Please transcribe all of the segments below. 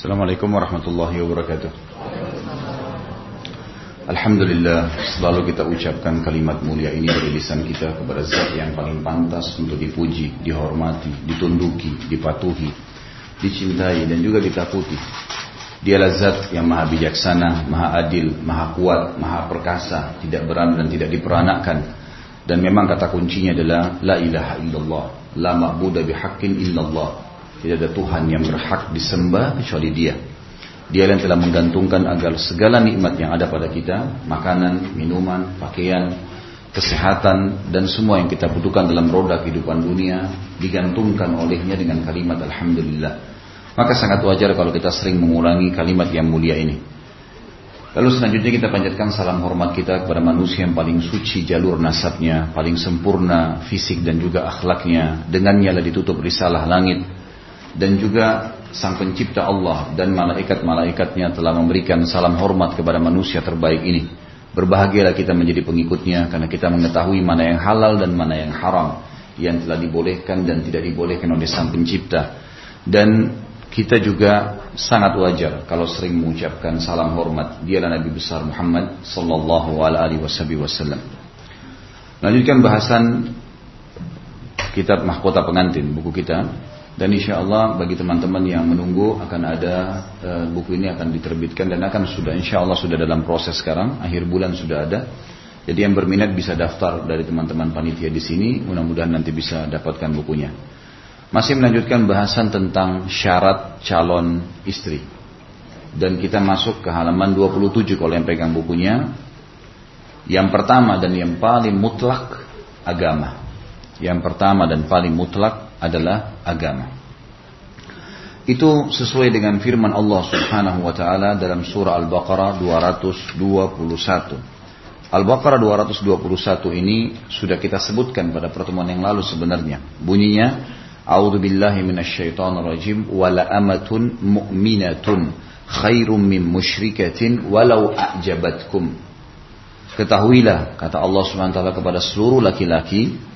Assalamualaikum warahmatullahi wabarakatuh. Alhamdulillah selalu kita ucapkan kalimat mulia ini dari lisan kita kepada zat yang paling pantas untuk dipuji, dihormati, ditunduki, dipatuhi, dicintai dan juga ditakuti. Dialah zat yang maha bijaksana, maha adil, maha kuat, maha perkasa, tidak beran dan tidak diperanakkan. Dan memang kata kuncinya adalah La ilaha illallah, La ma'buda bihaqqin illallah. Tidak ada Tuhan yang berhak disembah kecuali dia. Dia yang telah menggantungkan agar segala nikmat yang ada pada kita, makanan, minuman, pakaian, kesehatan, dan semua yang kita butuhkan dalam roda kehidupan dunia, digantungkan olehnya dengan kalimat Alhamdulillah. Maka sangat wajar kalau kita sering mengulangi kalimat yang mulia ini. Lalu selanjutnya kita panjatkan salam hormat kita kepada manusia yang paling suci jalur nasabnya, paling sempurna fisik dan juga akhlaknya. Dengannya lah ditutup risalah langit. Dan juga sang pencipta Allah dan malaikat-malaikatnya telah memberikan salam hormat kepada manusia terbaik ini. Berbahagialah kita menjadi pengikutnya karena kita mengetahui mana yang halal dan mana yang haram. Yang telah dibolehkan dan tidak dibolehkan oleh sang pencipta. Dan kita juga sangat wajar kalau sering mengucapkan salam hormat. Dialah Nabi besar Muhammad sallallahu alaihi wasallam. Lanjutkan bahasan kitab Mahkota Pengantin, buku kita dan insya Allah bagi teman-teman yang menunggu akan ada uh, buku ini akan diterbitkan dan akan sudah insya Allah sudah dalam proses sekarang akhir bulan sudah ada. Jadi yang berminat bisa daftar dari teman-teman panitia di sini. Mudah-mudahan nanti bisa dapatkan bukunya. Masih melanjutkan bahasan tentang syarat calon istri. Dan kita masuk ke halaman 27 kalau yang pegang bukunya. Yang pertama dan yang paling mutlak agama. Yang pertama dan paling mutlak adalah agama. Itu sesuai dengan firman Allah Subhanahu wa taala dalam surah Al-Baqarah 221. Al-Baqarah 221 ini sudah kita sebutkan pada pertemuan yang lalu sebenarnya. Bunyinya A'udzu billahi minasyaitonir rajim wala amatun mu'minatun khairum min musyrikatin walau a'jabatkum. Ketahuilah kata Allah Subhanahu wa taala kepada seluruh laki-laki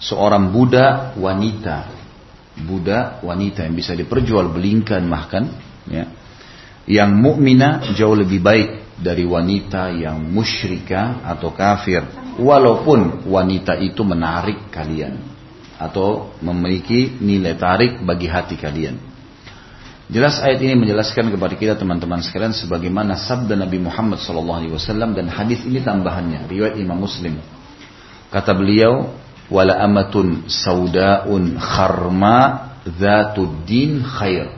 seorang budak wanita. Budak wanita yang bisa diperjualbelikan bahkan ya. Yang mukmina jauh lebih baik dari wanita yang musyrika atau kafir. Walaupun wanita itu menarik kalian atau memiliki nilai tarik bagi hati kalian. Jelas ayat ini menjelaskan kepada kita teman-teman sekalian sebagaimana sabda Nabi Muhammad SAW dan hadis ini tambahannya. Riwayat Imam Muslim. Kata beliau wala amatun saudaun kharma zatuddin khair.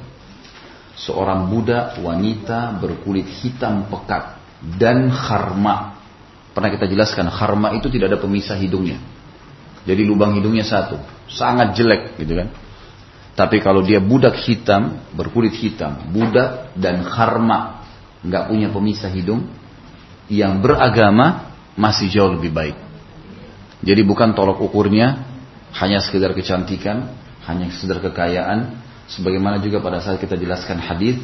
Seorang budak wanita berkulit hitam pekat dan kharma. Pernah kita jelaskan kharma itu tidak ada pemisah hidungnya. Jadi lubang hidungnya satu, sangat jelek gitu kan. Tapi kalau dia budak hitam, berkulit hitam, budak dan kharma, nggak punya pemisah hidung, yang beragama masih jauh lebih baik. Jadi bukan tolok ukurnya hanya sekedar kecantikan, hanya sekedar kekayaan, sebagaimana juga pada saat kita jelaskan hadis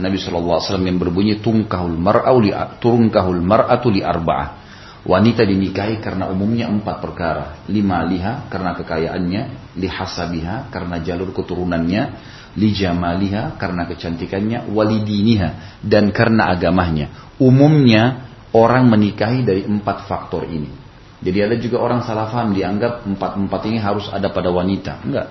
Nabi SAW yang berbunyi tungkahul mar'au li tungkahul mar'atu li arba'ah. Wanita dinikahi karena umumnya empat perkara. Lima liha karena kekayaannya, lihasabiha karena jalur keturunannya, lijamaliha karena kecantikannya, walidiniha dan karena agamanya. Umumnya orang menikahi dari empat faktor ini. Jadi ada juga orang salah paham dianggap empat-empat ini harus ada pada wanita. Enggak.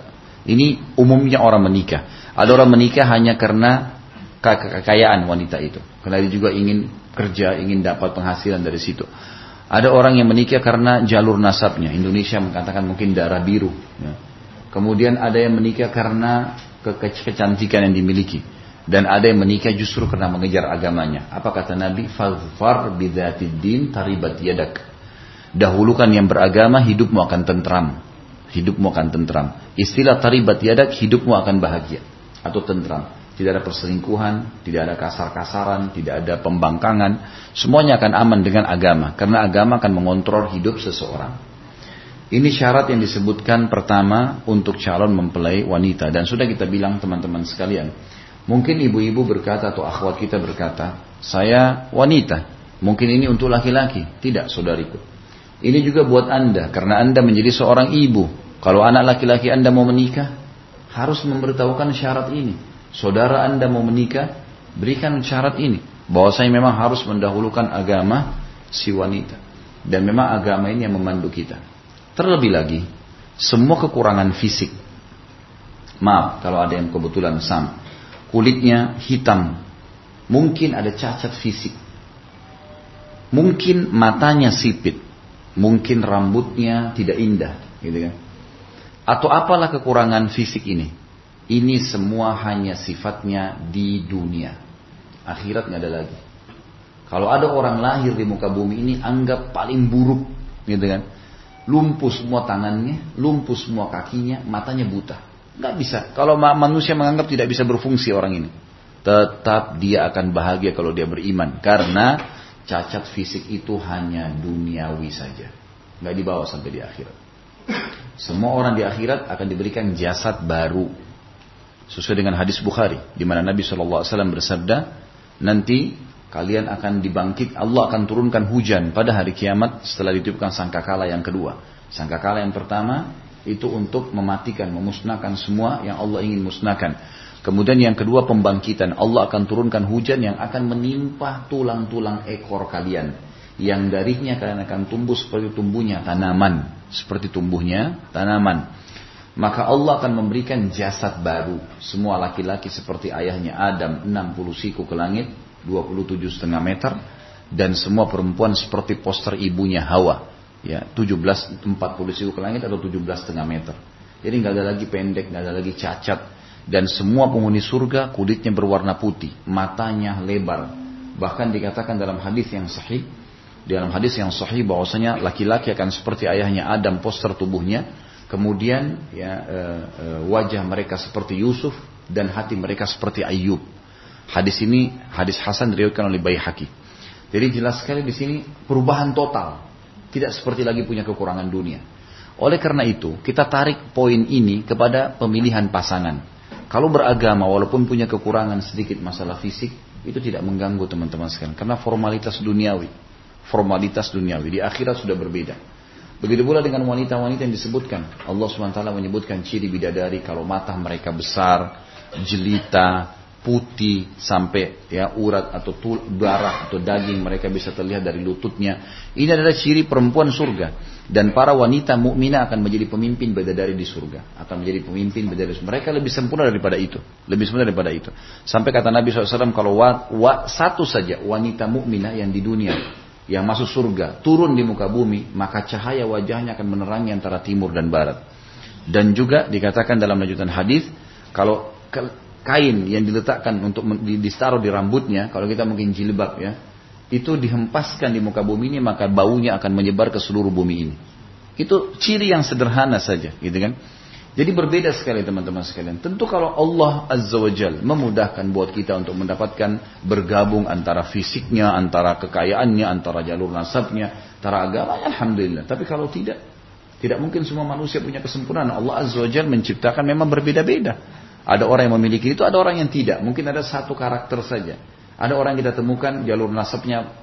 Ini umumnya orang menikah. Ada orang menikah hanya karena kekayaan wanita itu. Karena dia juga ingin kerja, ingin dapat penghasilan dari situ. Ada orang yang menikah karena jalur nasabnya. Indonesia mengatakan mungkin darah biru. Ya. Kemudian ada yang menikah karena ke kecantikan yang dimiliki. Dan ada yang menikah justru karena mengejar agamanya. Apa kata Nabi? Fadfar bidatid din taribat yadak Dahulukan yang beragama, hidupmu akan tentram. Hidupmu akan tentram. Istilah taribat yadak, hidupmu akan bahagia. Atau tentram. Tidak ada perselingkuhan, tidak ada kasar-kasaran, tidak ada pembangkangan. Semuanya akan aman dengan agama. Karena agama akan mengontrol hidup seseorang. Ini syarat yang disebutkan pertama untuk calon mempelai wanita. Dan sudah kita bilang teman-teman sekalian. Mungkin ibu-ibu berkata atau akhwat kita berkata, saya wanita. Mungkin ini untuk laki-laki. Tidak saudariku. Ini juga buat Anda, karena Anda menjadi seorang ibu. Kalau anak laki-laki Anda mau menikah, harus memberitahukan syarat ini. Saudara anda mau menikah, berikan syarat ini. Bahwa saya memang harus mendahulukan agama si wanita. Dan memang agama ini yang memandu kita. Terlebih lagi, semua kekurangan fisik. Maaf kalau ada yang kebetulan sam. Kulitnya hitam. Mungkin ada cacat fisik. Mungkin matanya sipit. Mungkin rambutnya tidak indah. Gitu kan. Atau apalah kekurangan fisik ini. Ini semua hanya sifatnya di dunia. Akhirat nggak ada lagi. Kalau ada orang lahir di muka bumi ini anggap paling buruk, gitu kan? Lumpuh semua tangannya, lumpuh semua kakinya, matanya buta. Nggak bisa. Kalau manusia menganggap tidak bisa berfungsi orang ini, tetap dia akan bahagia kalau dia beriman, karena cacat fisik itu hanya duniawi saja, nggak dibawa sampai di akhirat. Semua orang di akhirat akan diberikan jasad baru, sesuai dengan hadis Bukhari, di mana Nabi saw bersabda, nanti kalian akan dibangkit, Allah akan turunkan hujan pada hari kiamat setelah ditiupkan sangkakala yang kedua. Sangkakala yang pertama itu untuk mematikan, memusnahkan semua yang Allah ingin musnahkan. Kemudian yang kedua pembangkitan, Allah akan turunkan hujan yang akan menimpa tulang-tulang ekor kalian. Yang darinya kalian akan tumbuh seperti tumbuhnya tanaman, seperti tumbuhnya tanaman. Maka Allah akan memberikan jasad baru. Semua laki-laki seperti ayahnya Adam 60 siku ke langit 27 setengah meter dan semua perempuan seperti poster ibunya Hawa ya 17 40 siku ke langit atau 17 setengah meter jadi nggak ada lagi pendek nggak ada lagi cacat dan semua penghuni surga kulitnya berwarna putih matanya lebar bahkan dikatakan dalam hadis yang sahih dalam hadis yang sahih bahwasanya laki-laki akan seperti ayahnya Adam poster tubuhnya kemudian ya e, e, wajah mereka seperti Yusuf dan hati mereka seperti Ayub Hadis ini hadis Hasan diriwayatkan oleh Baihaqi. Jadi jelas sekali di sini perubahan total. Tidak seperti lagi punya kekurangan dunia. Oleh karena itu, kita tarik poin ini kepada pemilihan pasangan. Kalau beragama walaupun punya kekurangan sedikit masalah fisik, itu tidak mengganggu teman-teman sekalian. Karena formalitas duniawi. Formalitas duniawi. Di akhirat sudah berbeda. Begitu pula dengan wanita-wanita yang disebutkan. Allah SWT menyebutkan ciri bidadari kalau mata mereka besar, jelita, putih sampai ya urat atau tul, darah atau daging mereka bisa terlihat dari lututnya. Ini adalah ciri perempuan surga dan para wanita mukminah akan menjadi pemimpin bidadari di surga, akan menjadi pemimpin bidadari. Mereka lebih sempurna daripada itu, lebih sempurna daripada itu. Sampai kata Nabi SAW kalau wa, wa, satu saja wanita mukminah yang di dunia yang masuk surga turun di muka bumi, maka cahaya wajahnya akan menerangi antara timur dan barat. Dan juga dikatakan dalam lanjutan hadis kalau kain yang diletakkan untuk ditaruh di rambutnya, kalau kita mungkin jilbab ya, itu dihempaskan di muka bumi ini maka baunya akan menyebar ke seluruh bumi ini. Itu ciri yang sederhana saja, gitu kan? Jadi berbeda sekali teman-teman sekalian. Tentu kalau Allah Azza wa Jal memudahkan buat kita untuk mendapatkan bergabung antara fisiknya, antara kekayaannya, antara jalur nasabnya, antara agama, Alhamdulillah. Tapi kalau tidak, tidak mungkin semua manusia punya kesempurnaan. Allah Azza wa Jal menciptakan memang berbeda-beda. Ada orang yang memiliki itu, ada orang yang tidak. Mungkin ada satu karakter saja. Ada orang kita temukan jalur nasabnya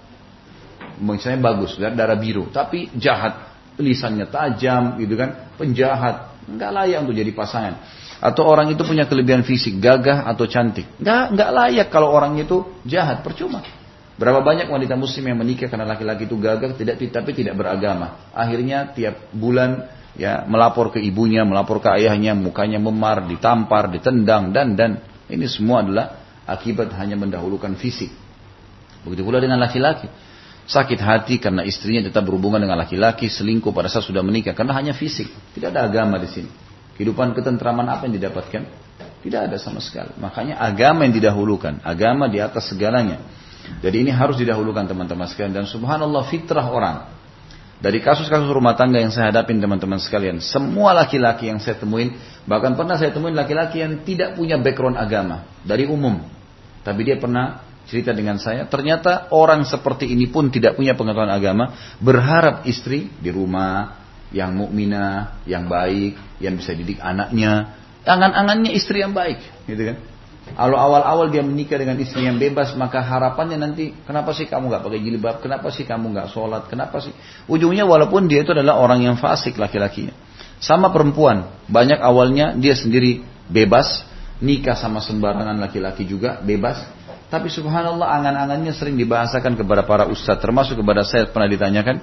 misalnya bagus, darah biru, tapi jahat, lisannya tajam, gitu kan, penjahat, nggak layak untuk jadi pasangan. Atau orang itu punya kelebihan fisik, gagah atau cantik, nggak nggak layak kalau orang itu jahat, percuma. Berapa banyak wanita muslim yang menikah karena laki-laki itu gagah, tidak tapi tidak beragama. Akhirnya tiap bulan ya melapor ke ibunya, melapor ke ayahnya, mukanya memar, ditampar, ditendang dan dan. Ini semua adalah akibat hanya mendahulukan fisik. Begitu pula dengan laki-laki. Sakit hati karena istrinya tetap berhubungan dengan laki-laki, selingkuh pada saat sudah menikah karena hanya fisik. Tidak ada agama di sini. Kehidupan ketentraman apa yang didapatkan? Tidak ada sama sekali. Makanya agama yang didahulukan, agama di atas segalanya. Jadi ini harus didahulukan teman-teman sekalian dan subhanallah fitrah orang dari kasus-kasus rumah tangga yang saya hadapin teman-teman sekalian, semua laki-laki yang saya temuin, bahkan pernah saya temuin laki-laki yang tidak punya background agama dari umum. Tapi dia pernah cerita dengan saya, ternyata orang seperti ini pun tidak punya pengetahuan agama, berharap istri di rumah yang mukminah, yang baik, yang bisa didik anaknya, angan-angannya istri yang baik, gitu kan? Kalau awal-awal dia menikah dengan istri yang bebas, maka harapannya nanti, kenapa sih kamu nggak pakai jilbab? Kenapa sih kamu nggak sholat? Kenapa sih? Ujungnya walaupun dia itu adalah orang yang fasik laki-lakinya. Sama perempuan, banyak awalnya dia sendiri bebas, nikah sama sembarangan laki-laki juga bebas. Tapi subhanallah angan-angannya sering dibahasakan kepada para ustadz, termasuk kepada saya pernah ditanyakan,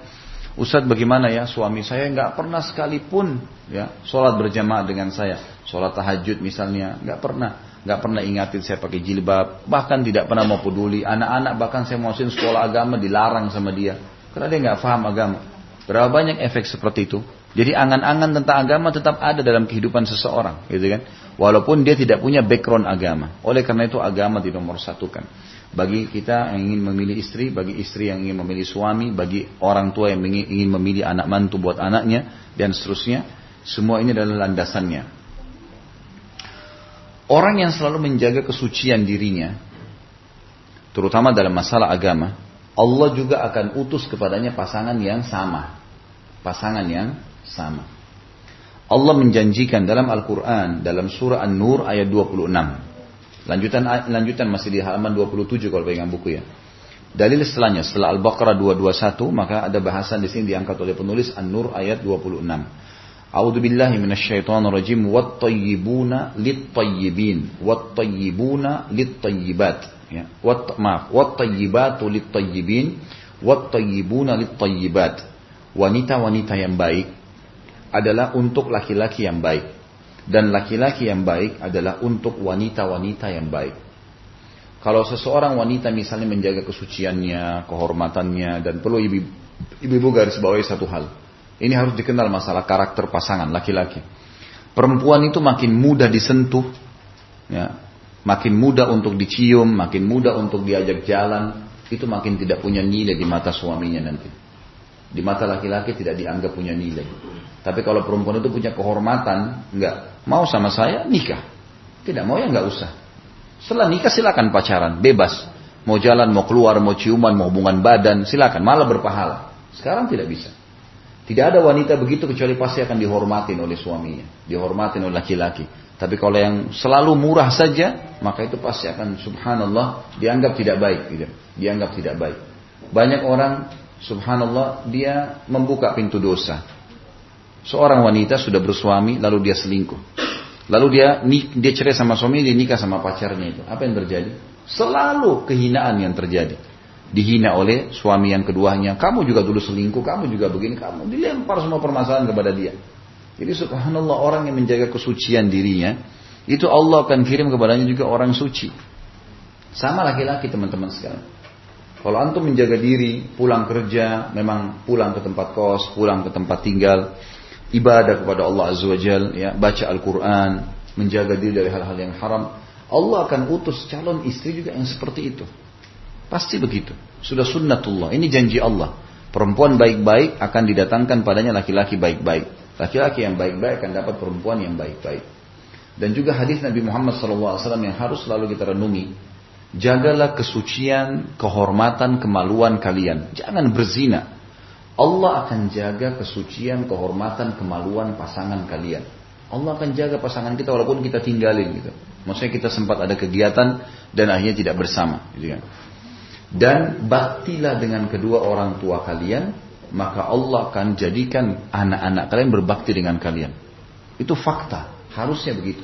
Ustadz bagaimana ya suami saya nggak pernah sekalipun ya sholat berjamaah dengan saya, sholat tahajud misalnya nggak pernah, nggak pernah ingatin saya pakai jilbab, bahkan tidak pernah mau peduli. Anak-anak bahkan saya masukin sekolah agama dilarang sama dia karena dia nggak paham agama. Berapa banyak efek seperti itu? Jadi angan-angan tentang agama tetap ada dalam kehidupan seseorang, gitu kan? Walaupun dia tidak punya background agama. Oleh karena itu agama di nomor satukan. Bagi kita yang ingin memilih istri, bagi istri yang ingin memilih suami, bagi orang tua yang ingin memilih anak mantu buat anaknya, dan seterusnya. Semua ini adalah landasannya. Orang yang selalu menjaga kesucian dirinya, terutama dalam masalah agama, Allah juga akan utus kepadanya pasangan yang sama. Pasangan yang sama. Allah menjanjikan dalam Al-Quran, dalam surah An-Nur ayat 26. Lanjutan lanjutan masih di halaman 27 kalau pegang buku ya. Dalil setelahnya setelah Al-Baqarah 221 maka ada bahasan di sini diangkat oleh penulis An-Nur ayat 26. A'udzu billahi minasyaitonir rajim wat-tayyibuna lit-tayyibin wat-tayyibuna lit-tayyibat ya. Wat maaf, wat-tayyibatu lit-tayyibin wat-tayyibuna lit-tayyibat. Wanita-wanita yang baik adalah untuk laki-laki yang baik dan laki-laki yang baik adalah untuk wanita-wanita yang baik. Kalau seseorang wanita misalnya menjaga kesuciannya, kehormatannya, dan perlu ibu-ibu garis bawahi satu hal. Ini harus dikenal masalah karakter pasangan laki-laki. Perempuan itu makin mudah disentuh, ya, makin mudah untuk dicium, makin mudah untuk diajak jalan, itu makin tidak punya nilai di mata suaminya nanti. Di mata laki-laki tidak dianggap punya nilai. Tapi kalau perempuan itu punya kehormatan, enggak. Mau sama saya, nikah. Tidak mau ya nggak usah. Setelah nikah silakan pacaran, bebas. Mau jalan, mau keluar, mau ciuman, mau hubungan badan, silakan. Malah berpahala. Sekarang tidak bisa. Tidak ada wanita begitu kecuali pasti akan dihormatin oleh suaminya. Dihormatin oleh laki-laki. Tapi kalau yang selalu murah saja, maka itu pasti akan subhanallah dianggap tidak baik. Gitu. Dianggap tidak baik. Banyak orang subhanallah dia membuka pintu dosa. Seorang wanita sudah bersuami lalu dia selingkuh. Lalu dia dia cerai sama suami, dia nikah sama pacarnya itu. Apa yang terjadi? Selalu kehinaan yang terjadi. Dihina oleh suami yang keduanya. Kamu juga dulu selingkuh, kamu juga begini, kamu dilempar semua permasalahan kepada dia. Jadi subhanallah orang yang menjaga kesucian dirinya, itu Allah akan kirim kepadanya juga orang suci. Sama laki-laki teman-teman sekalian. Kalau antum menjaga diri, pulang kerja, memang pulang ke tempat kos, pulang ke tempat tinggal, ibadah kepada Allah Azza wa Jal, ya, baca Al-Quran, menjaga diri dari hal-hal yang haram, Allah akan utus calon istri juga yang seperti itu. Pasti begitu. Sudah sunnatullah. Ini janji Allah. Perempuan baik-baik akan didatangkan padanya laki-laki baik-baik. Laki-laki yang baik-baik akan dapat perempuan yang baik-baik. Dan juga hadis Nabi Muhammad SAW yang harus selalu kita renungi. Jagalah kesucian, kehormatan, kemaluan kalian. Jangan berzina. Allah akan jaga kesucian, kehormatan, kemaluan pasangan kalian. Allah akan jaga pasangan kita walaupun kita tinggalin gitu. Maksudnya kita sempat ada kegiatan dan akhirnya tidak bersama. Gitu kan. Dan baktilah dengan kedua orang tua kalian, maka Allah akan jadikan anak-anak kalian berbakti dengan kalian. Itu fakta, harusnya begitu.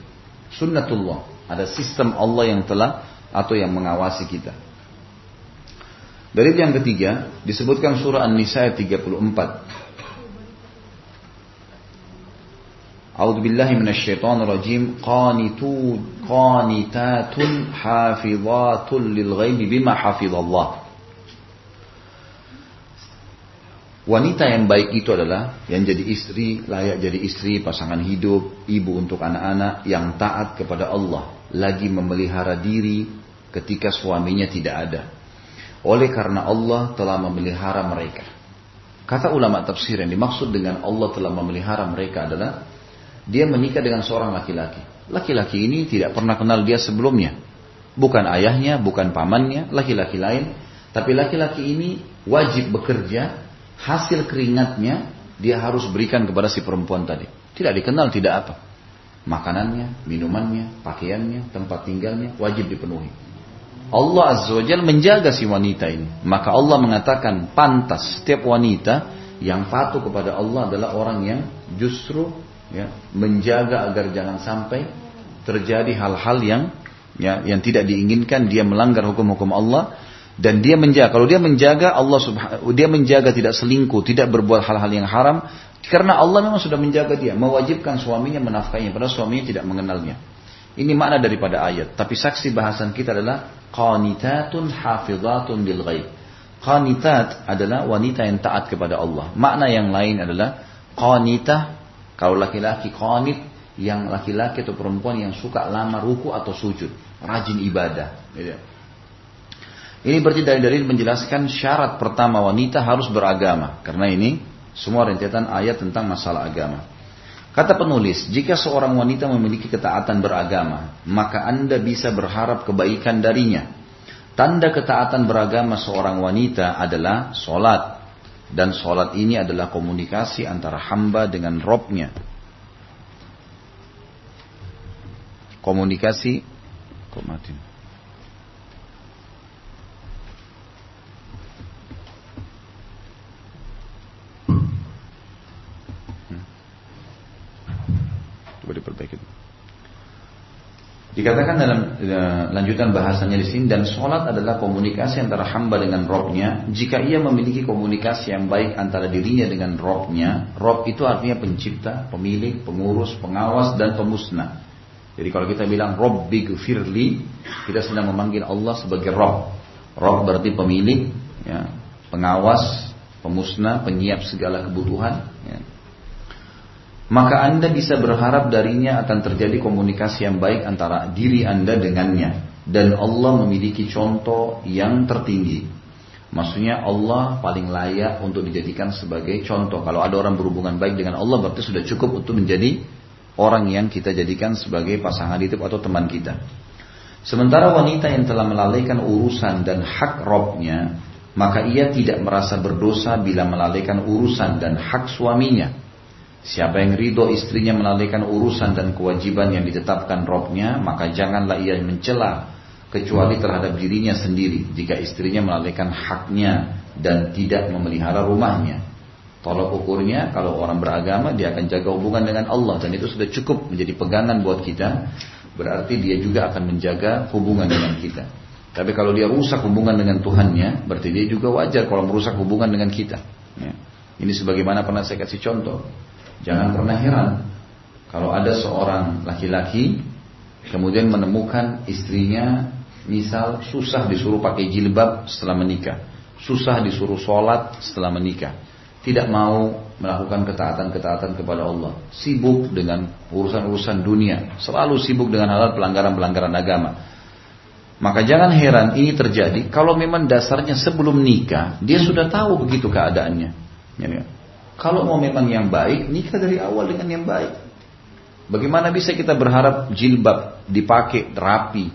Sunnatullah, ada sistem Allah yang telah atau yang mengawasi kita. Dalil yang ketiga disebutkan surah An-Nisa ayat 34. A'udzu billahi minasyaitonir rajim qanitun qanitatun hafizatun lil ghaibi bima hafizallah. Wanita yang baik itu adalah yang jadi istri, layak jadi istri, pasangan hidup, ibu untuk anak-anak yang taat kepada Allah, lagi memelihara diri ketika suaminya tidak ada oleh karena Allah telah memelihara mereka. Kata ulama tafsir yang dimaksud dengan Allah telah memelihara mereka adalah dia menikah dengan seorang laki-laki. Laki-laki ini tidak pernah kenal dia sebelumnya. Bukan ayahnya, bukan pamannya, laki-laki lain. Tapi laki-laki ini wajib bekerja, hasil keringatnya dia harus berikan kepada si perempuan tadi. Tidak dikenal, tidak apa. Makanannya, minumannya, pakaiannya, tempat tinggalnya wajib dipenuhi. Allah Azza wa Jalla menjaga si wanita ini. Maka Allah mengatakan pantas setiap wanita yang patuh kepada Allah adalah orang yang justru ya, menjaga agar jangan sampai terjadi hal-hal yang ya yang tidak diinginkan, dia melanggar hukum-hukum Allah dan dia menjaga. Kalau dia menjaga Allah subhanahu dia menjaga tidak selingkuh, tidak berbuat hal-hal yang haram karena Allah memang sudah menjaga dia, mewajibkan suaminya menafkahinya padahal suaminya tidak mengenalnya. Ini makna daripada ayat. Tapi saksi bahasan kita adalah qanitatun hafizatun bil ghaib. Qanitat adalah wanita yang taat kepada Allah. Makna yang lain adalah qanitah kalau laki-laki qanit yang laki-laki atau perempuan yang suka lama ruku atau sujud, rajin ibadah. Gitu. Ini berarti dari dalil menjelaskan syarat pertama wanita harus beragama. Karena ini semua rentetan ayat tentang masalah agama. Kata penulis, jika seorang wanita memiliki ketaatan beragama, maka Anda bisa berharap kebaikan darinya. Tanda ketaatan beragama seorang wanita adalah solat. Dan solat ini adalah komunikasi antara hamba dengan robnya. Komunikasi, kok mati? Coba diperbaiki. Dikatakan dalam uh, lanjutan bahasanya di sini dan sholat adalah komunikasi antara hamba dengan robnya. Jika ia memiliki komunikasi yang baik antara dirinya dengan robnya, rob itu artinya pencipta, pemilik, pengurus, pengawas dan pemusnah. Jadi kalau kita bilang rob big firli, kita sedang memanggil Allah sebagai Rob. Rob berarti pemilik, ya, pengawas, pemusnah, penyiap segala kebutuhan. Ya maka Anda bisa berharap darinya akan terjadi komunikasi yang baik antara diri Anda dengannya. Dan Allah memiliki contoh yang tertinggi. Maksudnya Allah paling layak untuk dijadikan sebagai contoh. Kalau ada orang berhubungan baik dengan Allah berarti sudah cukup untuk menjadi orang yang kita jadikan sebagai pasangan hidup atau teman kita. Sementara wanita yang telah melalaikan urusan dan hak robnya, maka ia tidak merasa berdosa bila melalaikan urusan dan hak suaminya. Siapa yang ridho istrinya melalaikan urusan dan kewajiban yang ditetapkan robnya, maka janganlah ia mencela kecuali terhadap dirinya sendiri jika istrinya melalaikan haknya dan tidak memelihara rumahnya. Tolak ukurnya kalau orang beragama dia akan jaga hubungan dengan Allah dan itu sudah cukup menjadi pegangan buat kita. Berarti dia juga akan menjaga hubungan dengan kita. Tapi kalau dia rusak hubungan dengan Tuhannya, berarti dia juga wajar kalau merusak hubungan dengan kita. Ya. Ini sebagaimana pernah saya kasih contoh. Jangan pernah heran kalau ada seorang laki-laki kemudian menemukan istrinya misal susah disuruh pakai jilbab setelah menikah, susah disuruh sholat setelah menikah, tidak mau melakukan ketaatan-ketaatan kepada Allah, sibuk dengan urusan-urusan dunia, selalu sibuk dengan hal pelanggaran-pelanggaran agama. Maka jangan heran ini terjadi kalau memang dasarnya sebelum nikah dia sudah tahu begitu keadaannya. Ya, ya. Kalau mau memang yang baik, nikah dari awal dengan yang baik. Bagaimana bisa kita berharap jilbab dipakai rapi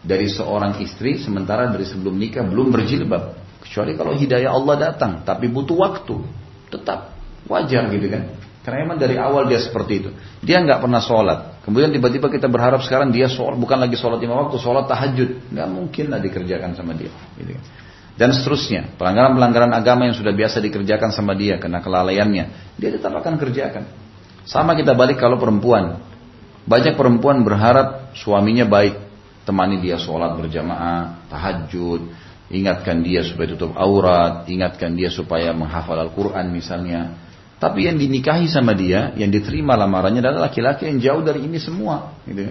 dari seorang istri sementara dari sebelum nikah belum berjilbab? Kecuali kalau hidayah Allah datang, tapi butuh waktu. Tetap wajar gitu kan. Karena memang dari awal dia seperti itu. Dia nggak pernah sholat. Kemudian tiba-tiba kita berharap sekarang dia sholat, bukan lagi sholat lima waktu, sholat tahajud. Nggak mungkin lah dikerjakan sama dia. Gitu kan dan seterusnya. Pelanggaran-pelanggaran agama yang sudah biasa dikerjakan sama dia karena kelalaiannya, dia tetap akan kerjakan. Sama kita balik kalau perempuan. Banyak perempuan berharap suaminya baik, temani dia sholat berjamaah, tahajud, ingatkan dia supaya tutup aurat, ingatkan dia supaya menghafal Al-Quran misalnya. Tapi yang dinikahi sama dia, yang diterima lamarannya adalah laki-laki yang jauh dari ini semua. Gitu.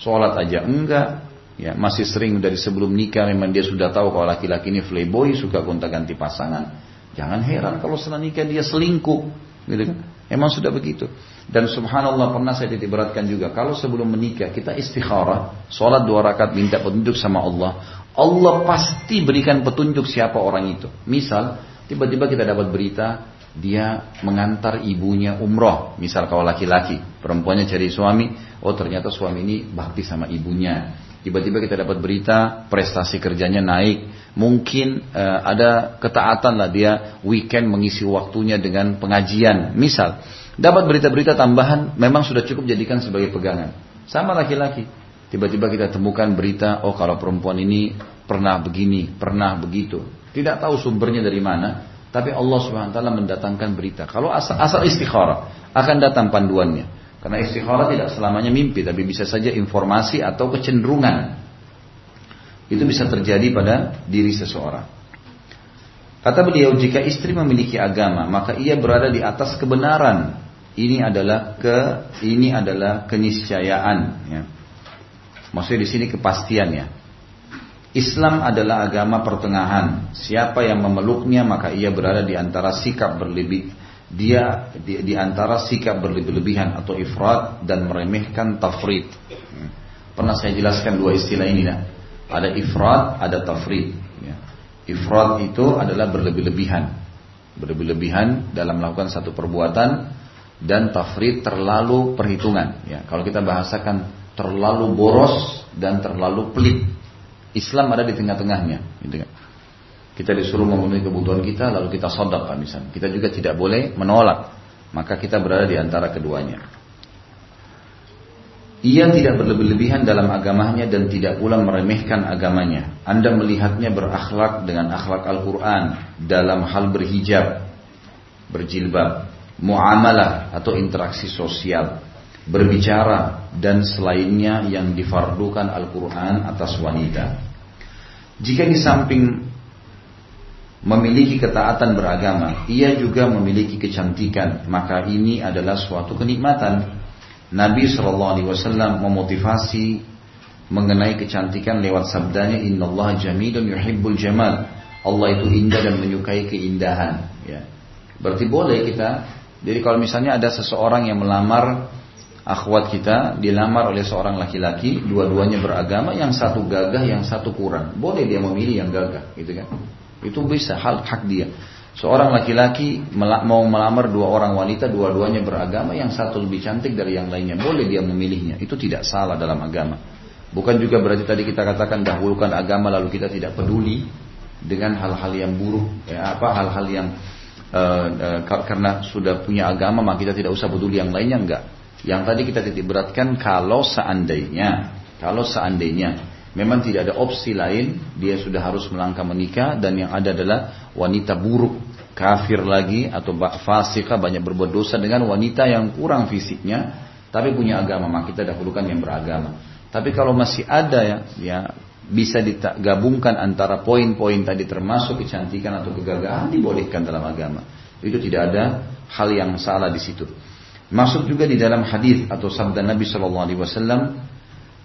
Sholat aja enggak, ya masih sering dari sebelum nikah memang dia sudah tahu kalau laki-laki ini playboy suka gonta-ganti pasangan. Jangan heran kalau setelah nikah dia selingkuh gitu kan? Emang sudah begitu. Dan subhanallah pernah saya titik beratkan juga kalau sebelum menikah kita istikharah sholat dua rakaat minta petunjuk sama Allah Allah pasti berikan petunjuk siapa orang itu. Misal tiba-tiba kita dapat berita dia mengantar ibunya umroh. Misal kalau laki-laki perempuannya cari suami oh ternyata suami ini bakti sama ibunya Tiba-tiba kita dapat berita prestasi kerjanya naik. Mungkin uh, ada ketaatan lah dia weekend mengisi waktunya dengan pengajian. Misal, dapat berita-berita tambahan memang sudah cukup jadikan sebagai pegangan. Sama laki-laki. Tiba-tiba kita temukan berita, oh kalau perempuan ini pernah begini, pernah begitu. Tidak tahu sumbernya dari mana, tapi Allah Subhanahu wa taala mendatangkan berita. Kalau asal, asal istikharah akan datang panduannya. Karena istikharah tidak selamanya mimpi, tapi bisa saja informasi atau kecenderungan. Itu bisa terjadi pada diri seseorang. Kata beliau, jika istri memiliki agama, maka ia berada di atas kebenaran. Ini adalah ke ini adalah keniscayaan. Ya. Maksudnya di sini kepastiannya. Islam adalah agama pertengahan. Siapa yang memeluknya maka ia berada di antara sikap berlebih dia di, di antara sikap berlebih-lebihan atau ifrat dan meremehkan tafrid. Pernah saya jelaskan dua istilah ini. Ada ifrat, ada tafrid. Ifrat itu adalah berlebih-lebihan. Berlebih-lebihan dalam melakukan satu perbuatan dan tafrid terlalu perhitungan. Ya, kalau kita bahasakan terlalu boros dan terlalu pelit. Islam ada di tengah-tengahnya. Gitu kan. Kita disuruh memenuhi kebutuhan kita, lalu kita sodap misalnya. Kita juga tidak boleh menolak. Maka kita berada di antara keduanya. Ia tidak berlebih-lebihan dalam agamanya dan tidak pula meremehkan agamanya. Anda melihatnya berakhlak dengan akhlak Al-Quran dalam hal berhijab, berjilbab, muamalah atau interaksi sosial, berbicara dan selainnya yang difardukan Al-Quran atas wanita. Jika di samping memiliki ketaatan beragama, ia juga memiliki kecantikan, maka ini adalah suatu kenikmatan. Nabi Shallallahu Alaihi Wasallam memotivasi mengenai kecantikan lewat sabdanya Inna Allah jamilun yuhibbul jamal. Allah itu indah dan menyukai keindahan. Ya. Berarti boleh kita Jadi kalau misalnya ada seseorang yang melamar Akhwat kita dilamar oleh seorang laki-laki Dua-duanya beragama Yang satu gagah, yang satu kurang. Boleh dia memilih yang gagah gitu kan Itu bisa, hal hak dia Seorang laki-laki mau melamar dua orang wanita, dua-duanya beragama, yang satu lebih cantik dari yang lainnya. Boleh dia memilihnya. Itu tidak salah dalam agama. Bukan juga berarti tadi kita katakan dahulukan agama lalu kita tidak peduli dengan hal-hal yang buruk, ya, apa hal-hal yang uh, uh, karena sudah punya agama maka kita tidak usah peduli yang lainnya enggak. Yang tadi kita titik beratkan kalau seandainya, kalau seandainya memang tidak ada opsi lain, dia sudah harus melangkah menikah dan yang ada adalah wanita buruk, kafir lagi atau fasika banyak berbuat dosa dengan wanita yang kurang fisiknya tapi punya agama, maka kita dahulukan yang beragama. Tapi kalau masih ada ya, ya bisa digabungkan antara poin-poin tadi termasuk kecantikan atau kegagahan dibolehkan dalam agama. Itu tidak ada hal yang salah di situ. Masuk juga di dalam hadis atau sabda Nabi Shallallahu Alaihi Wasallam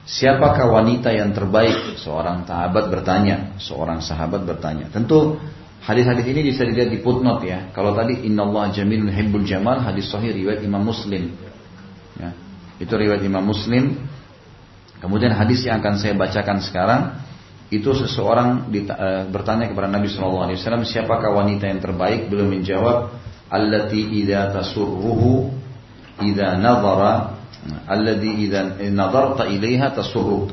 Siapakah wanita yang terbaik? Seorang sahabat bertanya, seorang sahabat bertanya. Tentu hadis-hadis ini bisa dilihat di footnote ya. Kalau tadi Inna Allah Jamilun Hibbul Jamal hadis sahih riwayat Imam Muslim. Ya, itu riwayat Imam Muslim. Kemudian hadis yang akan saya bacakan sekarang itu seseorang uh, bertanya kepada Nabi Shallallahu Alaihi Wasallam siapakah wanita yang terbaik? Beliau menjawab, allati idza tasurruhu idza nadhara alladhi idza nadarta ilaiha tasurruk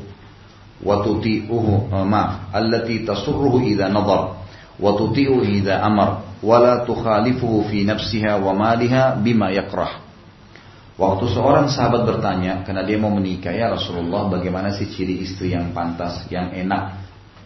wa tuti'uhu maaf allati tasurruhu idza nadar wa tuti'u idza amar wa la tukhalifuhu fi nafsiha wa maliha bima yakrah Waktu seorang sahabat bertanya, karena dia mau menikah, ya Rasulullah, bagaimana sih ciri istri yang pantas, yang enak,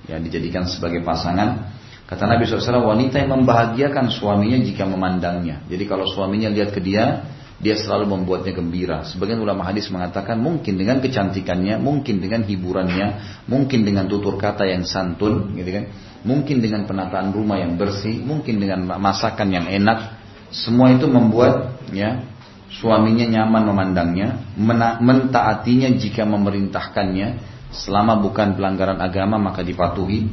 yang dijadikan sebagai pasangan? Kata Nabi SAW, wanita yang membahagiakan suaminya jika memandangnya. Jadi kalau suaminya lihat ke dia, dia selalu membuatnya gembira. Sebagian ulama hadis mengatakan mungkin dengan kecantikannya, mungkin dengan hiburannya, mungkin dengan tutur kata yang santun, gitu kan? Mungkin dengan penataan rumah yang bersih, mungkin dengan masakan yang enak. Semua itu membuat ya suaminya nyaman memandangnya, mentaatinya jika memerintahkannya, selama bukan pelanggaran agama maka dipatuhi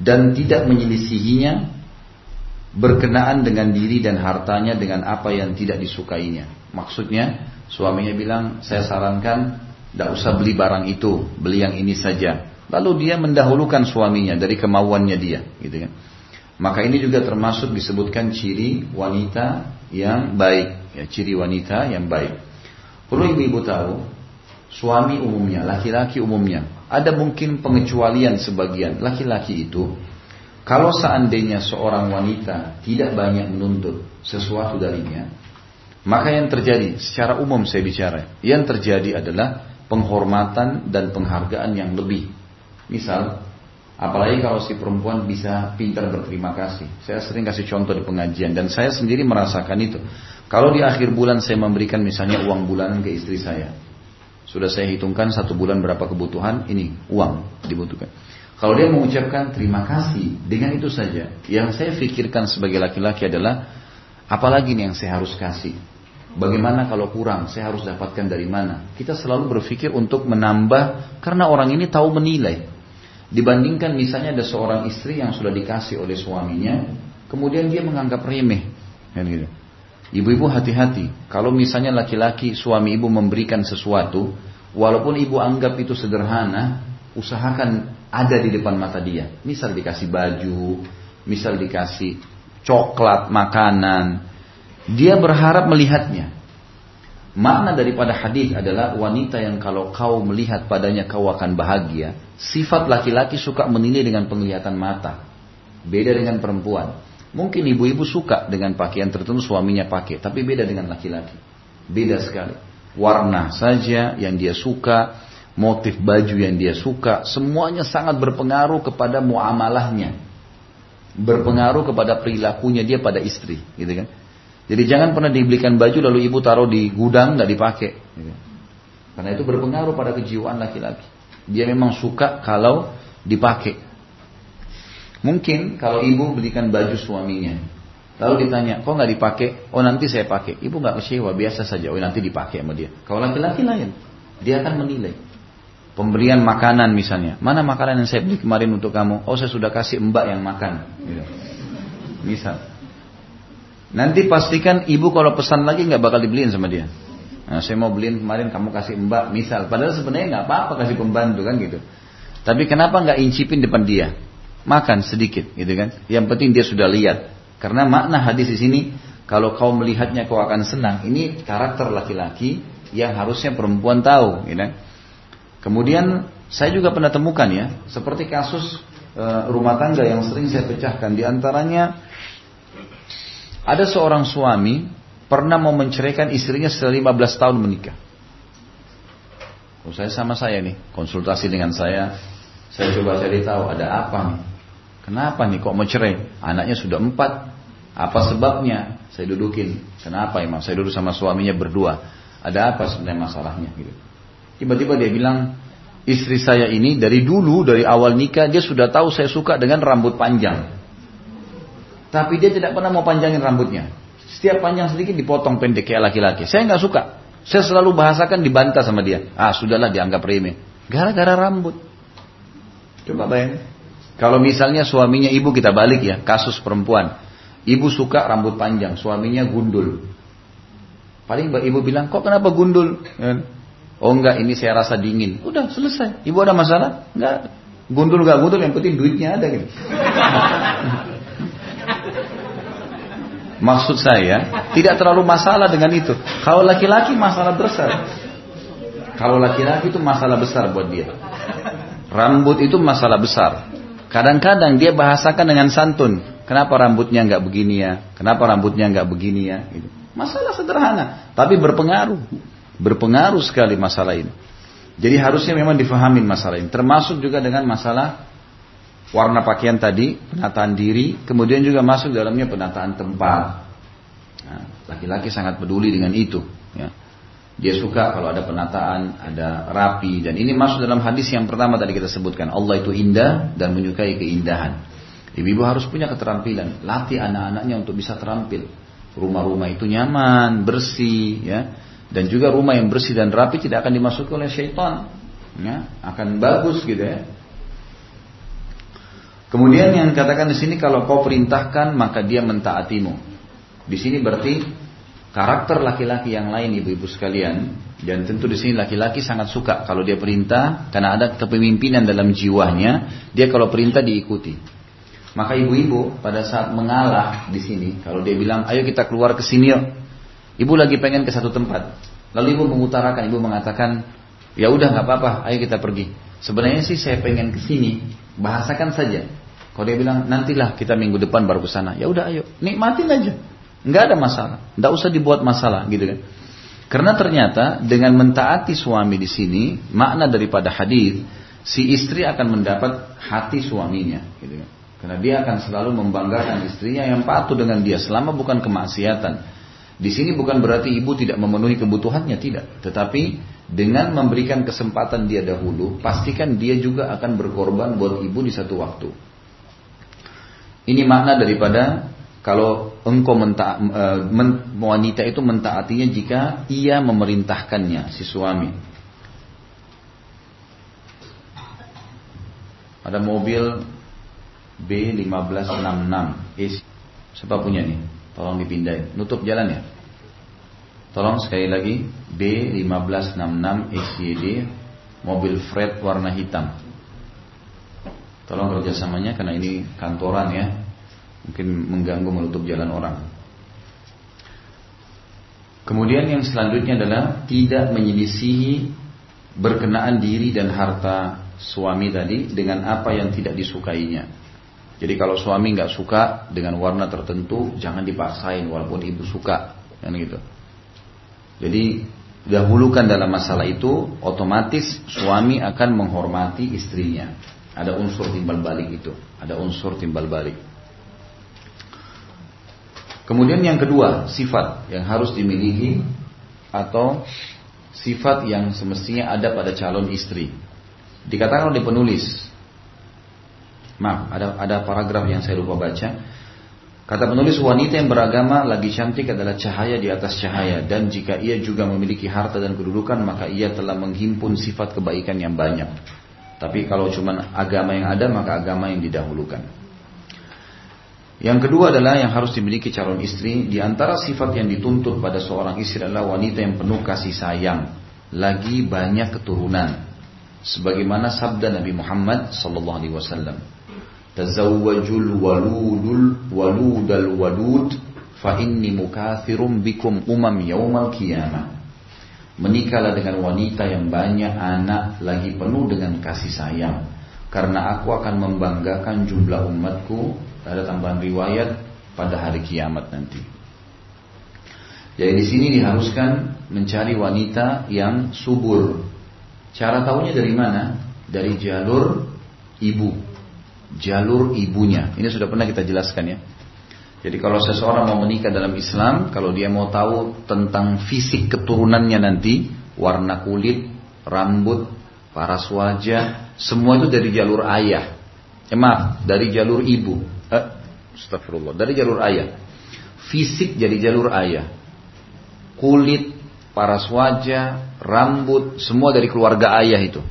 dan tidak menyelisihinya berkenaan dengan diri dan hartanya dengan apa yang tidak disukainya. Maksudnya suaminya bilang saya sarankan tidak usah beli barang itu, beli yang ini saja. Lalu dia mendahulukan suaminya dari kemauannya dia, gitu kan. Maka ini juga termasuk disebutkan ciri wanita yang baik, ya ciri wanita yang baik. Perlu ibu-ibu tahu, suami umumnya, laki-laki umumnya, ada mungkin pengecualian sebagian laki-laki itu kalau seandainya seorang wanita tidak banyak menuntut sesuatu darinya, maka yang terjadi secara umum saya bicara, yang terjadi adalah penghormatan dan penghargaan yang lebih. Misal, Apalagi kalau si perempuan bisa pintar berterima kasih. Saya sering kasih contoh di pengajian dan saya sendiri merasakan itu. Kalau di akhir bulan saya memberikan misalnya uang bulanan ke istri saya. Sudah saya hitungkan satu bulan berapa kebutuhan, ini uang dibutuhkan. Kalau dia mengucapkan terima kasih dengan itu saja. Yang saya pikirkan sebagai laki-laki adalah apalagi nih yang saya harus kasih. Bagaimana kalau kurang, saya harus dapatkan dari mana? Kita selalu berpikir untuk menambah karena orang ini tahu menilai. Dibandingkan misalnya ada seorang istri yang sudah dikasih oleh suaminya, kemudian dia menganggap remeh. Kan gitu. Ibu-ibu hati-hati, kalau misalnya laki-laki suami ibu memberikan sesuatu, walaupun ibu anggap itu sederhana, usahakan ada di depan mata dia. Misal dikasih baju, misal dikasih coklat, makanan. Dia berharap melihatnya. Makna daripada hadis adalah wanita yang kalau kau melihat padanya kau akan bahagia. Sifat laki-laki suka menilai dengan penglihatan mata. Beda dengan perempuan. Mungkin ibu-ibu suka dengan pakaian tertentu suaminya pakai, tapi beda dengan laki-laki. Beda sekali. Warna saja yang dia suka, motif baju yang dia suka, semuanya sangat berpengaruh kepada muamalahnya. Berpengaruh kepada perilakunya dia pada istri, gitu kan? Jadi jangan pernah dibelikan baju lalu ibu taruh di gudang nggak dipakai. Karena itu berpengaruh pada kejiwaan laki-laki. Dia memang suka kalau dipakai. Mungkin kalau ibu belikan baju suaminya, lalu ditanya, kok nggak dipakai? Oh nanti saya pakai. Ibu nggak kecewa, biasa saja. Oh nanti dipakai sama dia. Kalau laki-laki lain, dia akan menilai. Pemberian makanan misalnya, mana makanan yang saya beli kemarin untuk kamu? Oh saya sudah kasih mbak yang makan. Gitu. Misal, Nanti pastikan ibu kalau pesan lagi nggak bakal dibeliin sama dia. Nah, saya mau beliin kemarin kamu kasih mbak misal. Padahal sebenarnya nggak apa-apa kasih pembantu kan gitu. Tapi kenapa nggak incipin depan dia? Makan sedikit gitu kan. Yang penting dia sudah lihat. Karena makna hadis di sini kalau kau melihatnya kau akan senang. Ini karakter laki-laki yang harusnya perempuan tahu. Gitu kan. Kemudian saya juga pernah temukan ya. Seperti kasus e, rumah tangga yang sering saya pecahkan. Di antaranya ada seorang suami pernah mau menceraikan istrinya setelah 15 tahun menikah. Oh, saya sama saya nih, konsultasi dengan saya. Saya coba cari tahu ada apa nih. Kenapa nih kok mau cerai? Anaknya sudah empat. Apa sebabnya? Saya dudukin. Kenapa imam? Saya duduk sama suaminya berdua. Ada apa sebenarnya masalahnya? Gitu. Tiba-tiba dia bilang, istri saya ini dari dulu, dari awal nikah, dia sudah tahu saya suka dengan rambut panjang. Tapi dia tidak pernah mau panjangin rambutnya. Setiap panjang sedikit dipotong pendek kayak laki-laki. Saya nggak suka. Saya selalu bahasakan dibantah sama dia. Ah sudahlah dianggap remeh. Gara-gara rambut. Coba bayangin. Kalau misalnya suaminya ibu kita balik ya, kasus perempuan. Ibu suka rambut panjang, suaminya gundul. Paling ibu bilang, kok kenapa gundul? Oh enggak, ini saya rasa dingin. Udah selesai. Ibu ada masalah? Enggak. Gundul enggak gundul, yang penting duitnya ada gitu. Maksud saya, tidak terlalu masalah dengan itu. Kalau laki-laki masalah besar. Kalau laki-laki itu masalah besar buat dia. Rambut itu masalah besar. Kadang-kadang dia bahasakan dengan santun. Kenapa rambutnya nggak begini ya? Kenapa rambutnya nggak begini ya? Gitu. Masalah sederhana, tapi berpengaruh. Berpengaruh sekali masalah ini. Jadi harusnya memang difahamin masalah ini. Termasuk juga dengan masalah warna pakaian tadi, penataan diri, kemudian juga masuk dalamnya penataan tempat. Nah, laki-laki nah, sangat peduli dengan itu. Ya. Dia suka kalau ada penataan, ada rapi, dan ini masuk dalam hadis yang pertama tadi kita sebutkan. Allah itu indah dan menyukai keindahan. Ibu-ibu harus punya keterampilan, latih anak-anaknya untuk bisa terampil. Rumah-rumah itu nyaman, bersih, ya. Dan juga rumah yang bersih dan rapi tidak akan dimasuki oleh syaitan. Ya, akan bagus gitu ya. Kemudian yang katakan di sini kalau kau perintahkan maka dia mentaatimu. Di sini berarti karakter laki-laki yang lain ibu-ibu sekalian dan tentu di sini laki-laki sangat suka kalau dia perintah karena ada kepemimpinan dalam jiwanya dia kalau perintah diikuti. Maka ibu-ibu pada saat mengalah di sini kalau dia bilang ayo kita keluar ke sini yuk. Ibu lagi pengen ke satu tempat. Lalu ibu mengutarakan, ibu mengatakan ya udah nggak apa-apa, ayo kita pergi. Sebenarnya sih saya pengen ke sini, bahasakan saja. Kalau dia bilang nantilah kita minggu depan baru ke sana, ya udah ayo, nikmatin aja. Nggak ada masalah, nggak usah dibuat masalah gitu kan. Karena ternyata dengan mentaati suami di sini makna daripada hadis si istri akan mendapat hati suaminya, gitu kan. Karena dia akan selalu membanggakan istrinya yang patuh dengan dia selama bukan kemaksiatan. Di sini bukan berarti ibu tidak memenuhi kebutuhannya, tidak. Tetapi dengan memberikan kesempatan dia dahulu, pastikan dia juga akan berkorban buat ibu di satu waktu. Ini makna daripada kalau engkau menta, e, men, wanita itu mentaatinya jika ia memerintahkannya si suami. Ada mobil B1566 Siapa punya nih? Tolong dipindahin. Nutup jalan ya. Tolong sekali lagi B1566 SYD mobil freight warna hitam. Tolong kerjasamanya karena ini kantoran ya mungkin mengganggu menutup jalan orang. Kemudian yang selanjutnya adalah tidak menyelisihi berkenaan diri dan harta suami tadi dengan apa yang tidak disukainya. Jadi kalau suami nggak suka dengan warna tertentu, jangan dipaksain walaupun ibu suka, kan gitu. Jadi dahulukan dalam masalah itu, otomatis suami akan menghormati istrinya. Ada unsur timbal balik itu, ada unsur timbal balik. Kemudian yang kedua, sifat yang harus dimiliki atau sifat yang semestinya ada pada calon istri. Dikatakan oleh penulis, maaf, ada ada paragraf yang saya lupa baca. Kata penulis wanita yang beragama lagi cantik adalah cahaya di atas cahaya dan jika ia juga memiliki harta dan kedudukan maka ia telah menghimpun sifat kebaikan yang banyak. Tapi kalau cuma agama yang ada maka agama yang didahulukan. Yang kedua adalah yang harus dimiliki calon istri. Di antara sifat yang dituntut pada seorang istri adalah wanita yang penuh kasih sayang. Lagi banyak keturunan. Sebagaimana sabda Nabi Muhammad sallallahu alaihi wasallam. Tazawwajul waludul waludal wadud fa inni mukathirum bikum umam yaumal qiyamah. Menikahlah dengan wanita yang banyak anak lagi penuh dengan kasih sayang. Karena aku akan membanggakan jumlah umatku ada tambahan riwayat pada hari kiamat nanti. Jadi di sini diharuskan mencari wanita yang subur. Cara tahunya dari mana? Dari jalur ibu. Jalur ibunya. Ini sudah pernah kita jelaskan ya. Jadi kalau seseorang mau menikah dalam Islam, kalau dia mau tahu tentang fisik keturunannya nanti, warna kulit, rambut, paras wajah, semua itu dari jalur ayah. Eh, maaf, dari jalur ibu. Eh, astagfirullah. Dari jalur ayah. Fisik jadi jalur ayah. Kulit, paras wajah, rambut, semua dari keluarga ayah itu.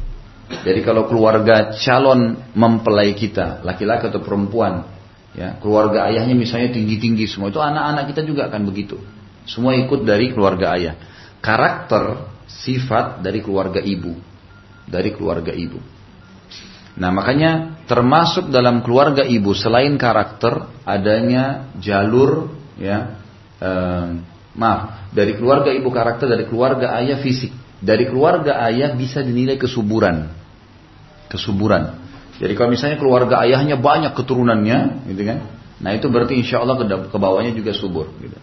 Jadi kalau keluarga calon mempelai kita, laki-laki atau perempuan, ya keluarga ayahnya misalnya tinggi-tinggi semua itu anak-anak kita juga akan begitu. Semua ikut dari keluarga ayah. Karakter, sifat dari keluarga ibu, dari keluarga ibu. Nah makanya termasuk dalam keluarga ibu selain karakter adanya jalur ya eh, maaf dari keluarga ibu karakter dari keluarga ayah fisik dari keluarga ayah bisa dinilai kesuburan kesuburan jadi kalau misalnya keluarga ayahnya banyak keturunannya gitu kan nah itu berarti insya Allah ke bawahnya juga subur gitu.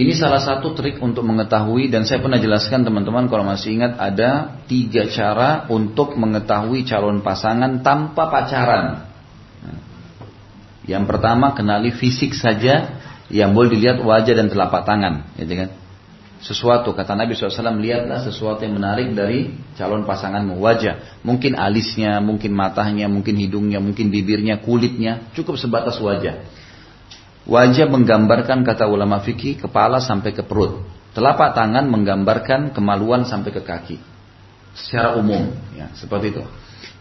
Ini salah satu trik untuk mengetahui dan saya pernah jelaskan teman-teman kalau masih ingat ada tiga cara untuk mengetahui calon pasangan tanpa pacaran. Yang pertama kenali fisik saja yang boleh dilihat wajah dan telapak tangan, gitu kan? Sesuatu kata Nabi SAW lihatlah sesuatu yang menarik dari calon pasanganmu wajah, mungkin alisnya, mungkin matanya, mungkin hidungnya, mungkin bibirnya, kulitnya, cukup sebatas wajah. Wajah menggambarkan kata ulama fikih kepala sampai ke perut. Telapak tangan menggambarkan kemaluan sampai ke kaki. Secara umum, ya, seperti itu.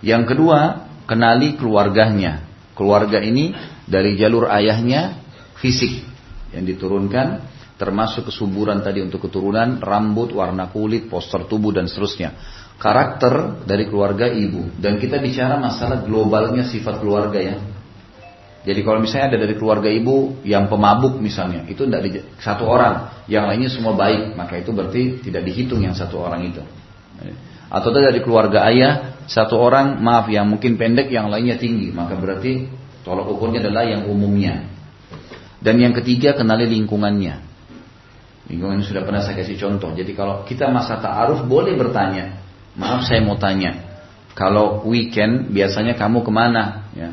Yang kedua, kenali keluarganya. Keluarga ini dari jalur ayahnya fisik yang diturunkan termasuk kesuburan tadi untuk keturunan, rambut, warna kulit, poster tubuh dan seterusnya. Karakter dari keluarga ibu dan kita bicara masalah globalnya sifat keluarga ya. Jadi kalau misalnya ada dari keluarga ibu yang pemabuk misalnya, itu tidak di, satu orang, yang lainnya semua baik, maka itu berarti tidak dihitung yang satu orang itu. Atau dari keluarga ayah, satu orang maaf yang mungkin pendek, yang lainnya tinggi, maka berarti tolak ukurnya adalah yang umumnya. Dan yang ketiga kenali lingkungannya. Lingkungan sudah pernah saya kasih contoh. Jadi kalau kita masa ta'aruf boleh bertanya. Maaf saya mau tanya, kalau weekend biasanya kamu ke mana? Ya.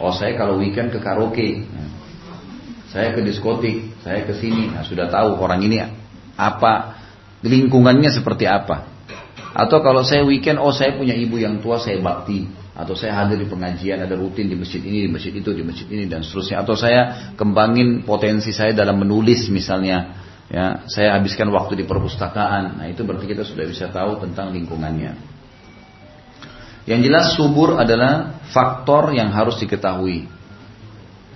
Oh saya kalau weekend ke karaoke, ya. saya ke diskotik, saya ke sini. Nah, sudah tahu orang ini apa lingkungannya seperti apa. Atau kalau saya weekend, oh saya punya ibu yang tua, saya bakti. Atau saya hadir di pengajian, ada rutin di masjid ini, di masjid itu, di masjid ini, dan seterusnya. Atau saya kembangin potensi saya dalam menulis misalnya. Ya, saya habiskan waktu di perpustakaan. Nah itu berarti kita sudah bisa tahu tentang lingkungannya. Yang jelas subur adalah faktor yang harus diketahui.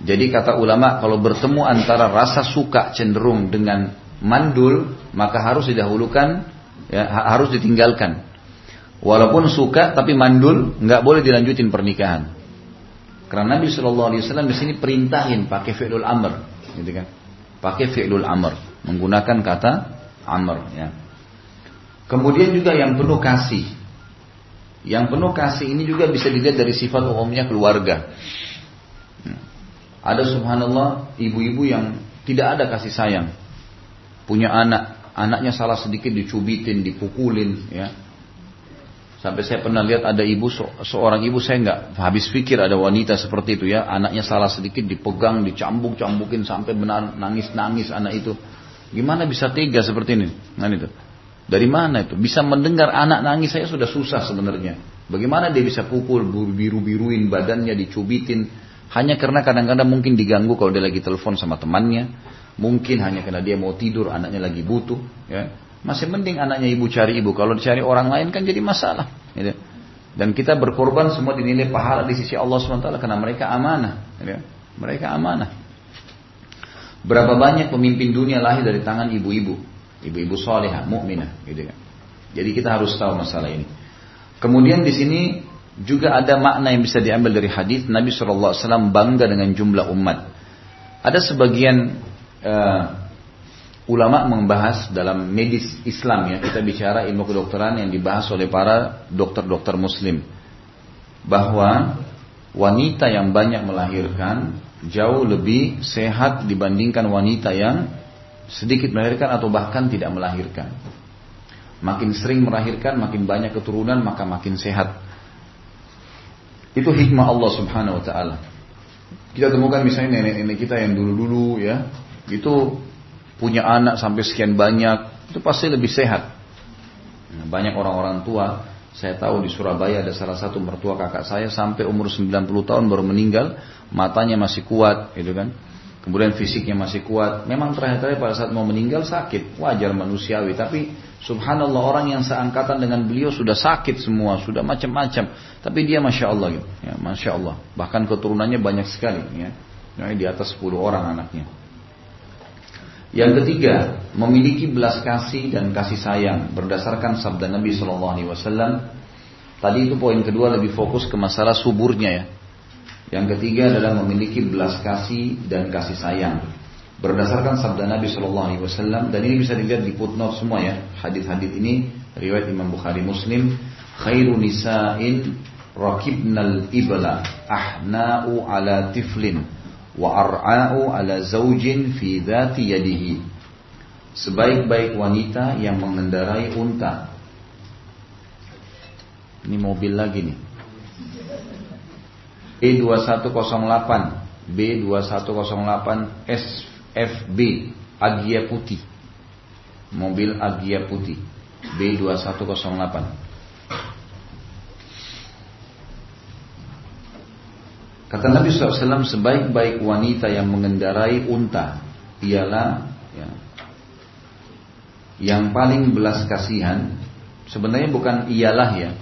Jadi kata ulama kalau bertemu antara rasa suka cenderung dengan mandul maka harus didahulukan ya, harus ditinggalkan. Walaupun suka tapi mandul nggak boleh dilanjutin pernikahan. Karena Nabi Shallallahu Alaihi Wasallam di sini perintahin pakai fi'lul amr, gitu kan? Pakai fi'lul amr, menggunakan kata amr. Ya. Kemudian juga yang penuh kasih. Yang penuh kasih ini juga bisa dilihat dari sifat umumnya keluarga. Ya. Ada subhanallah ibu-ibu yang tidak ada kasih sayang. Punya anak, anaknya salah sedikit dicubitin, dipukulin, ya. Sampai saya pernah lihat ada ibu seorang ibu saya nggak habis pikir ada wanita seperti itu ya, anaknya salah sedikit dipegang, dicambuk-cambukin sampai benar nangis-nangis anak itu. Gimana bisa tega seperti ini? Nah itu. Dari mana itu? Bisa mendengar anak nangis saya sudah susah sebenarnya. Bagaimana dia bisa pukul biru-biruin badannya dicubitin hanya karena kadang-kadang mungkin diganggu kalau dia lagi telepon sama temannya Mungkin hanya karena dia mau tidur, anaknya lagi butuh. Ya. Masih mending anaknya ibu cari ibu. Kalau dicari orang lain kan jadi masalah. Gitu. Dan kita berkorban semua dinilai pahala di sisi Allah SWT karena mereka amanah. Gitu. Mereka amanah. Berapa banyak pemimpin dunia lahir dari tangan ibu-ibu. Ibu-ibu solehah, mukminah, gitu kan. Jadi kita harus tahu masalah ini. Kemudian di sini juga ada makna yang bisa diambil dari hadis Nabi SAW bangga dengan jumlah umat. Ada sebagian uh, ulama membahas dalam medis Islam ya kita bicara ilmu kedokteran yang dibahas oleh para dokter-dokter muslim bahwa wanita yang banyak melahirkan jauh lebih sehat dibandingkan wanita yang sedikit melahirkan atau bahkan tidak melahirkan. Makin sering melahirkan, makin banyak keturunan, maka makin sehat. Itu hikmah Allah Subhanahu wa taala. Kita temukan misalnya nenek-nenek kita yang dulu-dulu ya, itu punya anak sampai sekian banyak, itu pasti lebih sehat. Nah, banyak orang-orang tua, saya tahu di Surabaya ada salah satu mertua kakak saya sampai umur 90 tahun baru meninggal, matanya masih kuat, gitu kan. Kemudian fisiknya masih kuat. Memang terakhir-terakhir pada saat mau meninggal sakit, wajar manusiawi. Tapi subhanallah orang yang seangkatan dengan beliau sudah sakit semua, sudah macam-macam. Tapi dia masya Allah gitu, ya, masya Allah. Bahkan keturunannya banyak sekali, ya. Nah, di atas 10 orang anaknya. Yang ketiga, memiliki belas kasih dan kasih sayang berdasarkan sabda Nabi Shallallahu Alaihi Wasallam. Tadi itu poin kedua lebih fokus ke masalah suburnya ya. Yang ketiga adalah memiliki belas kasih dan kasih sayang berdasarkan sabda Nabi Shallallahu Alaihi Wasallam dan ini bisa dilihat di footnote semua ya hadis-hadis ini riwayat Imam Bukhari Muslim khairu nisa'in rakibnal ibla ahna'u ala tiflin wa ar'a'u ala zaujin fi dhati yadihi. Sebaik-baik wanita yang mengendarai unta. Ini mobil lagi nih. E2108 B2108 SFB Agia Putih. Mobil Agia Putih B2108 Kata Nabi SAW sebaik-baik wanita yang mengendarai unta ialah ya, yang paling belas kasihan. Sebenarnya bukan ialah ya,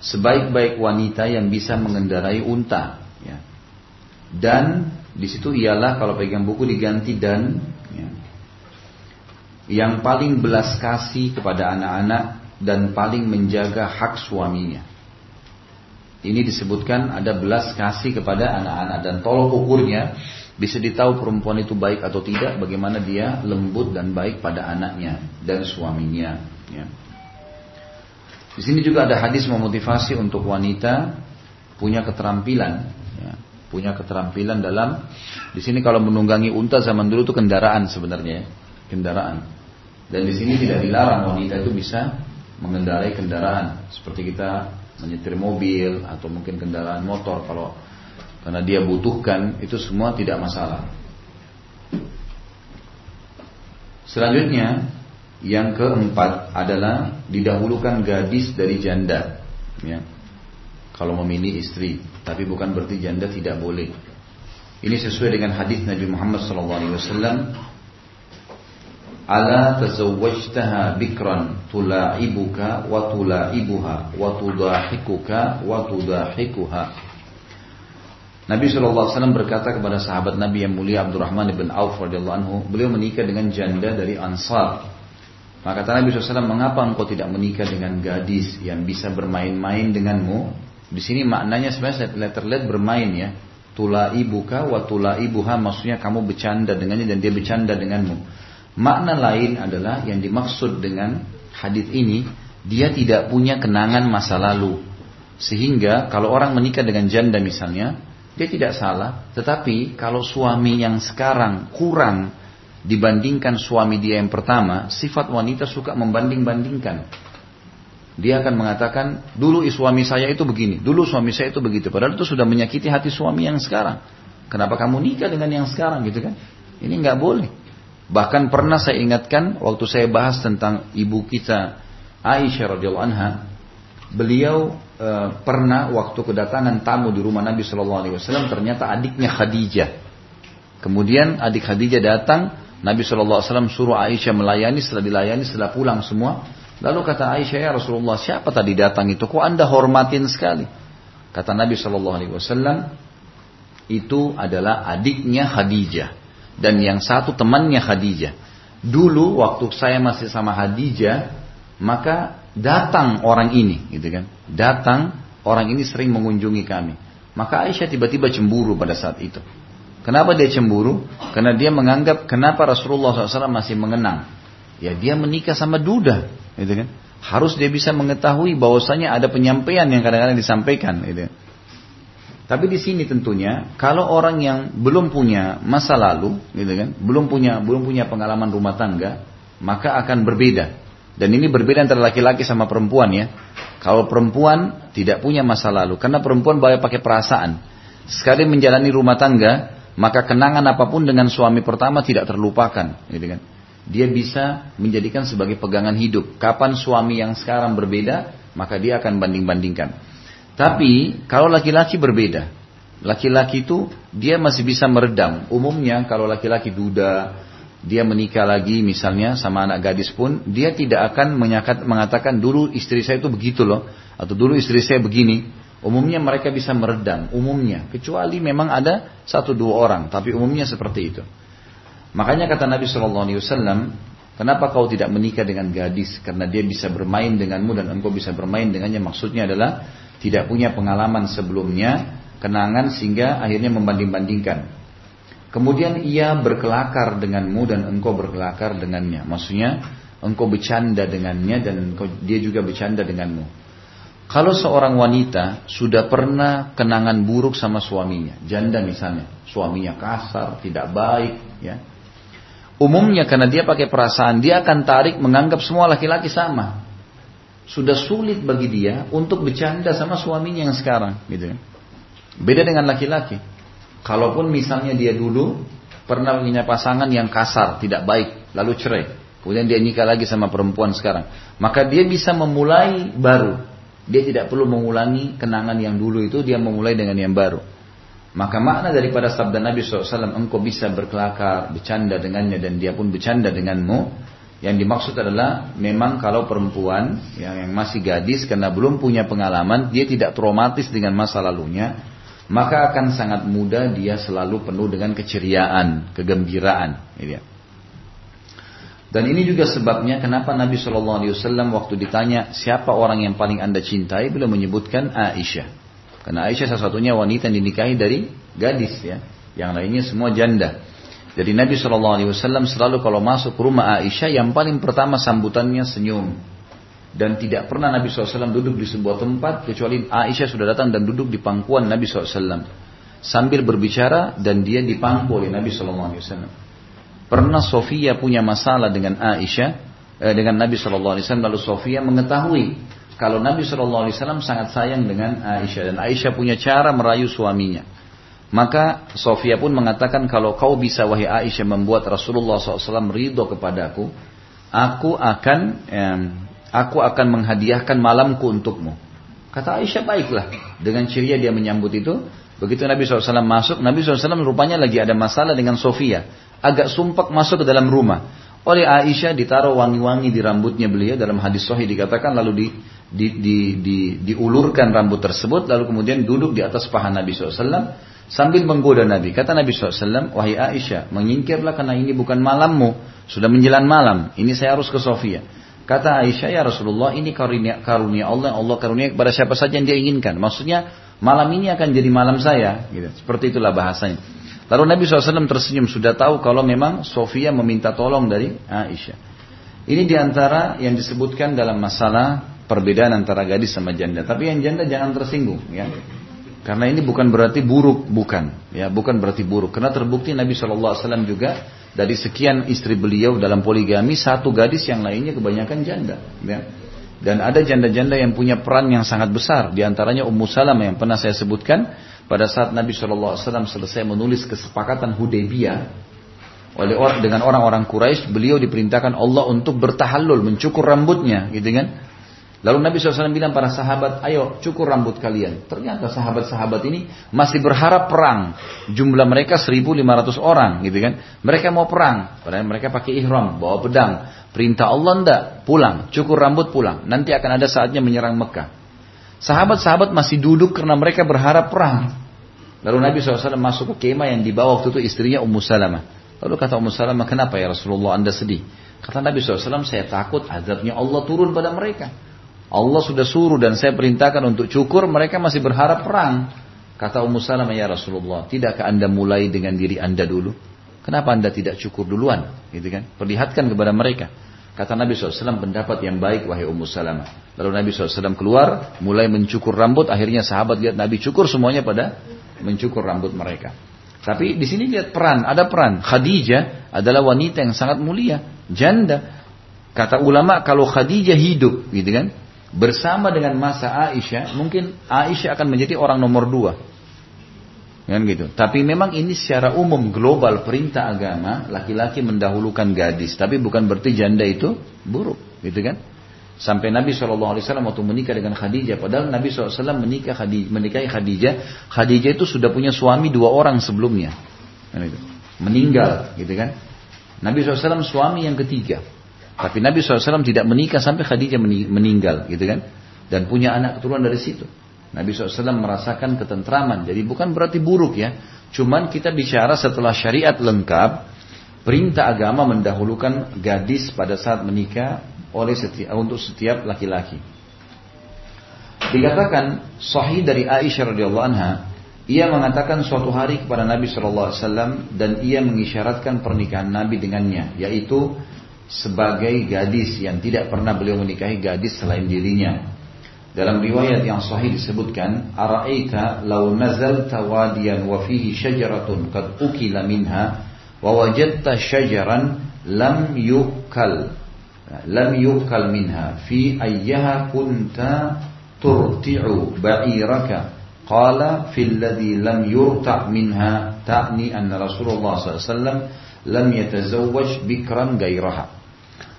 sebaik-baik wanita yang bisa mengendarai unta. Ya. Dan di situ ialah kalau pegang buku diganti dan ya, yang paling belas kasih kepada anak-anak dan paling menjaga hak suaminya. Ini disebutkan ada belas kasih kepada anak-anak dan tolong ukurnya bisa ditahu perempuan itu baik atau tidak bagaimana dia lembut dan baik pada anaknya dan suaminya. Ya. Di sini juga ada hadis memotivasi untuk wanita punya keterampilan, ya. punya keterampilan dalam di sini kalau menunggangi unta zaman dulu itu kendaraan sebenarnya, ya. kendaraan. Dan di sini tidak dilarang wanita itu bisa mengendarai kendaraan seperti kita menyetir mobil atau mungkin kendaraan motor kalau karena dia butuhkan itu semua tidak masalah. Selanjutnya yang keempat adalah didahulukan gadis dari janda. Ya. Kalau memilih istri, tapi bukan berarti janda tidak boleh. Ini sesuai dengan hadis Nabi Muhammad SAW Ala tazawwajtaha bikran tula'ibuka wa tula'ibuha wa tudahikuka wa tudahikuha. Nabi SAW berkata kepada sahabat Nabi yang mulia Abdurrahman bin Auf radhiyallahu anhu, beliau menikah dengan janda dari Ansar. Maka kata Nabi SAW, mengapa engkau tidak menikah dengan gadis yang bisa bermain-main denganmu? Di sini maknanya sebenarnya terlihat bermain ya. Tula ibuka wa tula ibuha maksudnya kamu bercanda dengannya dan dia bercanda denganmu. Makna lain adalah yang dimaksud dengan hadis ini, dia tidak punya kenangan masa lalu. Sehingga kalau orang menikah dengan janda misalnya, dia tidak salah. Tetapi kalau suami yang sekarang kurang dibandingkan suami dia yang pertama, sifat wanita suka membanding-bandingkan. Dia akan mengatakan, dulu suami saya itu begini, dulu suami saya itu begitu. Padahal itu sudah menyakiti hati suami yang sekarang. Kenapa kamu nikah dengan yang sekarang gitu kan? Ini nggak boleh. Bahkan pernah saya ingatkan waktu saya bahas tentang ibu kita Aisyah radhiyallahu anha, beliau e, pernah waktu kedatangan tamu di rumah Nabi Shallallahu alaihi wasallam ternyata adiknya Khadijah. Kemudian adik Khadijah datang, Nabi Shallallahu alaihi wasallam suruh Aisyah melayani, setelah dilayani setelah pulang semua, lalu kata Aisyah ya Rasulullah, siapa tadi datang itu? Kok Anda hormatin sekali? Kata Nabi Shallallahu alaihi wasallam, itu adalah adiknya Khadijah dan yang satu temannya Khadijah. Dulu waktu saya masih sama Khadijah, maka datang orang ini, gitu kan? Datang orang ini sering mengunjungi kami. Maka Aisyah tiba-tiba cemburu pada saat itu. Kenapa dia cemburu? Karena dia menganggap kenapa Rasulullah SAW masih mengenang. Ya dia menikah sama duda, gitu kan? Harus dia bisa mengetahui bahwasanya ada penyampaian yang kadang-kadang disampaikan, gitu. Kan? Tapi di sini tentunya kalau orang yang belum punya masa lalu, gitu kan, belum punya belum punya pengalaman rumah tangga, maka akan berbeda. Dan ini berbeda antara laki-laki sama perempuan ya. Kalau perempuan tidak punya masa lalu, karena perempuan banyak pakai perasaan. Sekali menjalani rumah tangga, maka kenangan apa pun dengan suami pertama tidak terlupakan, gitu kan. Dia bisa menjadikan sebagai pegangan hidup. Kapan suami yang sekarang berbeda, maka dia akan banding-bandingkan. Tapi kalau laki-laki berbeda. Laki-laki itu dia masih bisa meredam. Umumnya kalau laki-laki duda, dia menikah lagi misalnya sama anak gadis pun, dia tidak akan mengatakan dulu istri saya itu begitu loh. Atau dulu istri saya begini. Umumnya mereka bisa meredam, umumnya. Kecuali memang ada satu dua orang, tapi umumnya seperti itu. Makanya kata Nabi Shallallahu Alaihi Wasallam, kenapa kau tidak menikah dengan gadis? Karena dia bisa bermain denganmu dan engkau bisa bermain dengannya. Maksudnya adalah tidak punya pengalaman sebelumnya, kenangan sehingga akhirnya membanding-bandingkan. Kemudian ia berkelakar denganmu dan engkau berkelakar dengannya. Maksudnya engkau bercanda dengannya dan engkau, dia juga bercanda denganmu. Kalau seorang wanita sudah pernah kenangan buruk sama suaminya, janda misalnya, suaminya kasar, tidak baik, ya. Umumnya karena dia pakai perasaan, dia akan tarik menganggap semua laki-laki sama sudah sulit bagi dia untuk bercanda sama suaminya yang sekarang gitu kan. Beda dengan laki-laki. Kalaupun misalnya dia dulu pernah punya pasangan yang kasar, tidak baik, lalu cerai. Kemudian dia nikah lagi sama perempuan sekarang. Maka dia bisa memulai baru. Dia tidak perlu mengulangi kenangan yang dulu itu, dia memulai dengan yang baru. Maka makna daripada sabda Nabi SAW, engkau bisa berkelakar, bercanda dengannya dan dia pun bercanda denganmu, yang dimaksud adalah memang kalau perempuan yang, yang masih gadis karena belum punya pengalaman, dia tidak traumatis dengan masa lalunya, maka akan sangat mudah dia selalu penuh dengan keceriaan, kegembiraan. Gitu ya. Dan ini juga sebabnya kenapa Nabi Shallallahu Alaihi Wasallam waktu ditanya siapa orang yang paling anda cintai, beliau menyebutkan Aisyah. Karena Aisyah salah satunya wanita yang dinikahi dari gadis ya, yang lainnya semua janda. Jadi Nabi Shallallahu Alaihi Wasallam selalu kalau masuk ke rumah Aisyah yang paling pertama sambutannya senyum dan tidak pernah Nabi SAW duduk di sebuah tempat kecuali Aisyah sudah datang dan duduk di pangkuan Nabi SAW sambil berbicara dan dia dipangku oleh Nabi SAW. Pernah Sofia punya masalah dengan Aisyah eh, dengan Nabi Shallallahu Alaihi Wasallam lalu Sofia mengetahui kalau Nabi Shallallahu Alaihi Wasallam sangat sayang dengan Aisyah dan Aisyah punya cara merayu suaminya. Maka Sofia pun mengatakan kalau kau bisa wahai Aisyah membuat Rasulullah SAW ridho kepadaku, aku akan eh, aku akan menghadiahkan malamku untukmu. Kata Aisyah baiklah. Dengan ceria dia menyambut itu. Begitu Nabi SAW masuk, Nabi SAW rupanya lagi ada masalah dengan Sofia. Agak sumpah masuk ke dalam rumah. Oleh Aisyah ditaruh wangi-wangi di rambutnya beliau. Dalam hadis Sahih dikatakan lalu di, di, di, di, diulurkan rambut tersebut. Lalu kemudian duduk di atas paha Nabi SAW. Sambil menggoda Nabi. Kata Nabi SAW, Wahai Aisyah, menyingkirlah karena ini bukan malammu. Sudah menjelang malam. Ini saya harus ke Sofia. Kata Aisyah, ya Rasulullah, ini karunia, karunia Allah, Allah karunia kepada siapa saja yang dia inginkan. Maksudnya, malam ini akan jadi malam saya. Gitu. Seperti itulah bahasanya. Lalu Nabi SAW tersenyum, sudah tahu kalau memang Sofia meminta tolong dari Aisyah. Ini di antara yang disebutkan dalam masalah perbedaan antara gadis sama janda. Tapi yang janda jangan tersinggung. ya. Karena ini bukan berarti buruk, bukan. ya Bukan berarti buruk. Karena terbukti Nabi SAW juga dari sekian istri beliau dalam poligami satu gadis yang lainnya kebanyakan janda ya. dan ada janda-janda yang punya peran yang sangat besar Di antaranya Ummu Salamah yang pernah saya sebutkan pada saat Nabi SAW selesai menulis kesepakatan Hudaybiyah oleh orang dengan orang-orang Quraisy beliau diperintahkan Allah untuk bertahallul mencukur rambutnya gitu kan Lalu Nabi SAW bilang para sahabat, ayo cukur rambut kalian. Ternyata sahabat-sahabat ini masih berharap perang. Jumlah mereka 1.500 orang gitu kan. Mereka mau perang. Padahal mereka pakai ihram, bawa pedang. Perintah Allah ndak, pulang. Cukur rambut pulang. Nanti akan ada saatnya menyerang Mekah. Sahabat-sahabat masih duduk karena mereka berharap perang. Lalu Nabi SAW masuk ke kemah yang dibawa waktu itu istrinya Ummu Salamah. Lalu kata Ummu Salamah, kenapa ya Rasulullah anda sedih? Kata Nabi SAW, saya takut azabnya Allah turun pada mereka. Allah sudah suruh dan saya perintahkan untuk cukur, mereka masih berharap perang. Kata Ummu Salamah ya Rasulullah, tidakkah anda mulai dengan diri anda dulu? Kenapa anda tidak cukur duluan? Gitu kan? Perlihatkan kepada mereka. Kata Nabi SAW pendapat yang baik wahai Ummu Salamah. Lalu Nabi SAW keluar, mulai mencukur rambut. Akhirnya sahabat lihat Nabi cukur semuanya pada mencukur rambut mereka. Tapi di sini lihat peran, ada peran. Khadijah adalah wanita yang sangat mulia, janda. Kata ulama kalau Khadijah hidup, gitu kan? Bersama dengan masa Aisyah, mungkin Aisyah akan menjadi orang nomor dua. Kan gitu. Tapi memang ini secara umum global perintah agama laki-laki mendahulukan gadis. Tapi bukan berarti janda itu buruk, gitu kan? Sampai Nabi SAW waktu menikah dengan Khadijah, padahal Nabi SAW menikah Khadijah, menikahi Khadijah, Khadijah itu sudah punya suami dua orang sebelumnya, kan gitu. meninggal, gitu kan? Nabi SAW suami yang ketiga, tapi Nabi SAW tidak menikah sampai Khadijah meninggal, gitu kan? Dan punya anak keturunan dari situ. Nabi SAW merasakan ketentraman. Jadi bukan berarti buruk ya. Cuman kita bicara setelah syariat lengkap, perintah agama mendahulukan gadis pada saat menikah oleh setiap, untuk setiap laki-laki. Dikatakan sahih dari Aisyah radhiyallahu anha, ia mengatakan suatu hari kepada Nabi SAW dan ia mengisyaratkan pernikahan Nabi dengannya, yaitu sebagai gadis yang tidak pernah beliau menikahi gadis selain dirinya. Dalam riwayat yang sahih disebutkan, "Ara'aita law nazalta wadiyan wa fihi syajaratun qad ukila minha wa wajadta syajaran lam yukal lam yukal minha fi ayyaha kunta turti'u ba'iraka qala fil ladhi lam yurta' minha ta'ni anna Rasulullah sallallahu alaihi wasallam lam yatazawwaj bikran gairaha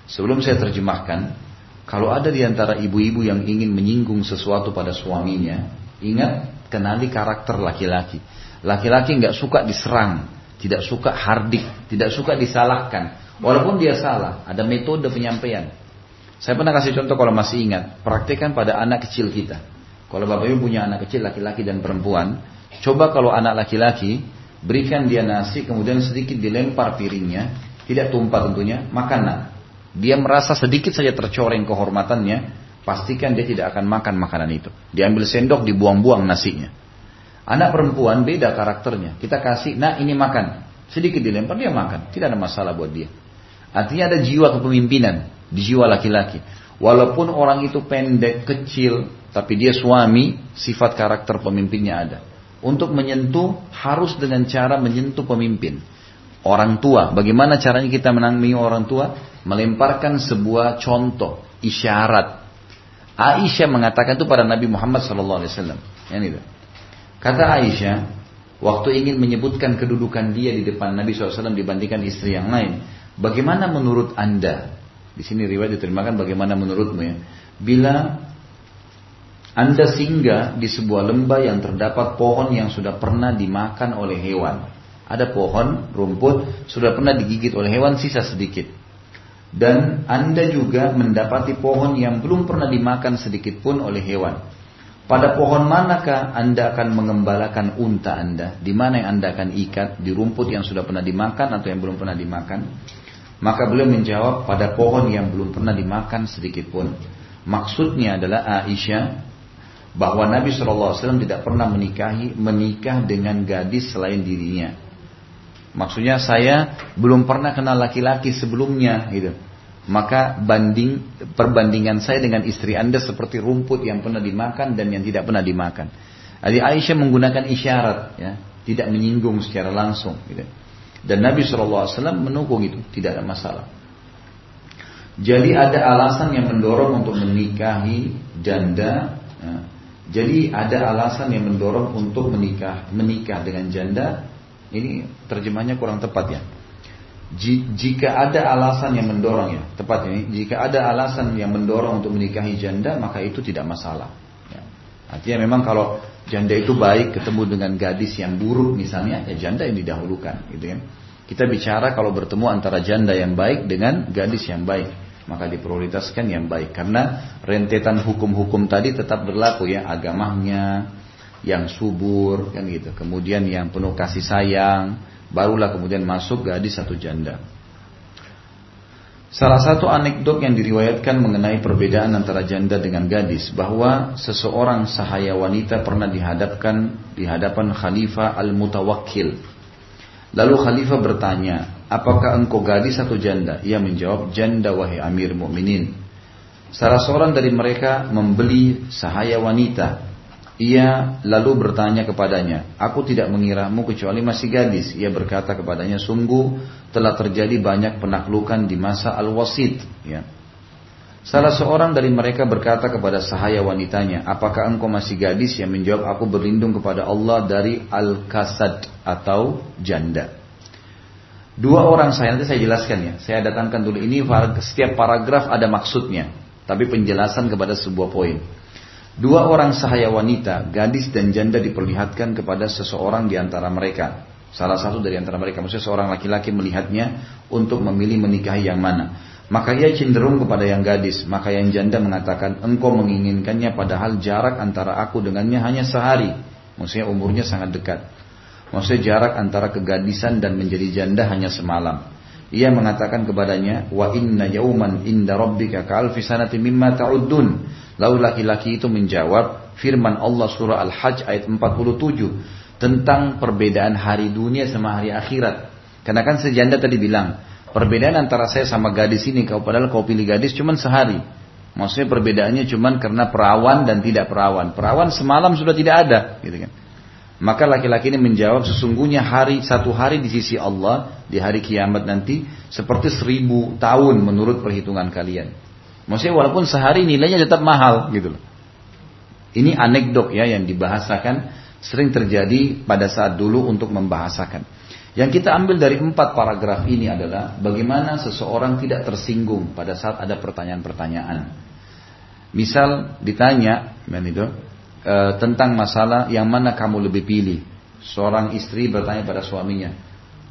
Sebelum saya terjemahkan, kalau ada di antara ibu-ibu yang ingin menyinggung sesuatu pada suaminya, ingat kenali karakter laki-laki. Laki-laki nggak suka diserang, tidak suka hardik, tidak suka disalahkan. Walaupun dia salah, ada metode penyampaian. Saya pernah kasih contoh kalau masih ingat, praktekkan pada anak kecil kita. Kalau bapak ibu punya anak kecil laki-laki dan perempuan, coba kalau anak laki-laki berikan dia nasi kemudian sedikit dilempar piringnya, tidak tumpah tentunya, makan nak. Dia merasa sedikit saja tercoreng kehormatannya, pastikan dia tidak akan makan makanan itu. Diambil sendok, dibuang-buang nasinya. Anak perempuan beda karakternya. Kita kasih, nah ini makan. Sedikit dilempar, dia makan. Tidak ada masalah buat dia. Artinya ada jiwa kepemimpinan di jiwa laki-laki. Walaupun orang itu pendek, kecil, tapi dia suami, sifat karakter pemimpinnya ada. Untuk menyentuh harus dengan cara menyentuh pemimpin. orang tua. Bagaimana caranya kita menangmi orang tua? Melemparkan sebuah contoh, isyarat. Aisyah mengatakan itu pada Nabi Muhammad SAW. Yang itu. Kata Aisyah, waktu ingin menyebutkan kedudukan dia di depan Nabi SAW dibandingkan istri yang lain. Bagaimana menurut anda? Di sini riwayat diterimakan bagaimana menurutmu ya. Bila anda singgah di sebuah lembah yang terdapat pohon yang sudah pernah dimakan oleh hewan. Ada pohon, rumput, sudah pernah digigit oleh hewan, sisa sedikit. Dan Anda juga mendapati pohon yang belum pernah dimakan sedikit pun oleh hewan. Pada pohon manakah Anda akan mengembalakan unta Anda? Di mana yang Anda akan ikat? Di rumput yang sudah pernah dimakan atau yang belum pernah dimakan? Maka beliau menjawab pada pohon yang belum pernah dimakan sedikit pun. Maksudnya adalah Aisyah bahwa Nabi SAW tidak pernah menikahi menikah dengan gadis selain dirinya. Maksudnya saya belum pernah kenal laki-laki sebelumnya gitu. Maka banding perbandingan saya dengan istri Anda seperti rumput yang pernah dimakan dan yang tidak pernah dimakan. Jadi Aisyah menggunakan isyarat ya, tidak menyinggung secara langsung gitu. Dan Nabi SAW menukung itu, tidak ada masalah. Jadi ada alasan yang mendorong untuk menikahi janda. Ya. Jadi ada alasan yang mendorong untuk menikah menikah dengan janda ini terjemahnya kurang tepat ya. Jika ada alasan yang mendorong ya, tepat ini. Jika ada alasan yang mendorong untuk menikahi janda, maka itu tidak masalah. Ya. Artinya memang kalau janda itu baik ketemu dengan gadis yang buruk misalnya, ya janda yang didahulukan, gitu ya. Kita bicara kalau bertemu antara janda yang baik dengan gadis yang baik, maka diprioritaskan yang baik karena rentetan hukum-hukum tadi tetap berlaku ya agamanya, yang subur kan gitu. Kemudian yang penuh kasih sayang, barulah kemudian masuk gadis satu janda. Salah satu anekdot yang diriwayatkan mengenai perbedaan antara janda dengan gadis bahwa seseorang sahaya wanita pernah dihadapkan di hadapan Khalifah Al-Mutawakkil. Lalu Khalifah bertanya, "Apakah engkau gadis atau janda?" Ia menjawab, "Janda wahai Amir Mukminin." Salah seorang dari mereka membeli sahaya wanita ia lalu bertanya kepadanya, aku tidak mengiramu kecuali masih gadis. Ia berkata kepadanya, sungguh telah terjadi banyak penaklukan di masa Al-Wasid. Ya. Salah seorang dari mereka berkata kepada sahaya wanitanya, apakah engkau masih gadis? Yang menjawab, aku berlindung kepada Allah dari Al-Kasad atau janda. Dua orang saya, nanti saya jelaskan ya. Saya datangkan dulu ini, setiap paragraf ada maksudnya. Tapi penjelasan kepada sebuah poin. Dua orang sahaya wanita, gadis dan janda diperlihatkan kepada seseorang di antara mereka. Salah satu dari antara mereka, maksudnya seorang laki-laki melihatnya untuk memilih menikahi yang mana. Maka ia cenderung kepada yang gadis, maka yang janda mengatakan, engkau menginginkannya padahal jarak antara aku dengannya hanya sehari. Maksudnya umurnya sangat dekat. Maksudnya jarak antara kegadisan dan menjadi janda hanya semalam. Ia mengatakan kepadanya, wa inna yauman inda rabbika ka'alfi sanati mimma ta'uddun. Lalu laki-laki itu menjawab firman Allah surah Al-Hajj ayat 47 tentang perbedaan hari dunia sama hari akhirat. Karena kan sejanda tadi bilang, perbedaan antara saya sama gadis ini, kau padahal kau pilih gadis cuma sehari. Maksudnya perbedaannya cuma karena perawan dan tidak perawan. Perawan semalam sudah tidak ada, gitu kan. Maka laki-laki ini menjawab sesungguhnya hari satu hari di sisi Allah di hari kiamat nanti seperti seribu tahun menurut perhitungan kalian. Maksudnya walaupun sehari nilainya tetap mahal gitu loh. Ini anekdot ya yang dibahasakan sering terjadi pada saat dulu untuk membahasakan. Yang kita ambil dari empat paragraf ini adalah bagaimana seseorang tidak tersinggung pada saat ada pertanyaan-pertanyaan. Misal ditanya, itu, e, tentang masalah yang mana kamu lebih pilih. Seorang istri bertanya pada suaminya,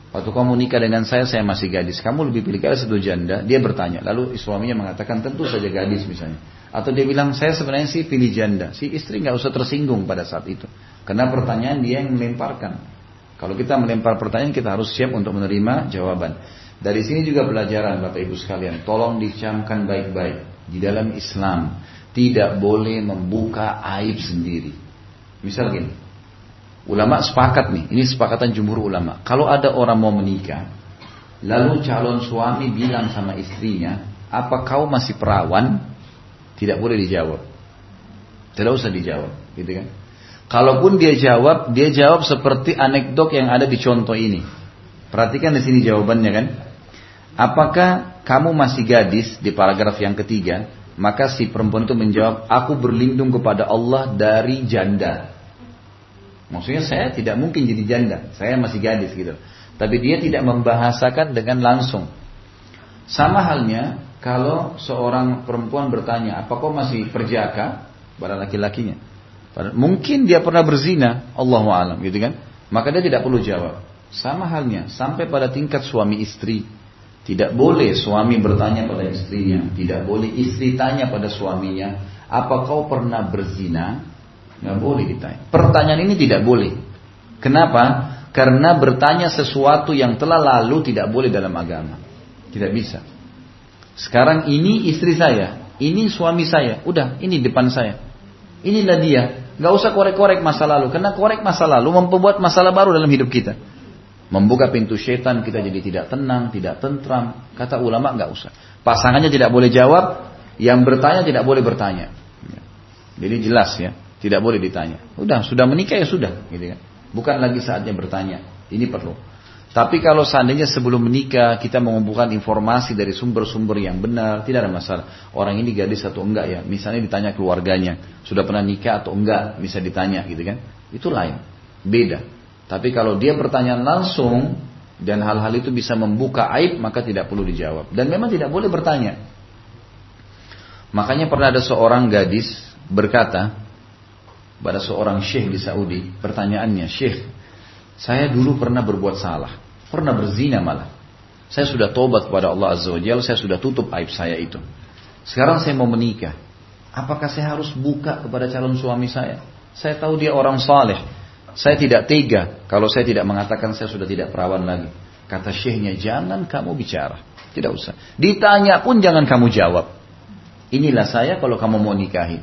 Waktu kamu nikah dengan saya, saya masih gadis. Kamu lebih pilih gadis atau janda? Dia bertanya. Lalu suaminya mengatakan, tentu saja gadis misalnya. Atau dia bilang, saya sebenarnya sih pilih janda. Si istri nggak usah tersinggung pada saat itu. Karena pertanyaan dia yang melemparkan. Kalau kita melempar pertanyaan, kita harus siap untuk menerima jawaban. Dari sini juga pelajaran Bapak Ibu sekalian. Tolong dicamkan baik-baik. Di dalam Islam, tidak boleh membuka aib sendiri. Misal gini, Ulama sepakat nih, ini sepakatan jumhur ulama. Kalau ada orang mau menikah, lalu calon suami bilang sama istrinya, apa kau masih perawan? Tidak boleh dijawab. Tidak usah dijawab, gitu kan? Kalaupun dia jawab, dia jawab seperti anekdot yang ada di contoh ini. Perhatikan di sini jawabannya kan. Apakah kamu masih gadis di paragraf yang ketiga? Maka si perempuan itu menjawab, aku berlindung kepada Allah dari janda. Maksudnya saya tidak mungkin jadi janda, saya masih gadis gitu. Tapi dia tidak membahasakan dengan langsung. Sama halnya kalau seorang perempuan bertanya, apa kau masih perjaka? Pada laki-lakinya. Mungkin dia pernah berzina, Allah alam gitu kan. Maka dia tidak perlu jawab. Sama halnya, sampai pada tingkat suami istri. Tidak boleh suami bertanya pada istrinya. Tidak boleh istri tanya pada suaminya. Apa kau pernah berzina? Nggak boleh ditanya. Pertanyaan ini tidak boleh. Kenapa? Karena bertanya sesuatu yang telah lalu tidak boleh dalam agama. Tidak bisa. Sekarang ini istri saya. Ini suami saya. Udah, ini depan saya. Inilah dia. Gak usah korek-korek masa lalu. Karena korek masa lalu membuat masalah baru dalam hidup kita. Membuka pintu setan kita jadi tidak tenang, tidak tentram. Kata ulama nggak usah. Pasangannya tidak boleh jawab, yang bertanya tidak boleh bertanya. Jadi jelas ya, tidak boleh ditanya. Udah, sudah menikah ya sudah, gitu kan. Bukan lagi saatnya bertanya. Ini perlu. Tapi kalau seandainya sebelum menikah kita mengumpulkan informasi dari sumber-sumber yang benar, tidak ada masalah. Orang ini gadis atau enggak ya. Misalnya ditanya keluarganya, sudah pernah nikah atau enggak, bisa ditanya gitu kan. Itu lain. Beda. Tapi kalau dia bertanya langsung dan hal-hal itu bisa membuka aib maka tidak perlu dijawab. Dan memang tidak boleh bertanya. Makanya pernah ada seorang gadis berkata pada seorang syekh di Saudi, pertanyaannya, "Syekh, saya dulu pernah berbuat salah, pernah berzina malah. Saya sudah tobat kepada Allah Azza wa Jalla, saya sudah tutup aib saya itu. Sekarang saya mau menikah. Apakah saya harus buka kepada calon suami saya? Saya tahu dia orang saleh, saya tidak tega kalau saya tidak mengatakan saya sudah tidak perawan lagi. Kata syekhnya, jangan kamu bicara. Tidak usah. Ditanya pun jangan kamu jawab. Inilah saya kalau kamu mau nikahi.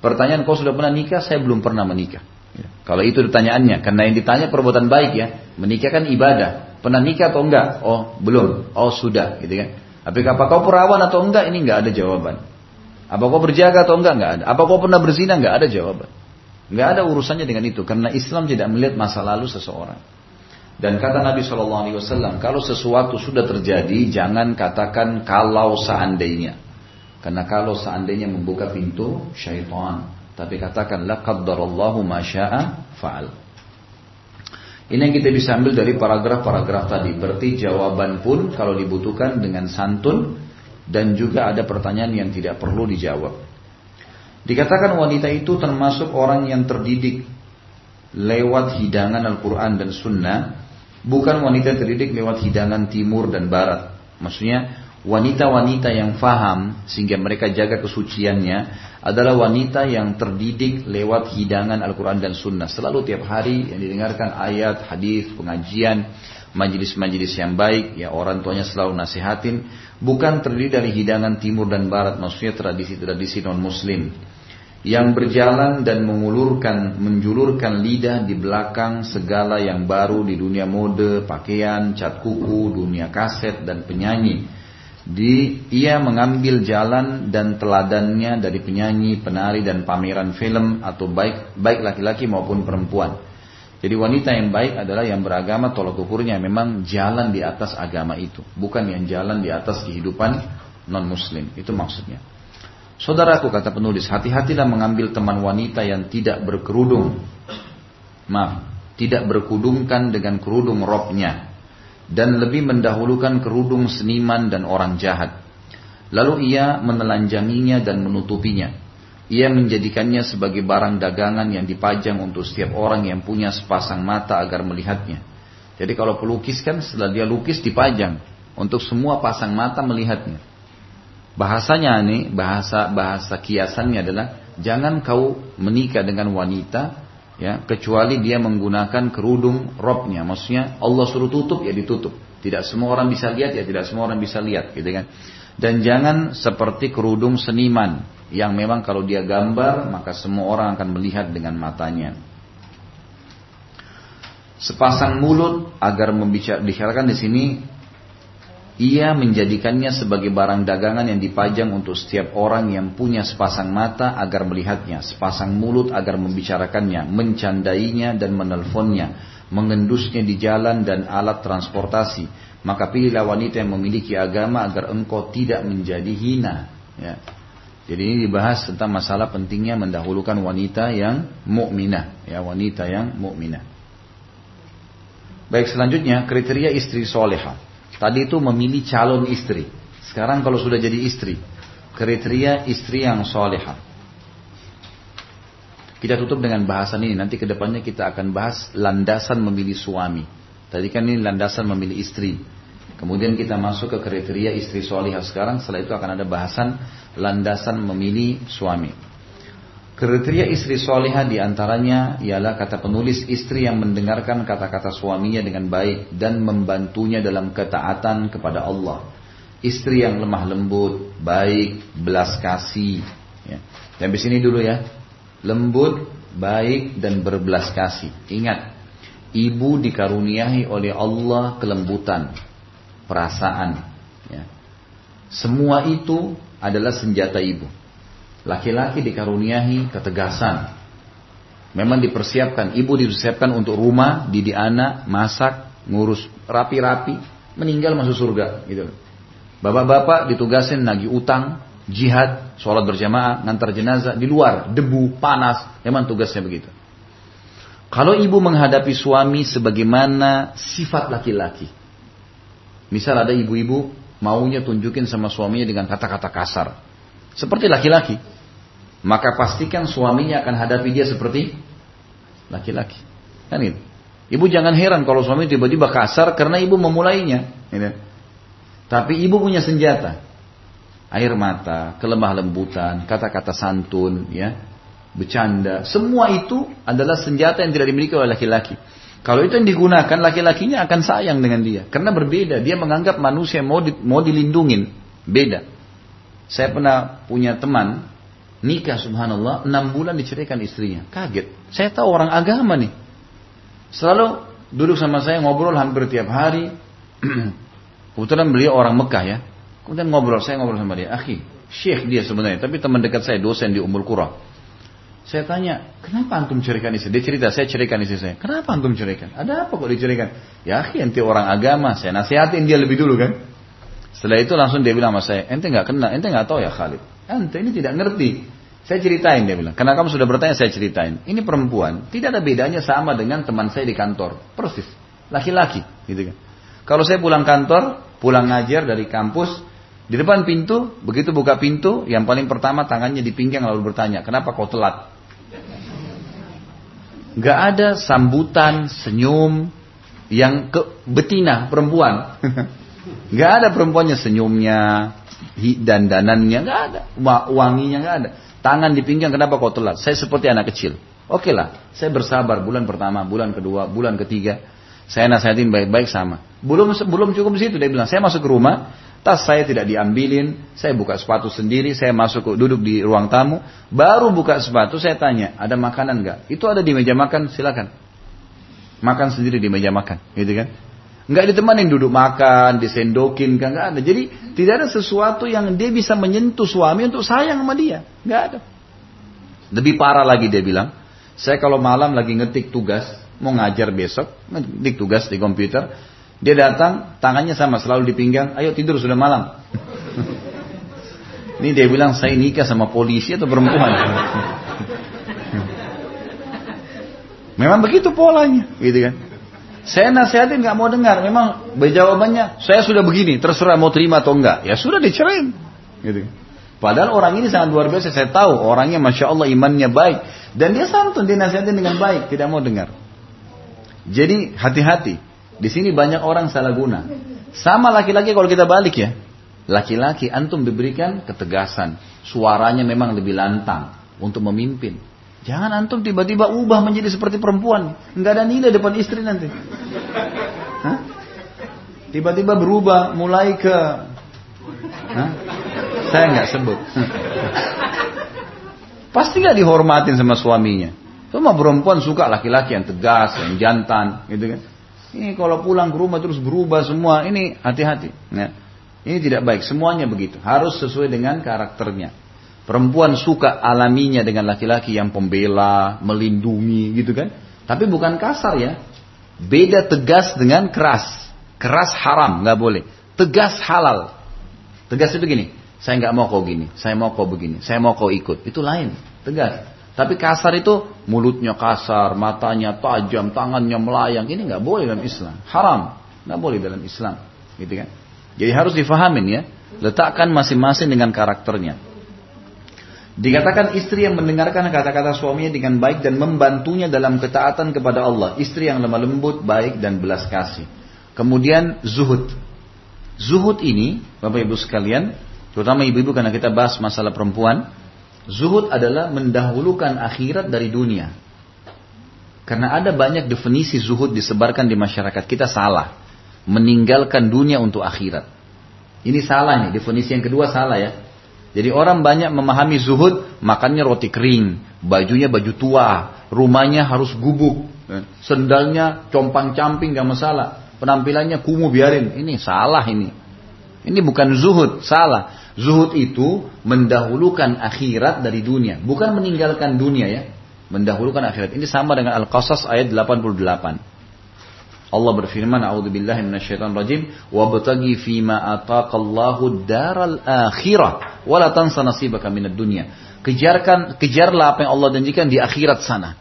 Pertanyaan kau sudah pernah nikah? Saya belum pernah menikah. Ya. Kalau itu pertanyaannya, karena yang ditanya perbuatan baik ya. Menikah kan ibadah. Pernah nikah atau enggak? Oh, belum. Oh, sudah, gitu kan. Tapi apa kau perawan atau enggak? Ini enggak ada jawaban. Apa kau berjaga atau enggak? Enggak ada. Apa kau pernah berzina? Enggak ada jawaban. Nggak ada urusannya dengan itu karena Islam tidak melihat masa lalu seseorang. Dan kata Nabi Shallallahu Alaihi Wasallam, kalau sesuatu sudah terjadi, jangan katakan kalau seandainya, karena kalau seandainya membuka pintu syaitan. Tapi katakan la qaddarallahu ma syaa fa'al. Ini yang kita bisa ambil dari paragraf-paragraf tadi. Berarti jawaban pun kalau dibutuhkan dengan santun dan juga ada pertanyaan yang tidak perlu dijawab. Dikatakan wanita itu termasuk orang yang terdidik lewat hidangan Al-Quran dan Sunnah, bukan wanita yang terdidik lewat hidangan Timur dan Barat. Maksudnya wanita-wanita yang faham sehingga mereka jaga kesuciannya adalah wanita yang terdidik lewat hidangan Al-Quran dan Sunnah. Selalu tiap hari yang didengarkan ayat, hadis, pengajian, majelis-majelis yang baik, ya orang tuanya selalu nasihatin, bukan terdiri dari hidangan timur dan barat, maksudnya tradisi-tradisi non-muslim yang berjalan dan mengulurkan, menjulurkan lidah di belakang segala yang baru di dunia mode, pakaian, cat kuku, dunia kaset dan penyanyi. Di, ia mengambil jalan dan teladannya dari penyanyi, penari dan pameran film atau baik baik laki-laki maupun perempuan. Jadi wanita yang baik adalah yang beragama tolak ukurnya memang jalan di atas agama itu, bukan yang jalan di atas kehidupan non muslim. Itu maksudnya. Saudaraku kata penulis, hati-hatilah mengambil teman wanita yang tidak berkerudung. Maaf, tidak berkudungkan dengan kerudung robnya. Dan lebih mendahulukan kerudung seniman dan orang jahat. Lalu ia menelanjanginya dan menutupinya. Ia menjadikannya sebagai barang dagangan yang dipajang untuk setiap orang yang punya sepasang mata agar melihatnya. Jadi kalau pelukis kan setelah dia lukis dipajang untuk semua pasang mata melihatnya. Bahasanya ini, bahasa bahasa kiasannya adalah jangan kau menikah dengan wanita ya kecuali dia menggunakan kerudung robnya. Maksudnya Allah suruh tutup ya ditutup. Tidak semua orang bisa lihat ya tidak semua orang bisa lihat gitu kan. Dan jangan seperti kerudung seniman yang memang kalau dia gambar maka semua orang akan melihat dengan matanya. Sepasang mulut agar membicarakan di sini ia menjadikannya sebagai barang dagangan yang dipajang untuk setiap orang yang punya sepasang mata agar melihatnya, sepasang mulut agar membicarakannya, mencandainya dan menelponnya, mengendusnya di jalan dan alat transportasi. Maka pilihlah wanita yang memiliki agama agar engkau tidak menjadi hina. Ya. Jadi ini dibahas tentang masalah pentingnya mendahulukan wanita yang mukminah, ya wanita yang mukminah. Baik selanjutnya kriteria istri soleha. Tadi itu memilih calon istri. Sekarang kalau sudah jadi istri, kriteria istri yang soleha. Kita tutup dengan bahasan ini. Nanti ke depannya kita akan bahas landasan memilih suami. Tadi kan ini landasan memilih istri. Kemudian kita masuk ke kriteria istri solihah sekarang. Setelah itu akan ada bahasan landasan memilih suami. Kriteria istri solihah di antaranya ialah kata penulis istri yang mendengarkan kata-kata suaminya dengan baik dan membantunya dalam ketaatan kepada Allah. Istri yang lemah lembut, baik, belas kasih. Ya. Dan di sini dulu ya, lembut, baik dan berbelas kasih. Ingat, ibu dikaruniai oleh Allah kelembutan, perasaan. Ya. Semua itu adalah senjata ibu. Laki-laki dikaruniahi ketegasan. Memang dipersiapkan, ibu dipersiapkan untuk rumah, didik anak, masak, ngurus rapi-rapi, meninggal masuk surga. Gitu. Bapak-bapak ditugasin nagih utang, jihad, sholat berjamaah, ngantar jenazah di luar, debu, panas, memang tugasnya begitu. Kalau ibu menghadapi suami sebagaimana sifat laki-laki, misal ada ibu-ibu maunya tunjukin sama suaminya dengan kata-kata kasar. Seperti laki-laki. Maka pastikan suaminya akan hadapi dia seperti laki-laki. Kan itu. Ibu jangan heran kalau suami tiba-tiba kasar karena ibu memulainya. Gitu. Tapi ibu punya senjata. Air mata, kelemah lembutan, kata-kata santun, ya, bercanda. Semua itu adalah senjata yang tidak dimiliki oleh laki-laki. Kalau itu yang digunakan, laki-lakinya akan sayang dengan dia. Karena berbeda. Dia menganggap manusia mau, di, mau dilindungin. Beda. Saya pernah punya teman, nikah subhanallah, enam bulan diceraikan istrinya. Kaget. Saya tahu orang agama nih. Selalu duduk sama saya ngobrol hampir tiap hari. Kebetulan beliau orang Mekah ya. Kemudian ngobrol, saya ngobrol sama dia. Akhi, syekh dia sebenarnya. Tapi teman dekat saya, dosen di Umul Qura. Saya tanya, kenapa antum ceraikan istri? Dia cerita, saya ceraikan istri saya. Kenapa antum ceraikan? Ada apa kok diceraikan? Ya ente orang agama, saya nasihatin dia lebih dulu kan. Setelah itu langsung dia bilang sama saya, ente nggak kena, ente nggak tahu ya Khalid. Ente ini tidak ngerti. Saya ceritain dia bilang, karena kamu sudah bertanya saya ceritain. Ini perempuan, tidak ada bedanya sama dengan teman saya di kantor. Persis, laki-laki gitu kan. Kalau saya pulang kantor, pulang ngajar dari kampus, di depan pintu, begitu buka pintu, yang paling pertama tangannya di pinggang lalu bertanya, kenapa kau telat? Gak ada sambutan, senyum yang ke betina perempuan. Gak ada perempuannya senyumnya, dan danannya gak ada, wanginya gak ada. Tangan di pinggang kenapa kau telat? Saya seperti anak kecil. Oke lah, saya bersabar bulan pertama, bulan kedua, bulan ketiga. Saya nasihatin baik-baik sama. Belum belum cukup situ dia bilang, saya masuk ke rumah, Tas saya tidak diambilin, saya buka sepatu sendiri, saya masuk duduk di ruang tamu, baru buka sepatu saya tanya, ada makanan nggak? Itu ada di meja makan, silakan. Makan sendiri di meja makan, gitu kan? Nggak ditemanin duduk makan, disendokin, kan nggak ada. Jadi tidak ada sesuatu yang dia bisa menyentuh suami untuk sayang sama dia, nggak ada. Lebih parah lagi dia bilang, saya kalau malam lagi ngetik tugas, mau ngajar besok, ngetik tugas di komputer, dia datang, tangannya sama selalu di pinggang, ayo tidur sudah malam. Ini dia bilang saya nikah sama polisi atau perempuan. Memang begitu polanya, gitu kan. Saya nasihatin nggak mau dengar, memang jawabannya saya sudah begini, terserah mau terima atau enggak. Ya sudah dicerain, gitu. Padahal orang ini sangat luar biasa, saya tahu orangnya masya Allah imannya baik dan dia santun, dia nasihatin dengan baik, tidak mau dengar. Jadi hati-hati. Di sini banyak orang salah guna. Sama laki-laki kalau kita balik ya. Laki-laki antum diberikan ketegasan. Suaranya memang lebih lantang untuk memimpin. Jangan antum tiba-tiba ubah menjadi seperti perempuan. Nggak ada nilai depan istri nanti. Tiba-tiba berubah mulai ke Hah? Saya nggak sebut. Pasti nggak dihormatin sama suaminya. Cuma perempuan suka laki-laki yang tegas, yang jantan, gitu kan. Ini kalau pulang ke rumah terus berubah semua, ini hati-hati. Ya. Ini tidak baik, semuanya begitu. Harus sesuai dengan karakternya. Perempuan suka alaminya dengan laki-laki yang pembela, melindungi gitu kan. Tapi bukan kasar ya. Beda tegas dengan keras. Keras haram, nggak boleh. Tegas halal. Tegas itu gini, saya nggak mau kau gini, saya mau kau begini, saya mau kau ikut. Itu lain, tegas. Tapi kasar itu mulutnya kasar, matanya tajam, tangannya melayang. Ini nggak boleh dalam Islam. Haram, nggak boleh dalam Islam. Gitu kan? Jadi harus difahamin ya. Letakkan masing-masing dengan karakternya. Dikatakan istri yang mendengarkan kata-kata suaminya dengan baik dan membantunya dalam ketaatan kepada Allah. Istri yang lemah lembut, baik dan belas kasih. Kemudian zuhud. Zuhud ini, Bapak Ibu sekalian, terutama ibu-ibu karena kita bahas masalah perempuan, Zuhud adalah mendahulukan akhirat dari dunia. Karena ada banyak definisi zuhud disebarkan di masyarakat kita salah. Meninggalkan dunia untuk akhirat. Ini salah nih, definisi yang kedua salah ya. Jadi orang banyak memahami zuhud, makannya roti kering, bajunya baju tua, rumahnya harus gubuk, sendalnya compang-camping gak masalah, penampilannya kumuh biarin. Ini salah ini. Ini bukan zuhud, salah. Zuhud itu mendahulukan akhirat dari dunia, bukan meninggalkan dunia ya. Mendahulukan akhirat. Ini sama dengan Al-Qasas ayat 88. Allah berfirman, "A'udzubillahi minasyaitonir wa bataghi fima ataqallahu daral akhirah wa la tansa nasibaka minad dunya." Kejarkan kejarlah apa yang Allah janjikan di akhirat sana.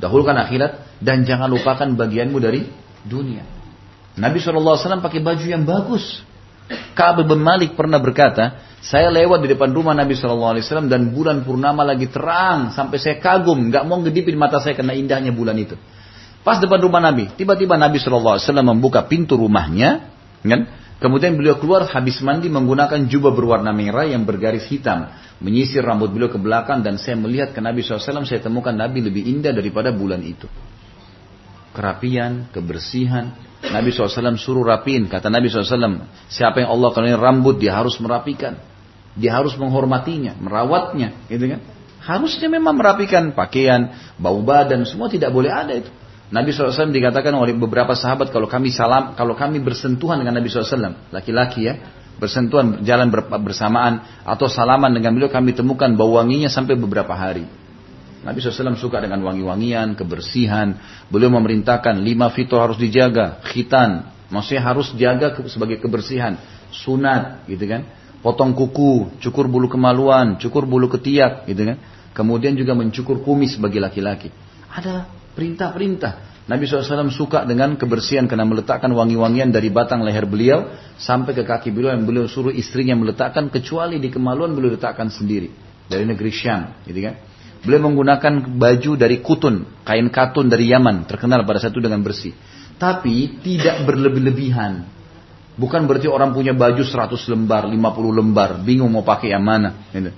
Dahulukan akhirat dan jangan lupakan bagianmu dari dunia. Nabi SAW pakai baju yang bagus. Ka'ab bin Malik pernah berkata, saya lewat di depan rumah Nabi SAW dan bulan purnama lagi terang sampai saya kagum, nggak mau ngedipin mata saya karena indahnya bulan itu. Pas depan rumah Nabi, tiba-tiba Nabi SAW membuka pintu rumahnya, kan? Kemudian beliau keluar habis mandi menggunakan jubah berwarna merah yang bergaris hitam. Menyisir rambut beliau ke belakang dan saya melihat ke Nabi SAW, saya temukan Nabi lebih indah daripada bulan itu. Kerapian, kebersihan, Nabi SAW suruh rapiin. Kata Nabi SAW, siapa yang Allah kenal rambut, dia harus merapikan. Dia harus menghormatinya, merawatnya. Gitu kan? Harusnya memang merapikan pakaian, bau badan, semua tidak boleh ada itu. Nabi SAW dikatakan oleh beberapa sahabat kalau kami salam, kalau kami bersentuhan dengan Nabi SAW, laki-laki ya, bersentuhan jalan bersamaan atau salaman dengan beliau kami temukan bau wanginya sampai beberapa hari. Nabi SAW suka dengan wangi-wangian, kebersihan. Beliau memerintahkan lima fitur harus dijaga. Khitan, maksudnya harus jaga sebagai kebersihan. Sunat, gitu kan. Potong kuku, cukur bulu kemaluan, cukur bulu ketiak, gitu kan. Kemudian juga mencukur kumis bagi laki-laki. Ada perintah-perintah. Nabi SAW suka dengan kebersihan karena meletakkan wangi-wangian dari batang leher beliau sampai ke kaki beliau yang beliau suruh istrinya meletakkan kecuali di kemaluan beliau letakkan sendiri dari negeri Syam, gitu kan. Beliau menggunakan baju dari kutun, kain katun dari Yaman, terkenal pada satu dengan bersih. Tapi tidak berlebih-lebihan. Bukan berarti orang punya baju 100 lembar, 50 lembar, bingung mau pakai yang mana. Gitu.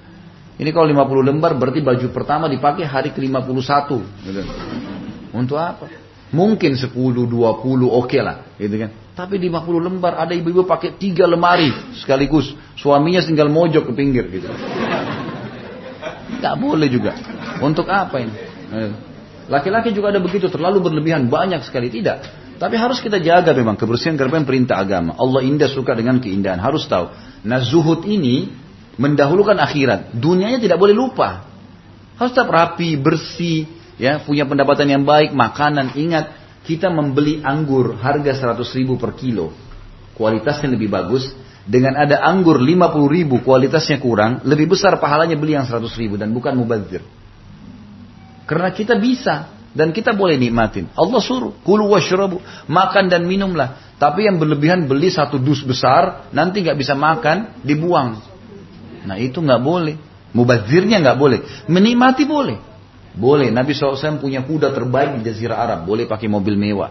Ini kalau 50 lembar berarti baju pertama dipakai hari ke-51. Gitu. Untuk apa? Mungkin 10, 20 oke okay lah. Gitu kan. Tapi 50 lembar ada ibu-ibu pakai tiga lemari sekaligus. Suaminya tinggal mojok ke pinggir gitu. Gak boleh juga. Untuk apa ini? Eh, laki-laki juga ada begitu, terlalu berlebihan, banyak sekali. Tidak. Tapi harus kita jaga memang kebersihan karena perintah agama. Allah indah suka dengan keindahan. Harus tahu. Nah zuhud ini mendahulukan akhirat. Dunianya tidak boleh lupa. Harus tetap rapi, bersih, ya punya pendapatan yang baik, makanan. Ingat, kita membeli anggur harga 100 ribu per kilo. Kualitasnya lebih bagus dengan ada anggur 50 ribu kualitasnya kurang, lebih besar pahalanya beli yang 100 ribu dan bukan mubazir. Karena kita bisa dan kita boleh nikmatin. Allah suruh, kulu washrabu, makan dan minumlah. Tapi yang berlebihan beli satu dus besar, nanti nggak bisa makan, dibuang. Nah itu nggak boleh. Mubazirnya nggak boleh. Menikmati boleh. Boleh. Nabi SAW punya kuda terbaik di Jazirah Arab. Boleh pakai mobil mewah.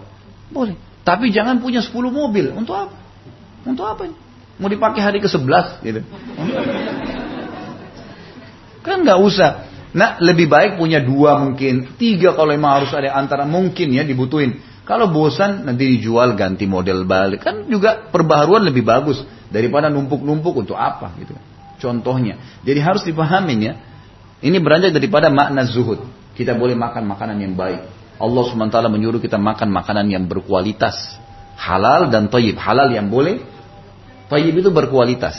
Boleh. Tapi jangan punya 10 mobil. Untuk apa? Untuk apa ini? Mau dipakai hari ke-11 gitu. Kan nggak usah. Nah, lebih baik punya dua mungkin, tiga kalau memang harus ada antara mungkin ya dibutuhin. Kalau bosan nanti dijual ganti model balik kan juga perbaharuan lebih bagus daripada numpuk-numpuk untuk apa gitu. Contohnya. Jadi harus dipahamin ya. Ini beranjak daripada makna zuhud. Kita boleh makan makanan yang baik. Allah SWT menyuruh kita makan makanan yang berkualitas. Halal dan toyib. Halal yang boleh, Tayyib itu berkualitas.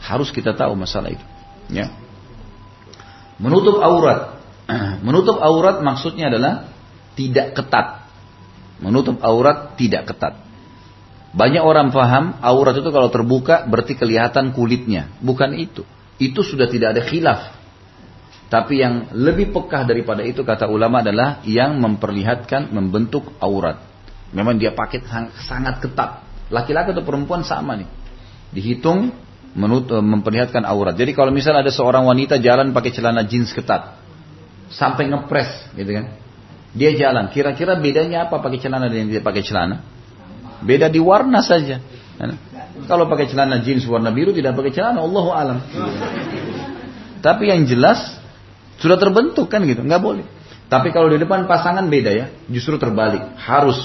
Harus kita tahu masalah itu. Ya. Menutup aurat. Menutup aurat maksudnya adalah tidak ketat. Menutup aurat tidak ketat. Banyak orang paham aurat itu kalau terbuka berarti kelihatan kulitnya. Bukan itu. Itu sudah tidak ada khilaf. Tapi yang lebih pekah daripada itu kata ulama adalah yang memperlihatkan membentuk aurat. Memang dia pakai sangat ketat. Laki-laki atau perempuan sama nih. Dihitung menut, eh, memperlihatkan aurat. Jadi kalau misalnya ada seorang wanita jalan pakai celana jeans ketat. Sampai ngepres gitu kan. Dia jalan. Kira-kira bedanya apa pakai celana dan tidak pakai celana? Beda di warna saja. Kalau pakai celana jeans warna biru tidak pakai celana, Allah alam. Tapi yang jelas sudah terbentuk kan gitu, nggak boleh. Tapi kalau di depan pasangan beda ya, justru terbalik, harus.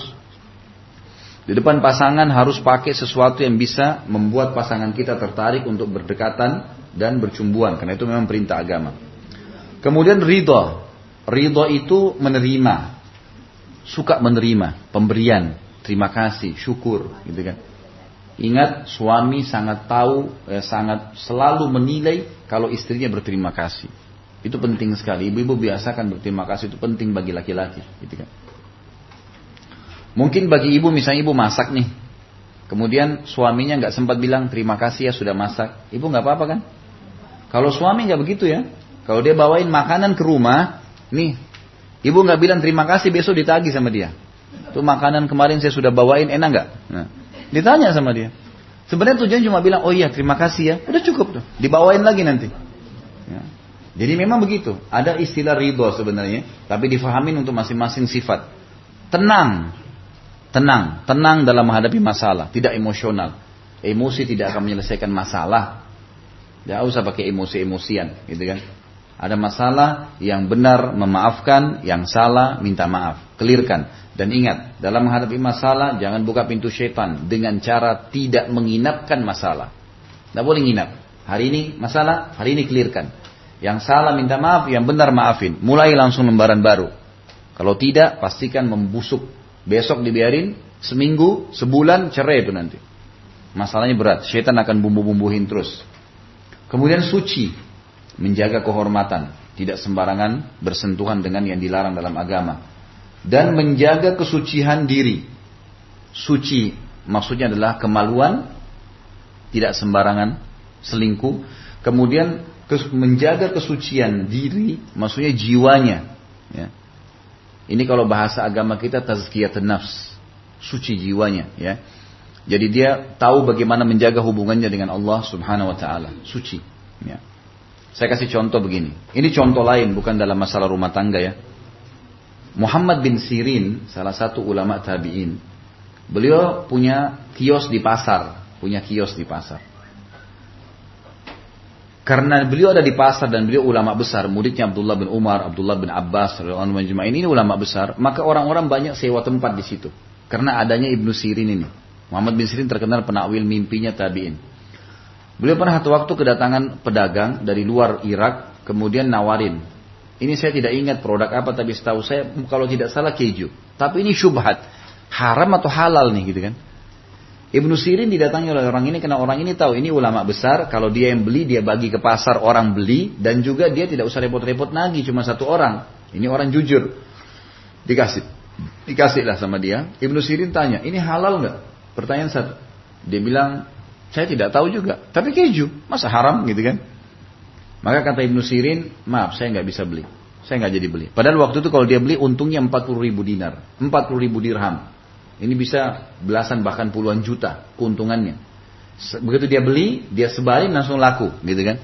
Di depan pasangan harus pakai sesuatu yang bisa membuat pasangan kita tertarik untuk berdekatan dan bercumbuan, karena itu memang perintah agama. Kemudian ridho, ridho itu menerima, suka menerima, pemberian, terima kasih, syukur, gitu kan. Ingat suami sangat tahu, eh, sangat selalu menilai kalau istrinya berterima kasih. Itu penting sekali. Ibu-ibu biasakan berterima kasih itu penting bagi laki-laki, gitu kan. Mungkin bagi ibu misalnya ibu masak nih, kemudian suaminya nggak sempat bilang terima kasih ya sudah masak, ibu nggak apa-apa kan? Kalau suami nggak begitu ya, kalau dia bawain makanan ke rumah, nih, ibu nggak bilang terima kasih besok ditagi sama dia. Itu makanan kemarin saya sudah bawain enak nggak? Nah, Ditanya sama dia. Sebenarnya tujuan cuma bilang, oh iya terima kasih ya. Udah cukup tuh. Dibawain lagi nanti. Ya. Jadi memang begitu. Ada istilah ridho sebenarnya. Tapi difahamin untuk masing-masing sifat. Tenang. Tenang. Tenang dalam menghadapi masalah. Tidak emosional. Emosi tidak akan menyelesaikan masalah. Tidak usah pakai emosi-emosian. Gitu kan. Ada masalah yang benar memaafkan, yang salah minta maaf. Kelirkan. Dan ingat, dalam menghadapi masalah jangan buka pintu setan dengan cara tidak menginapkan masalah. Tidak boleh nginap. Hari ini masalah, hari ini clearkan. Yang salah minta maaf, yang benar maafin. Mulai langsung lembaran baru. Kalau tidak, pastikan membusuk. Besok dibiarin, seminggu, sebulan, cerai itu nanti. Masalahnya berat, setan akan bumbu-bumbuhin terus. Kemudian suci, menjaga kehormatan. Tidak sembarangan bersentuhan dengan yang dilarang dalam agama dan menjaga kesucian diri. Suci maksudnya adalah kemaluan, tidak sembarangan selingkuh. Kemudian menjaga kesucian diri, maksudnya jiwanya. Ya. Ini kalau bahasa agama kita tazkiyat nafs, suci jiwanya. Ya. Jadi dia tahu bagaimana menjaga hubungannya dengan Allah Subhanahu Wa Taala, suci. Ya. Saya kasih contoh begini. Ini contoh lain, bukan dalam masalah rumah tangga ya. Muhammad bin Sirin, salah satu ulama tabi'in, beliau punya kios di pasar, punya kios di pasar. Karena beliau ada di pasar dan beliau ulama besar, muridnya Abdullah bin Umar, Abdullah bin Abbas, ini ulama besar, maka orang-orang banyak sewa tempat di situ. Karena adanya Ibnu Sirin ini. Muhammad bin Sirin terkenal penakwil mimpinya tabi'in. Beliau pernah satu waktu kedatangan pedagang dari luar Irak, kemudian nawarin, ini saya tidak ingat produk apa tapi setahu saya kalau tidak salah keju. Tapi ini syubhat. Haram atau halal nih gitu kan. Ibnu Sirin didatangi oleh orang ini karena orang ini tahu ini ulama besar. Kalau dia yang beli dia bagi ke pasar orang beli dan juga dia tidak usah repot-repot lagi cuma satu orang. Ini orang jujur. Dikasih. Dikasihlah sama dia. Ibnu Sirin tanya, ini halal nggak? Pertanyaan satu. Dia bilang, saya tidak tahu juga. Tapi keju, masa haram gitu kan? Maka kata Ibnu Sirin, maaf saya nggak bisa beli. Saya nggak jadi beli. Padahal waktu itu kalau dia beli untungnya 40 ribu dinar. 40 ribu dirham. Ini bisa belasan bahkan puluhan juta keuntungannya. Begitu dia beli, dia sebarin langsung laku gitu kan.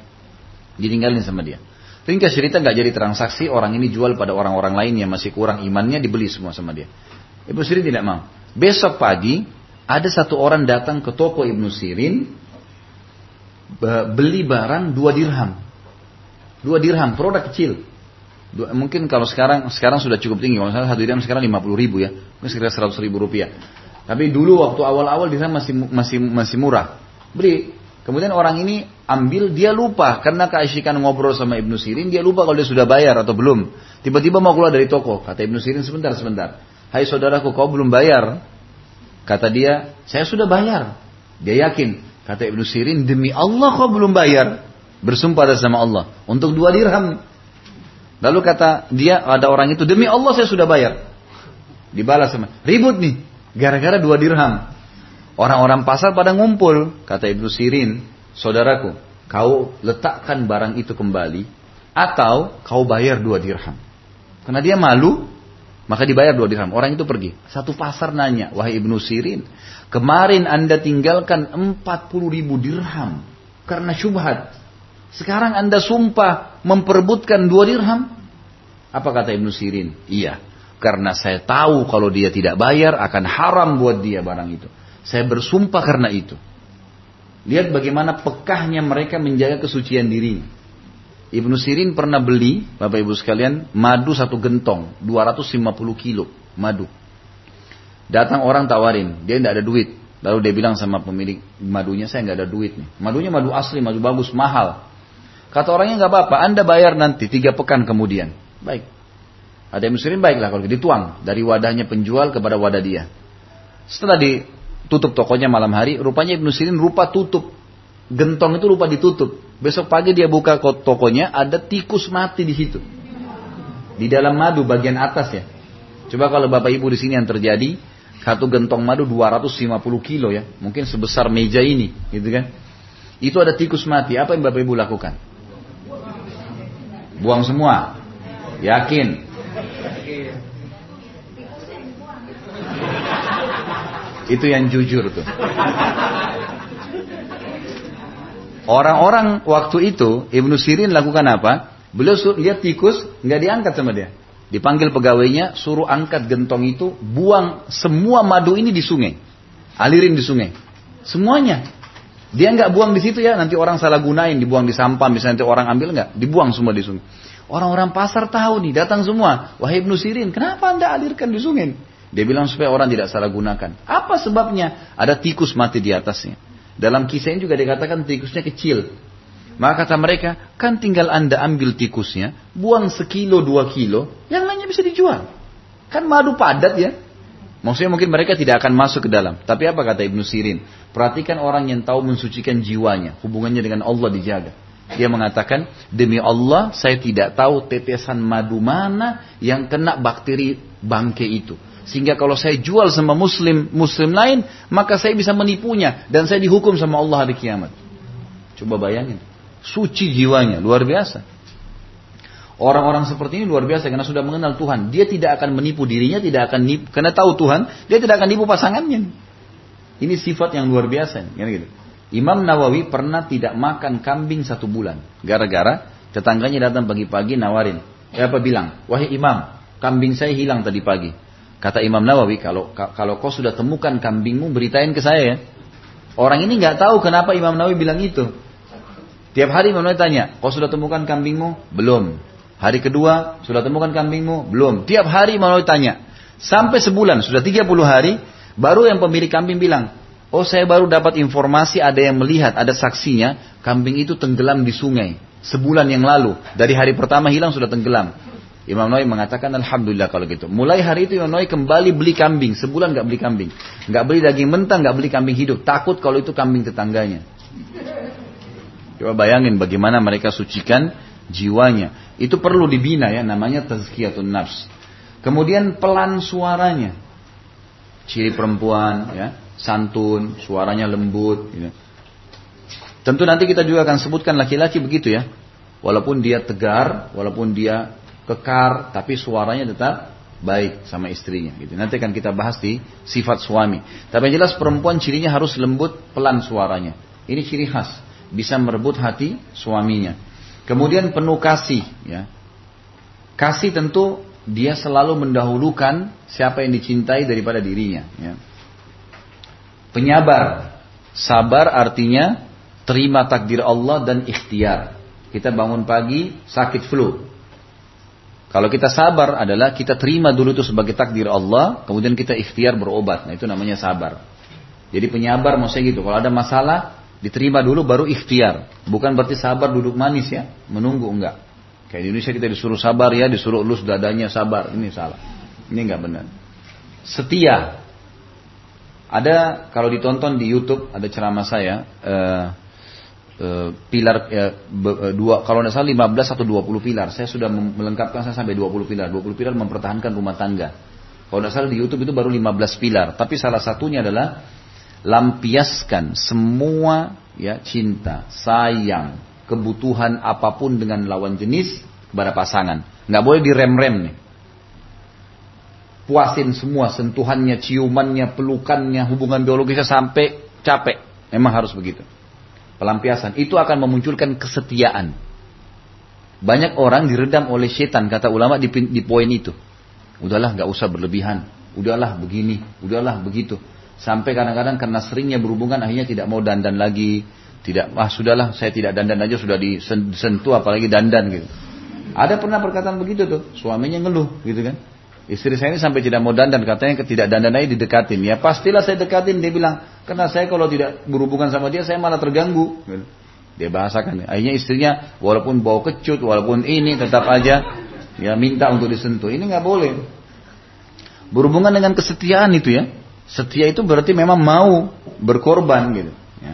Ditinggalin sama dia. Ringkas cerita nggak jadi transaksi, orang ini jual pada orang-orang lain yang masih kurang imannya dibeli semua sama dia. Ibnu Sirin tidak mau. Besok pagi ada satu orang datang ke toko Ibnu Sirin beli barang dua dirham. Dua dirham, produk kecil. Mungkin kalau sekarang sekarang sudah cukup tinggi. Kalau misalnya satu dirham sekarang 50 ribu ya, mungkin sekitar 100 ribu rupiah. Tapi dulu waktu awal-awal dirham masih masih masih murah. Beli. Kemudian orang ini ambil, dia lupa karena keasyikan ngobrol sama Ibnu Sirin, dia lupa kalau dia sudah bayar atau belum. Tiba-tiba mau keluar dari toko, kata Ibnu Sirin sebentar sebentar. Hai saudaraku, kau belum bayar? Kata dia, saya sudah bayar. Dia yakin. Kata Ibnu Sirin, demi Allah kau belum bayar. Bersumpah atas nama Allah. Untuk dua dirham. Lalu kata dia, ada orang itu, demi Allah saya sudah bayar. Dibalas sama ribut nih, gara-gara dua dirham. Orang-orang pasar pada ngumpul, kata Ibnu Sirin, saudaraku, kau letakkan barang itu kembali, atau kau bayar dua dirham. Karena dia malu, maka dibayar dua dirham. Orang itu pergi. Satu pasar nanya, wahai Ibnu Sirin, kemarin anda tinggalkan 40 ribu dirham karena syubhat. Sekarang anda sumpah memperebutkan dua dirham. Apa kata Ibnu Sirin? Iya, karena saya tahu kalau dia tidak bayar akan haram buat dia barang itu. Saya bersumpah karena itu. Lihat bagaimana pekahnya mereka menjaga kesucian dirinya. Ibnu Sirin pernah beli, Bapak Ibu sekalian, madu satu gentong, 250 kilo madu. Datang orang tawarin, dia tidak ada duit. Lalu dia bilang sama pemilik madunya, saya nggak ada duit nih. Madunya madu asli, madu bagus, mahal. Kata orangnya nggak apa-apa, anda bayar nanti tiga pekan kemudian. Baik. Ada yang muslimin baiklah kalau dituang dari wadahnya penjual kepada wadah dia. Setelah ditutup tokonya malam hari, rupanya Ibnu Sirin rupa tutup gentong itu lupa ditutup. Besok pagi dia buka tokonya, ada tikus mati di situ. Di dalam madu bagian atas ya. Coba kalau Bapak Ibu di sini yang terjadi, satu gentong madu 250 kilo ya. Mungkin sebesar meja ini, gitu kan. Itu ada tikus mati, apa yang Bapak Ibu lakukan? Buang semua. Yakin? Itu yang jujur tuh. Orang-orang waktu itu Ibnu Sirin lakukan apa? Beliau lihat tikus nggak diangkat sama dia. Dipanggil pegawainya, suruh angkat gentong itu, buang semua madu ini di sungai, alirin di sungai, semuanya. Dia nggak buang di situ ya, nanti orang salah gunain, dibuang di sampah, misalnya nanti orang ambil nggak, dibuang semua di sungai. Orang-orang pasar tahu nih, datang semua. Wahai Ibnu Sirin, kenapa anda alirkan di sungai? Dia bilang supaya orang tidak salah gunakan. Apa sebabnya? Ada tikus mati di atasnya. Dalam kisah ini juga dikatakan tikusnya kecil. Maka kata mereka, kan tinggal anda ambil tikusnya, buang sekilo dua kilo, yang lainnya bisa dijual. Kan madu padat ya. Maksudnya mungkin mereka tidak akan masuk ke dalam. Tapi apa kata Ibnu Sirin? Perhatikan orang yang tahu mensucikan jiwanya. Hubungannya dengan Allah dijaga. Dia mengatakan, demi Allah saya tidak tahu tetesan madu mana yang kena bakteri bangke itu. Sehingga kalau saya jual sama muslim muslim lain, maka saya bisa menipunya dan saya dihukum sama Allah hari kiamat. Coba bayangin. Suci jiwanya, luar biasa. Orang-orang seperti ini luar biasa karena sudah mengenal Tuhan. Dia tidak akan menipu dirinya, tidak akan nipu, karena tahu Tuhan, dia tidak akan nipu pasangannya. Ini sifat yang luar biasa. Gitu. Imam Nawawi pernah tidak makan kambing satu bulan. Gara-gara tetangganya datang pagi-pagi nawarin. Ya apa bilang? Wahai imam, kambing saya hilang tadi pagi. Kata Imam Nawawi, kalau kalau kau sudah temukan kambingmu, beritain ke saya ya. Orang ini nggak tahu kenapa Imam Nawawi bilang itu. Tiap hari Imam Nawawi tanya, kau sudah temukan kambingmu? Belum. Hari kedua, sudah temukan kambingmu? Belum. Tiap hari Nawawi tanya. Sampai sebulan, sudah 30 hari, baru yang pemilik kambing bilang, oh saya baru dapat informasi ada yang melihat, ada saksinya, kambing itu tenggelam di sungai. Sebulan yang lalu, dari hari pertama hilang sudah tenggelam. Imam Nawawi mengatakan Alhamdulillah kalau gitu. Mulai hari itu Imam Nawawi kembali beli kambing. Sebulan nggak beli kambing. nggak beli daging mentah, nggak beli kambing hidup. Takut kalau itu kambing tetangganya. Coba bayangin bagaimana mereka sucikan jiwanya. Itu perlu dibina ya, namanya tazkiyatun nafs. Kemudian pelan suaranya. Ciri perempuan ya, santun, suaranya lembut. Ya. Tentu nanti kita juga akan sebutkan laki-laki begitu ya. Walaupun dia tegar, walaupun dia kekar, tapi suaranya tetap baik sama istrinya. Gitu. Nanti akan kita bahas di sifat suami. Tapi yang jelas perempuan cirinya harus lembut, pelan suaranya. Ini ciri khas, bisa merebut hati suaminya. Kemudian penuh kasih, ya. Kasih tentu dia selalu mendahulukan siapa yang dicintai daripada dirinya. Ya. Penyabar, sabar artinya terima takdir Allah dan ikhtiar. Kita bangun pagi sakit flu, kalau kita sabar adalah kita terima dulu itu sebagai takdir Allah, kemudian kita ikhtiar berobat. Nah itu namanya sabar. Jadi penyabar maksudnya gitu. Kalau ada masalah, diterima dulu baru ikhtiar. Bukan berarti sabar duduk manis ya, menunggu enggak. Kayak di Indonesia kita disuruh sabar ya, disuruh lus dadanya sabar. Ini salah. Ini enggak benar. Setia. Ada kalau ditonton di YouTube ada ceramah saya. Uh, Eh, pilar ya, dua kalau tidak salah 15 atau 20 pilar. Saya sudah melengkapkan saya sampai 20 pilar. 20 pilar mempertahankan rumah tangga. Kalau tidak salah di YouTube itu baru 15 pilar. Tapi salah satunya adalah lampiaskan semua ya cinta, sayang, kebutuhan apa pun dengan lawan jenis kepada pasangan. Nggak boleh direm-rem nih. Puasin semua sentuhannya, ciumannya, pelukannya, hubungan biologisnya sampai capek. Memang harus begitu. Pelampiasan itu akan memunculkan kesetiaan. Banyak orang diredam oleh setan kata ulama di, di poin itu. Udahlah nggak usah berlebihan. Udahlah begini, udahlah begitu. Sampai kadang-kadang karena seringnya berhubungan akhirnya tidak mau dandan lagi. Tidak, ah sudahlah saya tidak dandan aja sudah disentuh apalagi dandan gitu. Ada pernah perkataan begitu tuh, suaminya ngeluh gitu kan. Istri saya ini sampai tidak mau dandan, katanya tidak dandan aja didekatin. Ya pastilah saya dekatin, dia bilang, karena saya kalau tidak berhubungan sama dia, saya malah terganggu. Gitu. Dia bahasakan. Akhirnya istrinya, walaupun bau kecut, walaupun ini, tetap aja ya minta untuk disentuh. Ini nggak boleh. Berhubungan dengan kesetiaan itu ya. Setia itu berarti memang mau berkorban gitu. Ya.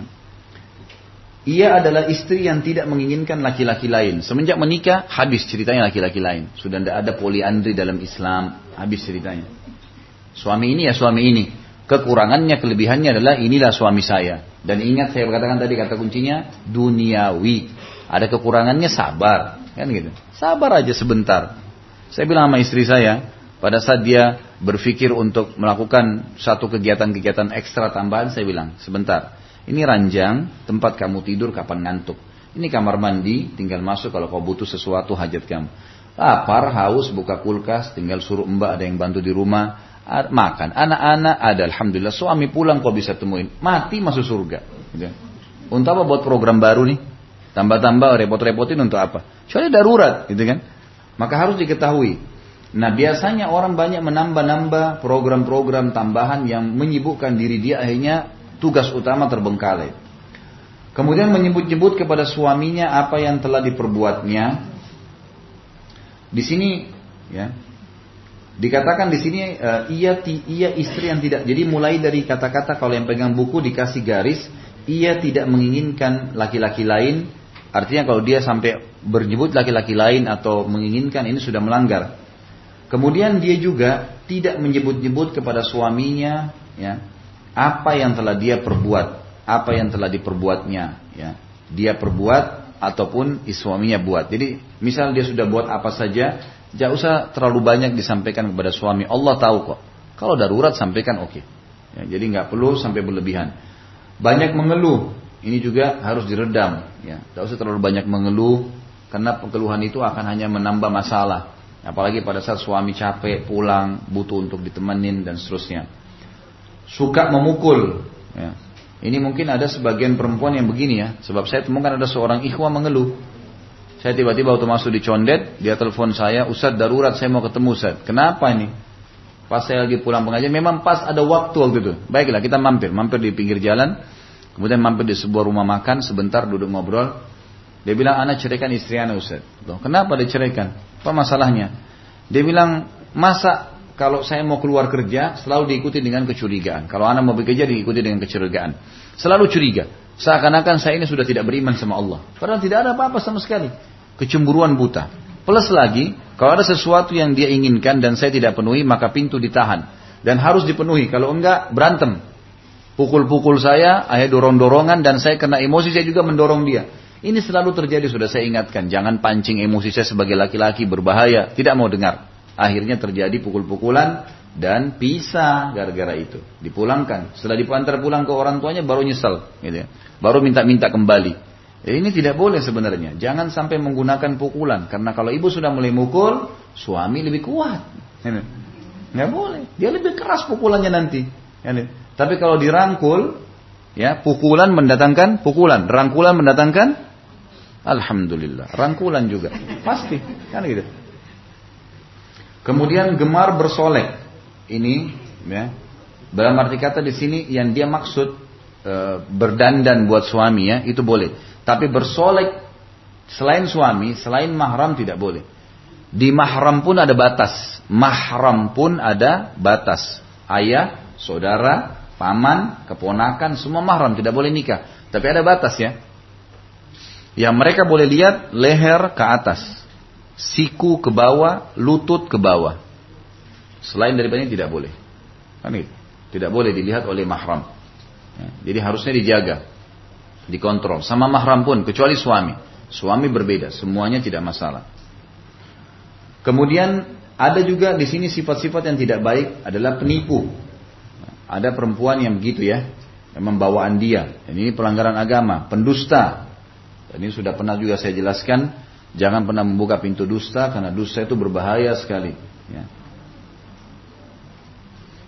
Ia adalah istri yang tidak menginginkan laki-laki lain. Semenjak menikah, habis ceritanya laki-laki lain. Sudah tidak ada poliandri dalam Islam, habis ceritanya. Suami ini ya suami ini. Kekurangannya, kelebihannya adalah inilah suami saya. Dan ingat saya katakan tadi kata kuncinya duniawi. Ada kekurangannya sabar, kan gitu. Sabar aja sebentar. Saya bilang sama istri saya, pada saat dia berpikir untuk melakukan satu kegiatan-kegiatan ekstra tambahan, saya bilang, sebentar, ini ranjang, tempat kamu tidur kapan ngantuk. Ini kamar mandi, tinggal masuk kalau kau butuh sesuatu hajat kamu. Lapar, haus, buka kulkas, tinggal suruh mbak ada yang bantu di rumah, makan. Anak-anak ada, alhamdulillah. Suami pulang kau bisa temuin, mati masuk surga. Gitu. Untuk apa buat program baru nih? Tambah-tambah repot-repotin untuk apa? Soalnya darurat, gitu kan? Maka harus diketahui, Nah biasanya orang banyak menambah-nambah program-program tambahan yang menyibukkan diri dia akhirnya tugas utama terbengkalai. Kemudian menyebut-nyebut kepada suaminya apa yang telah diperbuatnya. Di sini ya dikatakan di sini uh, ia ia istri yang tidak. Jadi mulai dari kata-kata kalau yang pegang buku dikasih garis ia tidak menginginkan laki-laki lain. Artinya kalau dia sampai bernyebut laki-laki lain atau menginginkan ini sudah melanggar. Kemudian dia juga tidak menyebut-nyebut kepada suaminya ya, apa yang telah dia perbuat, apa yang telah diperbuatnya, ya. Dia perbuat ataupun suaminya buat. Jadi, misal dia sudah buat apa saja, jangan usah terlalu banyak disampaikan kepada suami. Allah tahu kok. Kalau darurat sampaikan oke. Okay. Ya, jadi nggak perlu sampai berlebihan. Banyak mengeluh, ini juga harus diredam. Ya, tidak usah terlalu banyak mengeluh, karena pengeluhan itu akan hanya menambah masalah. Apalagi pada saat suami capek, pulang, butuh untuk ditemenin dan seterusnya. Suka memukul. Ya. Ini mungkin ada sebagian perempuan yang begini ya. Sebab saya temukan ada seorang ikhwah mengeluh. Saya tiba-tiba waktu masuk di condet, dia telepon saya, Ustaz darurat saya mau ketemu Ustaz. Kenapa ini? Pas saya lagi pulang pengajian, memang pas ada waktu waktu itu. Baiklah kita mampir, mampir di pinggir jalan. Kemudian mampir di sebuah rumah makan, sebentar duduk ngobrol. Dia bilang, anak ceraikan istri anak Ustaz. Kenapa diceraikan? Apa masalahnya? Dia bilang, masa kalau saya mau keluar kerja selalu diikuti dengan kecurigaan. Kalau anak mau bekerja diikuti dengan kecurigaan. Selalu curiga. Seakan-akan saya ini sudah tidak beriman sama Allah. Padahal tidak ada apa-apa sama sekali. Kecemburuan buta. Plus lagi, kalau ada sesuatu yang dia inginkan dan saya tidak penuhi, maka pintu ditahan. Dan harus dipenuhi. Kalau enggak, berantem. Pukul-pukul saya, ayah dorong-dorongan, dan saya kena emosi, saya juga mendorong dia. Ini selalu terjadi sudah saya ingatkan. Jangan pancing emosi saya sebagai laki-laki berbahaya. Tidak mau dengar. Akhirnya terjadi pukul-pukulan dan pisah gara-gara itu. Dipulangkan. Setelah dipantar pulang ke orang tuanya baru nyesel. Gitu ya. Baru minta-minta kembali. Ya, ini tidak boleh sebenarnya. Jangan sampai menggunakan pukulan. Karena kalau ibu sudah mulai mukul, suami lebih kuat. Gitu. Nggak boleh. Dia lebih keras pukulannya nanti. Gitu. Tapi kalau dirangkul, ya pukulan mendatangkan pukulan, rangkulan mendatangkan Alhamdulillah. Rangkulan juga. Pasti. Kan gitu. Kemudian gemar bersolek. Ini ya. Dalam arti kata di sini yang dia maksud e, berdandan buat suami ya, itu boleh. Tapi bersolek selain suami, selain mahram tidak boleh. Di mahram pun ada batas. Mahram pun ada batas. Ayah, saudara, paman, keponakan, semua mahram tidak boleh nikah. Tapi ada batas ya. Yang mereka boleh lihat leher ke atas, siku ke bawah, lutut ke bawah. Selain daripada ini tidak boleh. Kan itu. Tidak boleh dilihat oleh mahram. Ya, jadi harusnya dijaga, dikontrol. Sama mahram pun, kecuali suami. Suami berbeda, semuanya tidak masalah. Kemudian ada juga di sini sifat-sifat yang tidak baik adalah penipu. Ada perempuan yang begitu ya, yang membawaan dia. Dan ini pelanggaran agama, pendusta. Ini sudah pernah juga saya jelaskan, jangan pernah membuka pintu dusta karena dusta itu berbahaya sekali. Ya.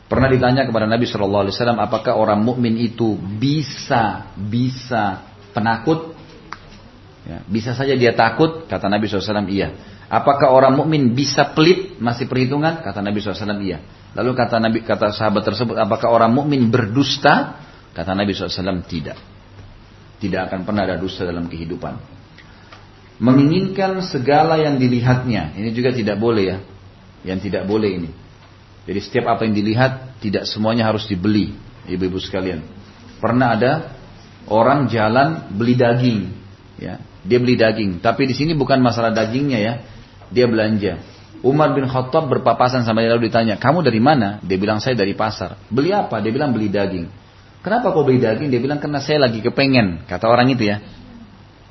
Pernah ditanya kepada Nabi Shallallahu Alaihi Wasallam, apakah orang mukmin itu bisa bisa penakut? Ya, bisa saja dia takut, kata Nabi SAW, iya. Apakah orang mukmin bisa pelit, masih perhitungan? Kata Nabi SAW, iya. Lalu kata Nabi, kata sahabat tersebut, apakah orang mukmin berdusta? Kata Nabi SAW, tidak. Tidak akan pernah ada dusta dalam kehidupan. Menginginkan segala yang dilihatnya, ini juga tidak boleh ya. Yang tidak boleh ini. Jadi setiap apa yang dilihat tidak semuanya harus dibeli, ibu-ibu sekalian. Pernah ada orang jalan beli daging, ya. Dia beli daging, tapi di sini bukan masalah dagingnya ya. Dia belanja. Umar bin Khattab berpapasan sama dia lalu ditanya, "Kamu dari mana?" Dia bilang, "Saya dari pasar." "Beli apa?" Dia bilang, "Beli daging." "Kenapa kau beli daging?" Dia bilang, "Karena saya lagi kepengen." Kata orang itu ya.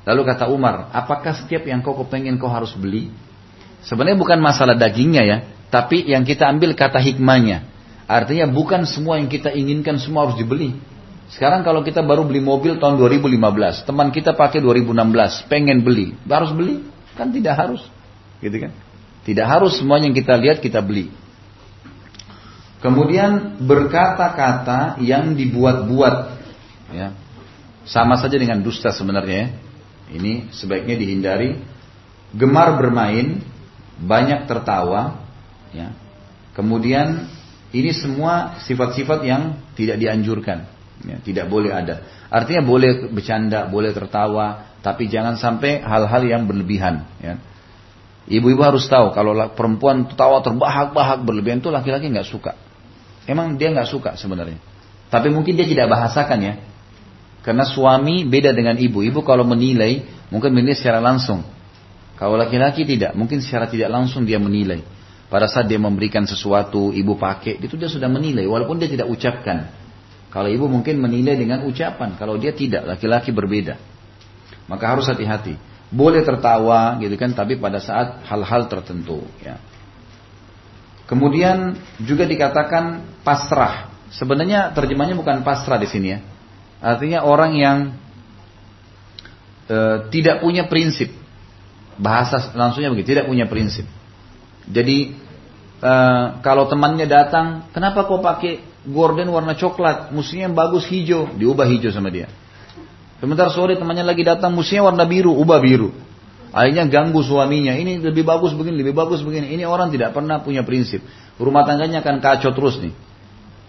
Lalu kata Umar, "Apakah setiap yang kau kepengen kau harus beli?" Sebenarnya bukan masalah dagingnya ya, tapi yang kita ambil kata hikmahnya. Artinya bukan semua yang kita inginkan semua harus dibeli. Sekarang kalau kita baru beli mobil tahun 2015, teman kita pakai 2016, pengen beli, harus beli? Kan tidak harus. Gitu kan? Tidak harus semuanya yang kita lihat kita beli. Kemudian berkata-kata yang dibuat-buat. Ya. Sama saja dengan dusta sebenarnya ya. Ini sebaiknya dihindari. Gemar bermain, banyak tertawa, Ya. Kemudian ini semua sifat-sifat yang tidak dianjurkan, ya, tidak boleh ada. Artinya boleh bercanda, boleh tertawa, tapi jangan sampai hal-hal yang berlebihan. Ya. Ibu-ibu harus tahu kalau perempuan tertawa terbahak-bahak berlebihan itu laki-laki nggak suka. Emang dia nggak suka sebenarnya. Tapi mungkin dia tidak bahasakan ya. Karena suami beda dengan ibu. Ibu kalau menilai mungkin menilai secara langsung. Kalau laki-laki tidak, mungkin secara tidak langsung dia menilai. Pada saat dia memberikan sesuatu, ibu pakai, itu dia sudah menilai, walaupun dia tidak ucapkan. Kalau ibu mungkin menilai dengan ucapan, kalau dia tidak, laki-laki berbeda. Maka harus hati-hati. Boleh tertawa, gitu kan, tapi pada saat hal-hal tertentu. Ya. Kemudian juga dikatakan pasrah. Sebenarnya terjemahnya bukan pasrah di sini ya. Artinya orang yang e, tidak punya prinsip. Bahasa langsungnya begitu, tidak punya prinsip. Jadi uh, kalau temannya datang, kenapa kau pakai gorden warna coklat? Musuhnya yang bagus hijau, diubah hijau sama dia. Sebentar sore temannya lagi datang, musuhnya warna biru, ubah biru. Akhirnya ganggu suaminya. Ini lebih bagus begini, lebih bagus begini. Ini orang tidak pernah punya prinsip. Rumah tangganya akan kacau terus nih.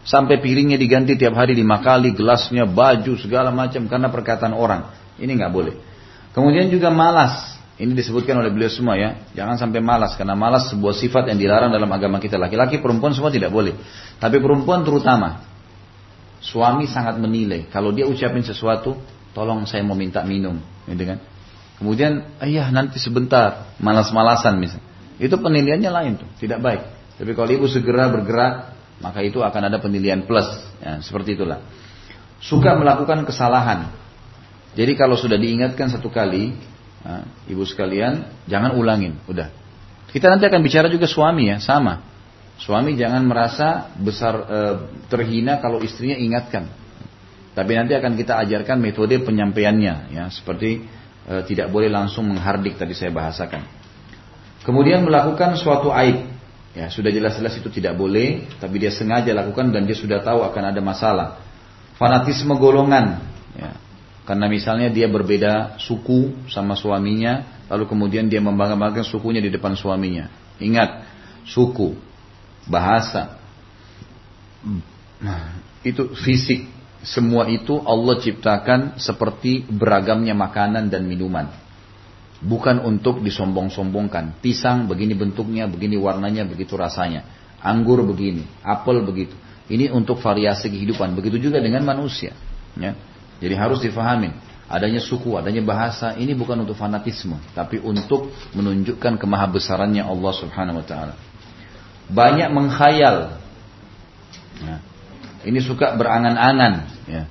Sampai piringnya diganti tiap hari lima kali, gelasnya, baju, segala macam karena perkataan orang. Ini nggak boleh. Kemudian juga malas. Ini disebutkan oleh beliau semua ya. Jangan sampai malas karena malas sebuah sifat yang dilarang dalam agama kita. Laki-laki, perempuan semua tidak boleh. Tapi perempuan terutama suami sangat menilai. Kalau dia ucapin sesuatu, tolong saya mau minta minum, gitu kan. Kemudian, ayah nanti sebentar, malas-malasan misalnya. Itu penilaiannya lain tuh, tidak baik. Tapi kalau ibu segera bergerak, maka itu akan ada penilaian plus. Ya, seperti itulah. Suka melakukan kesalahan. Jadi kalau sudah diingatkan satu kali, Nah, ibu sekalian, jangan ulangin, udah. Kita nanti akan bicara juga suami ya, sama. Suami jangan merasa besar e, terhina kalau istrinya ingatkan. Tapi nanti akan kita ajarkan metode penyampaiannya, ya, seperti e, tidak boleh langsung menghardik tadi saya bahasakan. Kemudian melakukan suatu aib, ya sudah jelas-jelas itu tidak boleh, tapi dia sengaja lakukan dan dia sudah tahu akan ada masalah. Fanatisme golongan, ya, karena misalnya dia berbeda suku sama suaminya, lalu kemudian dia membanggakan sukunya di depan suaminya. Ingat, suku, bahasa, itu fisik, semua itu Allah ciptakan seperti beragamnya makanan dan minuman. Bukan untuk disombong-sombongkan. Pisang begini bentuknya, begini warnanya, begitu rasanya. Anggur begini, apel begitu. Ini untuk variasi kehidupan. Begitu juga dengan manusia. Ya. Jadi harus difahami. Adanya suku, adanya bahasa, ini bukan untuk fanatisme. Tapi untuk menunjukkan kemahabesarannya Allah subhanahu wa ta'ala. banyak mengkhayal. Ya. Ini suka berangan-angan. Ya.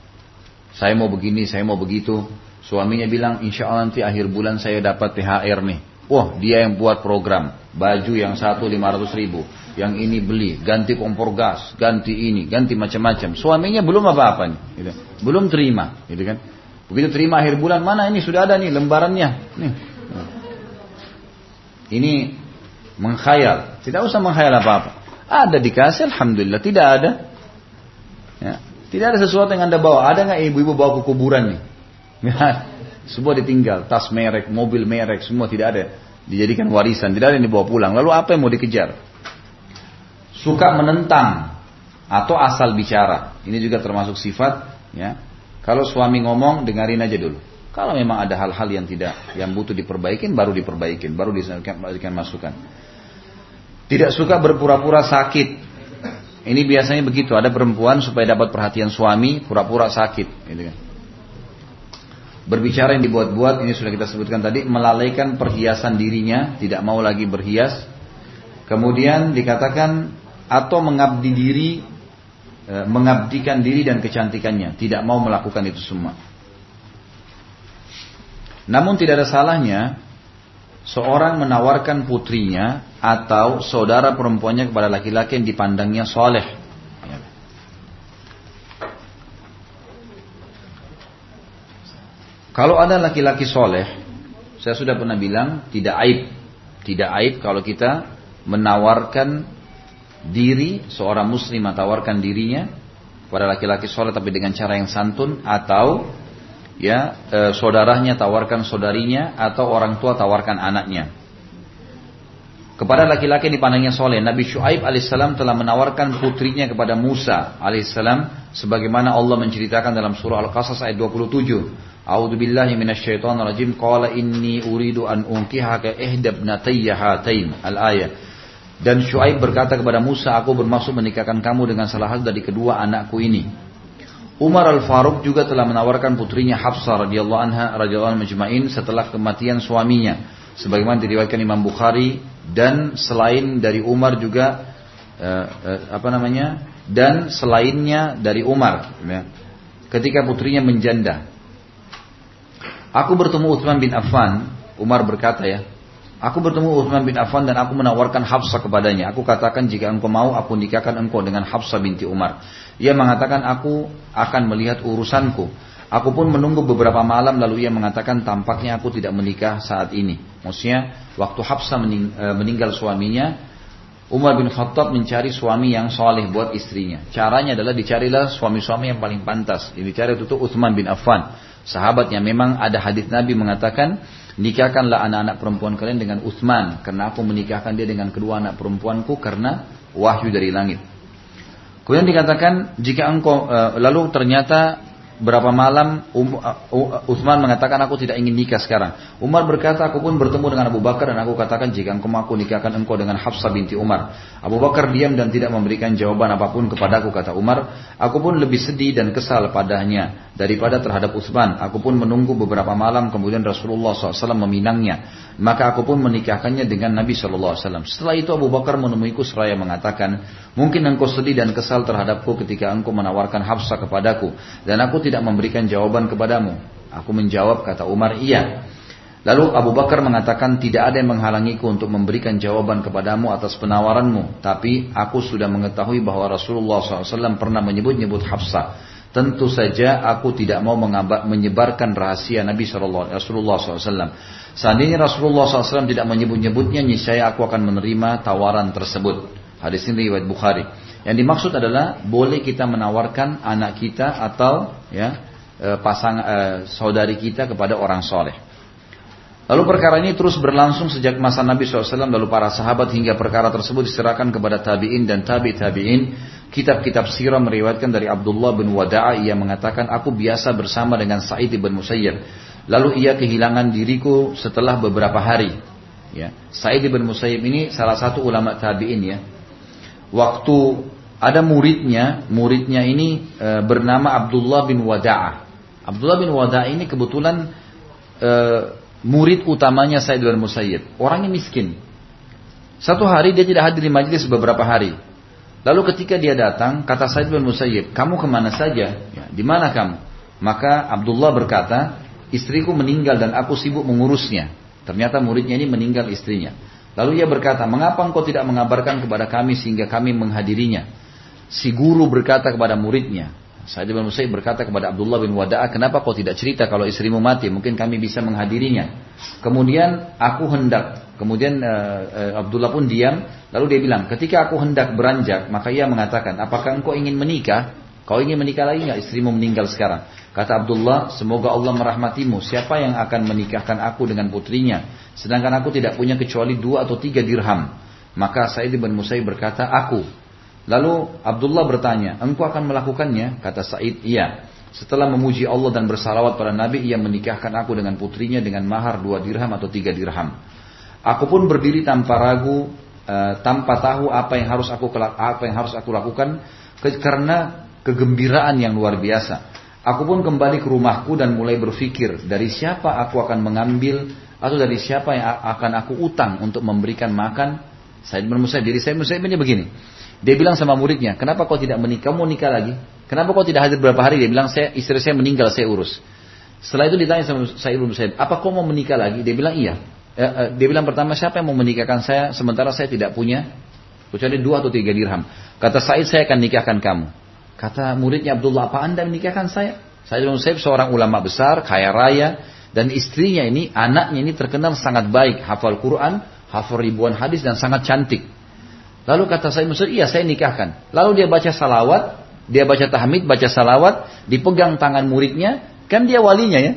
Saya mau begini, saya mau begitu. Suaminya bilang, insya Allah nanti akhir bulan saya dapat THR nih. Wah, dia yang buat program. Baju yang satu lima ratus ribu. Yang ini beli, ganti kompor gas, ganti ini, ganti macam-macam. Suaminya belum apa-apa nih. Gitu. Belum terima. Gitu kan. Begitu terima akhir bulan, mana ini sudah ada nih lembarannya. Nih. Ini mengkhayal. Tidak usah mengkhayal apa-apa. Ada dikasih, Alhamdulillah. Tidak ada. Ya. Tidak ada sesuatu yang anda bawa. Ada nggak ibu-ibu bawa ke kuburan nih? Ya. Semua ditinggal. Tas merek, mobil merek, semua tidak ada. Dijadikan warisan. Tidak ada yang dibawa pulang. Lalu apa yang mau dikejar? Suka menentang. Atau asal bicara. Ini juga termasuk sifat. Ya. Kalau suami ngomong, dengarin aja dulu. Kalau memang ada hal-hal yang tidak, yang butuh diperbaikin, baru diperbaikin, baru diberikan masukan. Tidak suka berpura-pura sakit. Ini biasanya begitu. Ada perempuan supaya dapat perhatian suami, pura-pura sakit. Gitu kan. Berbicara yang dibuat-buat, ini sudah kita sebutkan tadi, melalaikan perhiasan dirinya, tidak mau lagi berhias. Kemudian dikatakan atau mengabdi diri, e, mengabdikan diri dan kecantikannya, tidak mau melakukan itu semua. Namun tidak ada salahnya seorang menawarkan putrinya atau saudara perempuannya kepada laki-laki yang dipandangnya soleh. Kalau ada laki-laki soleh, saya sudah pernah bilang tidak aib, tidak aib kalau kita menawarkan diri seorang muslim menawarkan dirinya pada laki-laki soleh tapi dengan cara yang santun atau ya e, saudaranya tawarkan saudarinya atau orang tua tawarkan anaknya kepada laki-laki dipandangnya soleh. Nabi Shu'aib alaihissalam telah menawarkan putrinya kepada Musa alaihissalam sebagaimana Allah menceritakan dalam surah Al-Qasas ayat 27. A'udzu billahi minasyaitonir rajim. Qala inni uridu an unkihaka ihda ibnatayya hatain. Al-ayat. Dan Shu'aib berkata kepada Musa, aku bermaksud menikahkan kamu dengan salah satu dari kedua anakku ini. Umar Al-Faruq juga telah menawarkan putrinya Hafsah radhiyallahu anha radhiyallahu anha majma'in setelah kematian suaminya. Sebagaimana diriwayatkan Imam Bukhari dan selain dari Umar juga eh, eh, apa namanya? Dan selainnya dari Umar ya, ketika putrinya menjanda. Aku bertemu Utsman bin Affan Umar berkata ya Aku bertemu Utsman bin Affan dan aku menawarkan Hafsah kepadanya. Aku katakan jika engkau mau aku nikahkan engkau dengan Hafsah binti Umar. Ia mengatakan aku akan melihat urusanku. Aku pun menunggu beberapa malam lalu ia mengatakan tampaknya aku tidak menikah saat ini. Maksudnya waktu Hafsah mening, e, meninggal suaminya, Umar bin Khattab mencari suami yang soleh buat istrinya. Caranya adalah dicarilah suami-suami yang paling pantas. Dicari itu Uthman bin Affan. Sahabat yang memang ada hadis Nabi mengatakan, nikahkanlah anak-anak perempuan kalian dengan Uthman. Karena aku menikahkan dia dengan kedua anak perempuanku karena wahyu dari langit. Kemudian dikatakan jika engkau e, lalu ternyata berapa malam um, uh, Uthman mengatakan aku tidak ingin nikah sekarang. Umar berkata aku pun bertemu dengan Abu Bakar dan aku katakan jika engkau aku nikahkan engkau dengan Hafsah binti Umar. Abu Bakar diam dan tidak memberikan jawaban apa pun kepadaku kata Umar. Aku pun lebih sedih dan kesal padanya daripada terhadap Uthman. Aku pun menunggu beberapa malam kemudian Rasulullah SAW meminangnya. Maka aku pun menikahkannya dengan Nabi SAW. Setelah itu Abu Bakar menemuiku seraya mengatakan mungkin engkau sedih dan kesal terhadapku ketika engkau menawarkan Hafsah kepadaku dan aku tidak memberikan jawaban kepadamu. Aku menjawab kata Umar, iya. Lalu Abu Bakar mengatakan tidak ada yang menghalangiku untuk memberikan jawaban kepadamu atas penawaranmu. Tapi aku sudah mengetahui bahwa Rasulullah SAW pernah menyebut-nyebut Hafsah. Tentu saja aku tidak mau menyebarkan rahasia Nabi Rasulullah SAW. Seandainya Rasulullah SAW tidak menyebut-nyebutnya, niscaya aku akan menerima tawaran tersebut. Hadis ini riwayat Bukhari. Yang dimaksud adalah boleh kita menawarkan anak kita atau ya e, pasang e, saudari kita kepada orang soleh. Lalu perkara ini terus berlangsung sejak masa Nabi SAW lalu para sahabat hingga perkara tersebut diserahkan kepada tabiin dan tabi tabiin. Kitab-kitab sirah meriwayatkan dari Abdullah bin Wada'a ia mengatakan aku biasa bersama dengan Sa'id bin Musayyib. Lalu ia kehilangan diriku setelah beberapa hari. Ya. Sa'id bin Musayyib ini salah satu ulama tabiin ya waktu ada muridnya, muridnya ini e, bernama Abdullah bin Wada'ah. Abdullah bin Wada'ah ini kebetulan e, murid utamanya Said bin Musayyib. Orangnya miskin. Satu hari dia tidak hadir di majelis beberapa hari. Lalu ketika dia datang, kata Said bin Musayyib, kamu ke mana saja? Ya, di mana kamu? Maka Abdullah berkata, istriku meninggal dan aku sibuk mengurusnya. Ternyata muridnya ini meninggal istrinya. Lalu ia berkata, mengapa engkau tidak mengabarkan kepada kami sehingga kami menghadirinya? Si guru berkata kepada muridnya, Said bin Musayyib berkata kepada Abdullah bin Wada'a, kenapa kau tidak cerita kalau istrimu mati? Mungkin kami bisa menghadirinya. Kemudian aku hendak Kemudian uh, Abdullah pun diam, lalu dia bilang, ketika aku hendak beranjak, maka ia mengatakan, apakah engkau ingin menikah? Kau ingin menikah lagi nggak? Istrimu meninggal sekarang. Kata Abdullah, semoga Allah merahmatimu. Siapa yang akan menikahkan aku dengan putrinya? Sedangkan aku tidak punya kecuali dua atau tiga dirham. Maka Said bin Musayyib berkata, aku. Lalu Abdullah bertanya, engkau akan melakukannya? Kata Said, iya. Setelah memuji Allah dan bersalawat pada Nabi, ia menikahkan aku dengan putrinya dengan mahar dua dirham atau tiga dirham. Aku pun berdiri tanpa ragu, uh, tanpa tahu apa yang harus aku apa yang harus aku lakukan karena kegembiraan yang luar biasa. Aku pun kembali ke rumahku dan mulai berpikir dari siapa aku akan mengambil atau dari siapa yang akan aku utang untuk memberikan makan. Saya bin Musaib. Jadi saya begini. Dia bilang sama muridnya, kenapa kau tidak menikah? Kamu nikah lagi? Kenapa kau tidak hadir beberapa hari? Dia bilang, saya istri saya meninggal, saya urus. Setelah itu ditanya sama Said bin Musaib, apa kau mau menikah lagi? Dia bilang iya. Eh, eh, dia bilang pertama siapa yang mau menikahkan saya sementara saya tidak punya kecuali dua atau tiga dirham. Kata Said saya akan nikahkan kamu. Kata muridnya Abdullah apa anda menikahkan saya? Saya bin seorang ulama besar, kaya raya dan istrinya ini, anaknya ini terkenal sangat baik, hafal Quran, hafal ribuan hadis dan sangat cantik. Lalu kata saya Musa, iya saya nikahkan. Lalu dia baca salawat, dia baca tahmid, baca salawat, dipegang tangan muridnya, kan dia walinya ya.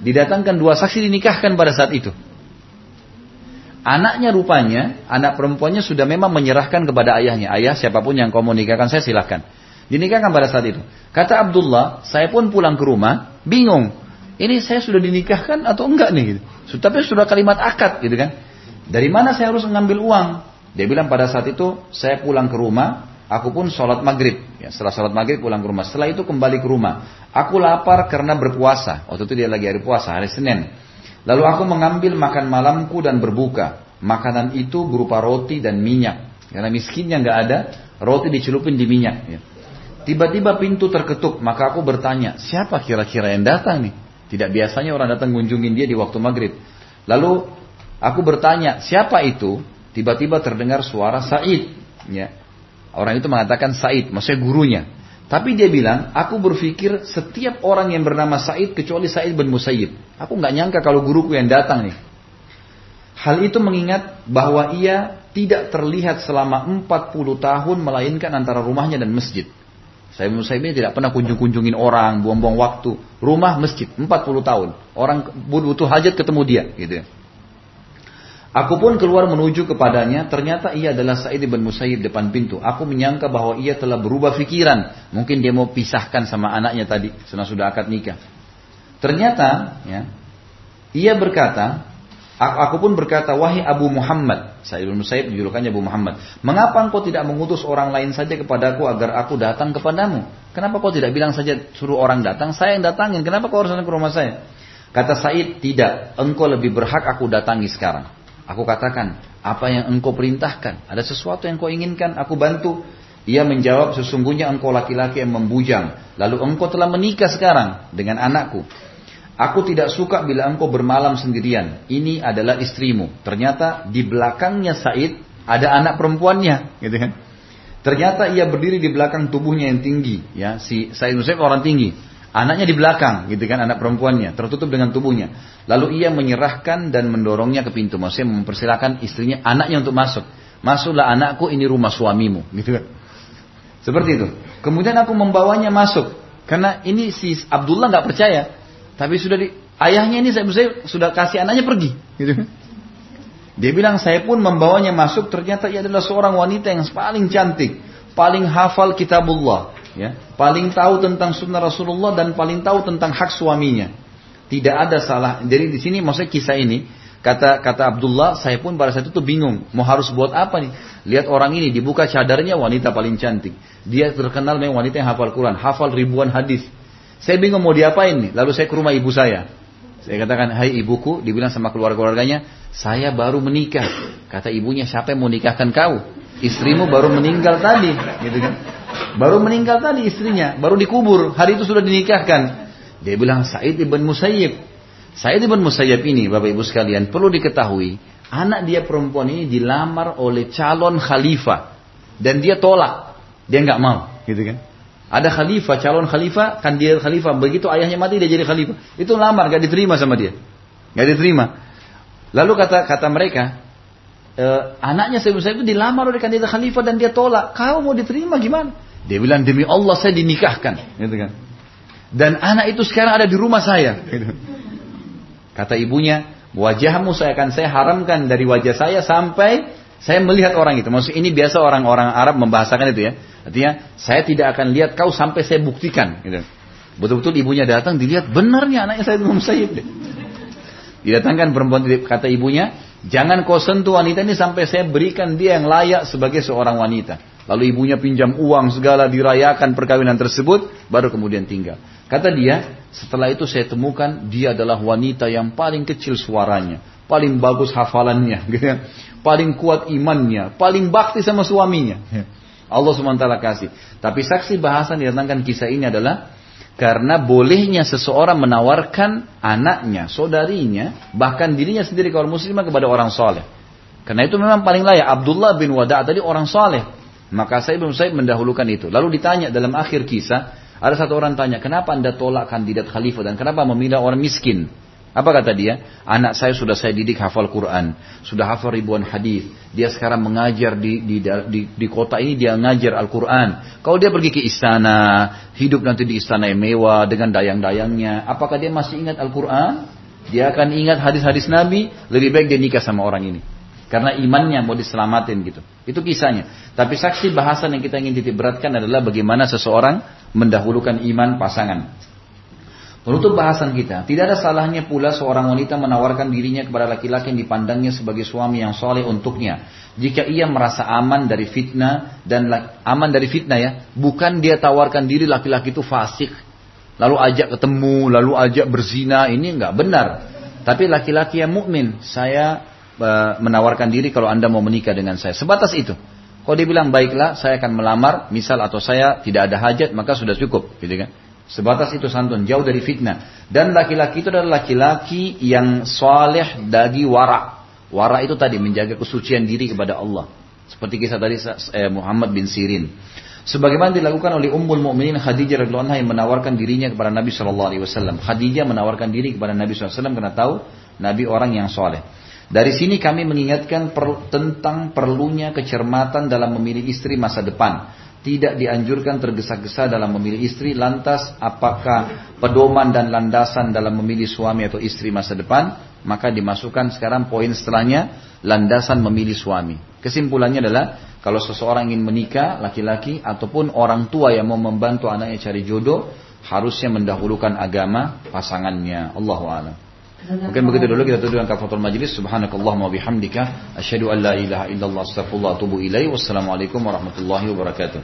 Didatangkan dua saksi dinikahkan pada saat itu. Anaknya rupanya, anak perempuannya sudah memang menyerahkan kepada ayahnya. Ayah siapa pun yang kau mau nikahkan saya silahkan. Dinikahkan pada saat itu. Kata Abdullah, saya pun pulang ke rumah, bingung. Ini saya sudah dinikahkan atau enggak nih? Gitu. Tapi sudah kalimat akad gitu kan. Dari mana saya harus mengambil uang? Dia bilang pada saat itu, saya pulang ke rumah, aku pun sholat maghrib. Ya, setelah sholat maghrib pulang ke rumah. Setelah itu kembali ke rumah. Aku lapar karena berpuasa. Waktu itu dia lagi hari puasa, hari Senin. Lalu aku mengambil makan malamku dan berbuka. Makanan itu berupa roti dan minyak. Karena miskinnya nggak ada, roti dicelupin di minyak. Ya. Tiba-tiba pintu terketuk, maka aku bertanya, siapa kira-kira yang datang nih? Tidak biasanya orang datang kunjungin dia di waktu maghrib. Lalu aku bertanya, siapa itu? Tiba-tiba terdengar suara Said. Ya. Orang itu mengatakan Said, maksudnya gurunya. Tapi dia bilang, aku berpikir setiap orang yang bernama Said kecuali Said bin Musayyib. Aku nggak nyangka kalau guruku yang datang nih. Hal itu mengingat bahwa ia tidak terlihat selama 40 tahun melainkan antara rumahnya dan masjid. Musayyib ini tidak pernah kunjung-kunjungin orang, buang-buang waktu. Rumah, masjid, 40 tahun. Orang butuh hajat ketemu dia, gitu ya. Aku pun keluar menuju kepadanya, ternyata ia adalah Sa'id bin Musayyib depan pintu. Aku menyangka bahwa ia telah berubah pikiran. Mungkin dia mau pisahkan sama anaknya tadi, setelah sudah akad nikah. Ternyata, ya, ia berkata, aku pun berkata, wahai Abu Muhammad, Sa'id bin Musayyib julukannya Abu Muhammad, mengapa engkau tidak mengutus orang lain saja kepadaku agar aku datang kepadamu? Kenapa kau tidak bilang saja suruh orang datang, saya yang datangin, kenapa kau harus datang ke rumah saya? Kata Said, tidak, engkau lebih berhak aku datangi sekarang. Aku katakan, apa yang engkau perintahkan? Ada sesuatu yang kau inginkan, aku bantu. Ia menjawab, sesungguhnya engkau laki-laki yang membujang. Lalu engkau telah menikah sekarang dengan anakku. Aku tidak suka bila engkau bermalam sendirian. Ini adalah istrimu. Ternyata di belakangnya Said ada anak perempuannya, gitu kan? Ternyata ia berdiri di belakang tubuhnya yang tinggi, ya. Si Said Musaib orang tinggi. Anaknya di belakang, gitu kan, anak perempuannya, tertutup dengan tubuhnya. Lalu ia menyerahkan dan mendorongnya ke pintu. Maksudnya mempersilahkan istrinya, anaknya untuk masuk. Masuklah anakku, ini rumah suamimu, gitu kan. Seperti itu. Kemudian aku membawanya masuk. Karena ini si Abdullah nggak percaya. Tapi sudah di, ayahnya ini saya, saya sudah kasih anaknya pergi. Gitu. kan. Dia bilang saya pun membawanya masuk. Ternyata ia adalah seorang wanita yang paling cantik. Paling hafal kitabullah ya, paling tahu tentang sunnah Rasulullah dan paling tahu tentang hak suaminya. Tidak ada salah. Jadi di sini maksudnya kisah ini kata kata Abdullah, saya pun pada saat itu bingung, mau harus buat apa nih? Lihat orang ini dibuka cadarnya wanita paling cantik. Dia terkenal memang wanita yang hafal Quran, hafal ribuan hadis. Saya bingung mau diapain nih. Lalu saya ke rumah ibu saya. Saya katakan, hai ibuku, dibilang sama keluarga-keluarganya, saya baru menikah. Kata ibunya, siapa yang mau nikahkan kau? Istrimu baru meninggal tadi, gitu kan? Baru meninggal tadi istrinya, baru dikubur, hari itu sudah dinikahkan. Dia bilang, Said ibn Musayyib. Said ibn Musayyib ini, Bapak Ibu sekalian, perlu diketahui, anak dia perempuan ini dilamar oleh calon khalifah. Dan dia tolak, dia nggak mau, gitu kan? Ada khalifah, calon khalifah, kan dia khalifah. Begitu ayahnya mati dia jadi khalifah. Itu lamar, gak diterima sama dia. Gak diterima. Lalu kata kata mereka, e, anaknya saya itu dilamar oleh kandidat khalifah dan dia tolak. Kau mau diterima gimana? Dia bilang demi Allah saya dinikahkan, gitu kan. Dan anak itu sekarang ada di rumah saya. Gitu. Kata ibunya, wajahmu saya akan saya haramkan dari wajah saya sampai saya melihat orang itu. Maksud ini biasa orang-orang Arab membahasakan itu ya. Artinya saya tidak akan lihat kau sampai saya buktikan. Gitu. Betul-betul ibunya datang dilihat benarnya anaknya saya Imam Sayyid. Didatangkan perempuan kata ibunya, jangan kau sentuh wanita ini sampai saya berikan dia yang layak sebagai seorang wanita. Lalu ibunya pinjam uang segala dirayakan perkawinan tersebut, baru kemudian tinggal. Kata dia, setelah itu saya temukan dia adalah wanita yang paling kecil suaranya, paling bagus hafalannya, gitu ya. paling kuat imannya, paling bakti sama suaminya. Allah SWT kasih. Tapi saksi bahasan didatangkan kisah ini adalah karena bolehnya seseorang menawarkan anaknya, saudarinya, bahkan dirinya sendiri kalau muslimah kepada orang soleh. Karena itu memang paling layak. Abdullah bin Wada' tadi orang soleh. Maka saya belum saya mendahulukan itu. Lalu ditanya dalam akhir kisah, ada satu orang tanya, kenapa anda tolak kandidat khalifah dan kenapa memilih orang miskin? Apa kata dia? Anak saya sudah saya didik hafal Quran, sudah hafal ribuan hadis. Dia sekarang mengajar di, di, di, di kota ini dia ngajar Al-Quran. Kalau dia pergi ke istana, hidup nanti di istana yang mewah dengan dayang-dayangnya, apakah dia masih ingat Al-Quran? Dia akan ingat hadis-hadis Nabi, lebih baik dia nikah sama orang ini. Karena imannya mau diselamatin gitu. Itu kisahnya. Tapi saksi bahasan yang kita ingin titik beratkan adalah bagaimana seseorang mendahulukan iman pasangan. Menutup bahasan kita, tidak ada salahnya pula seorang wanita menawarkan dirinya kepada laki-laki yang dipandangnya sebagai suami yang soleh untuknya. Jika ia merasa aman dari fitnah dan aman dari fitnah ya, bukan dia tawarkan diri laki-laki itu fasik, lalu ajak ketemu, lalu ajak berzina, ini enggak benar. Tapi laki-laki yang mukmin, saya menawarkan diri kalau anda mau menikah dengan saya. Sebatas itu. Kalau dia bilang baiklah, saya akan melamar, misal atau saya tidak ada hajat, maka sudah cukup, gitu kan? Sebatas itu santun, jauh dari fitnah. Dan laki-laki itu adalah laki-laki yang soleh dagi wara. Wara itu tadi menjaga kesucian diri kepada Allah. Seperti kisah tadi eh, Muhammad bin Sirin. Sebagaimana dilakukan oleh Ummul Mukminin Khadijah radhiyallahu anha yang menawarkan dirinya kepada Nabi Shallallahu alaihi wasallam. Khadijah menawarkan diri kepada Nabi SAW karena tahu Nabi orang yang soleh. Dari sini kami mengingatkan per, tentang perlunya kecermatan dalam memilih istri masa depan tidak dianjurkan tergesa-gesa dalam memilih istri, lantas apakah pedoman dan landasan dalam memilih suami atau istri masa depan, maka dimasukkan sekarang poin setelahnya, landasan memilih suami. Kesimpulannya adalah, kalau seseorang ingin menikah, laki-laki, ataupun orang tua yang mau membantu anaknya cari jodoh, harusnya mendahulukan agama pasangannya. Allahu a'lam. Mungkin begitu dulu kita tuduhkan kafaratul majlis. Subhanakallahumma bihamdika asyhadu an la ilaha illallah astaghfirullah wa ilaih. Wassalamualaikum warahmatullahi wabarakatuh.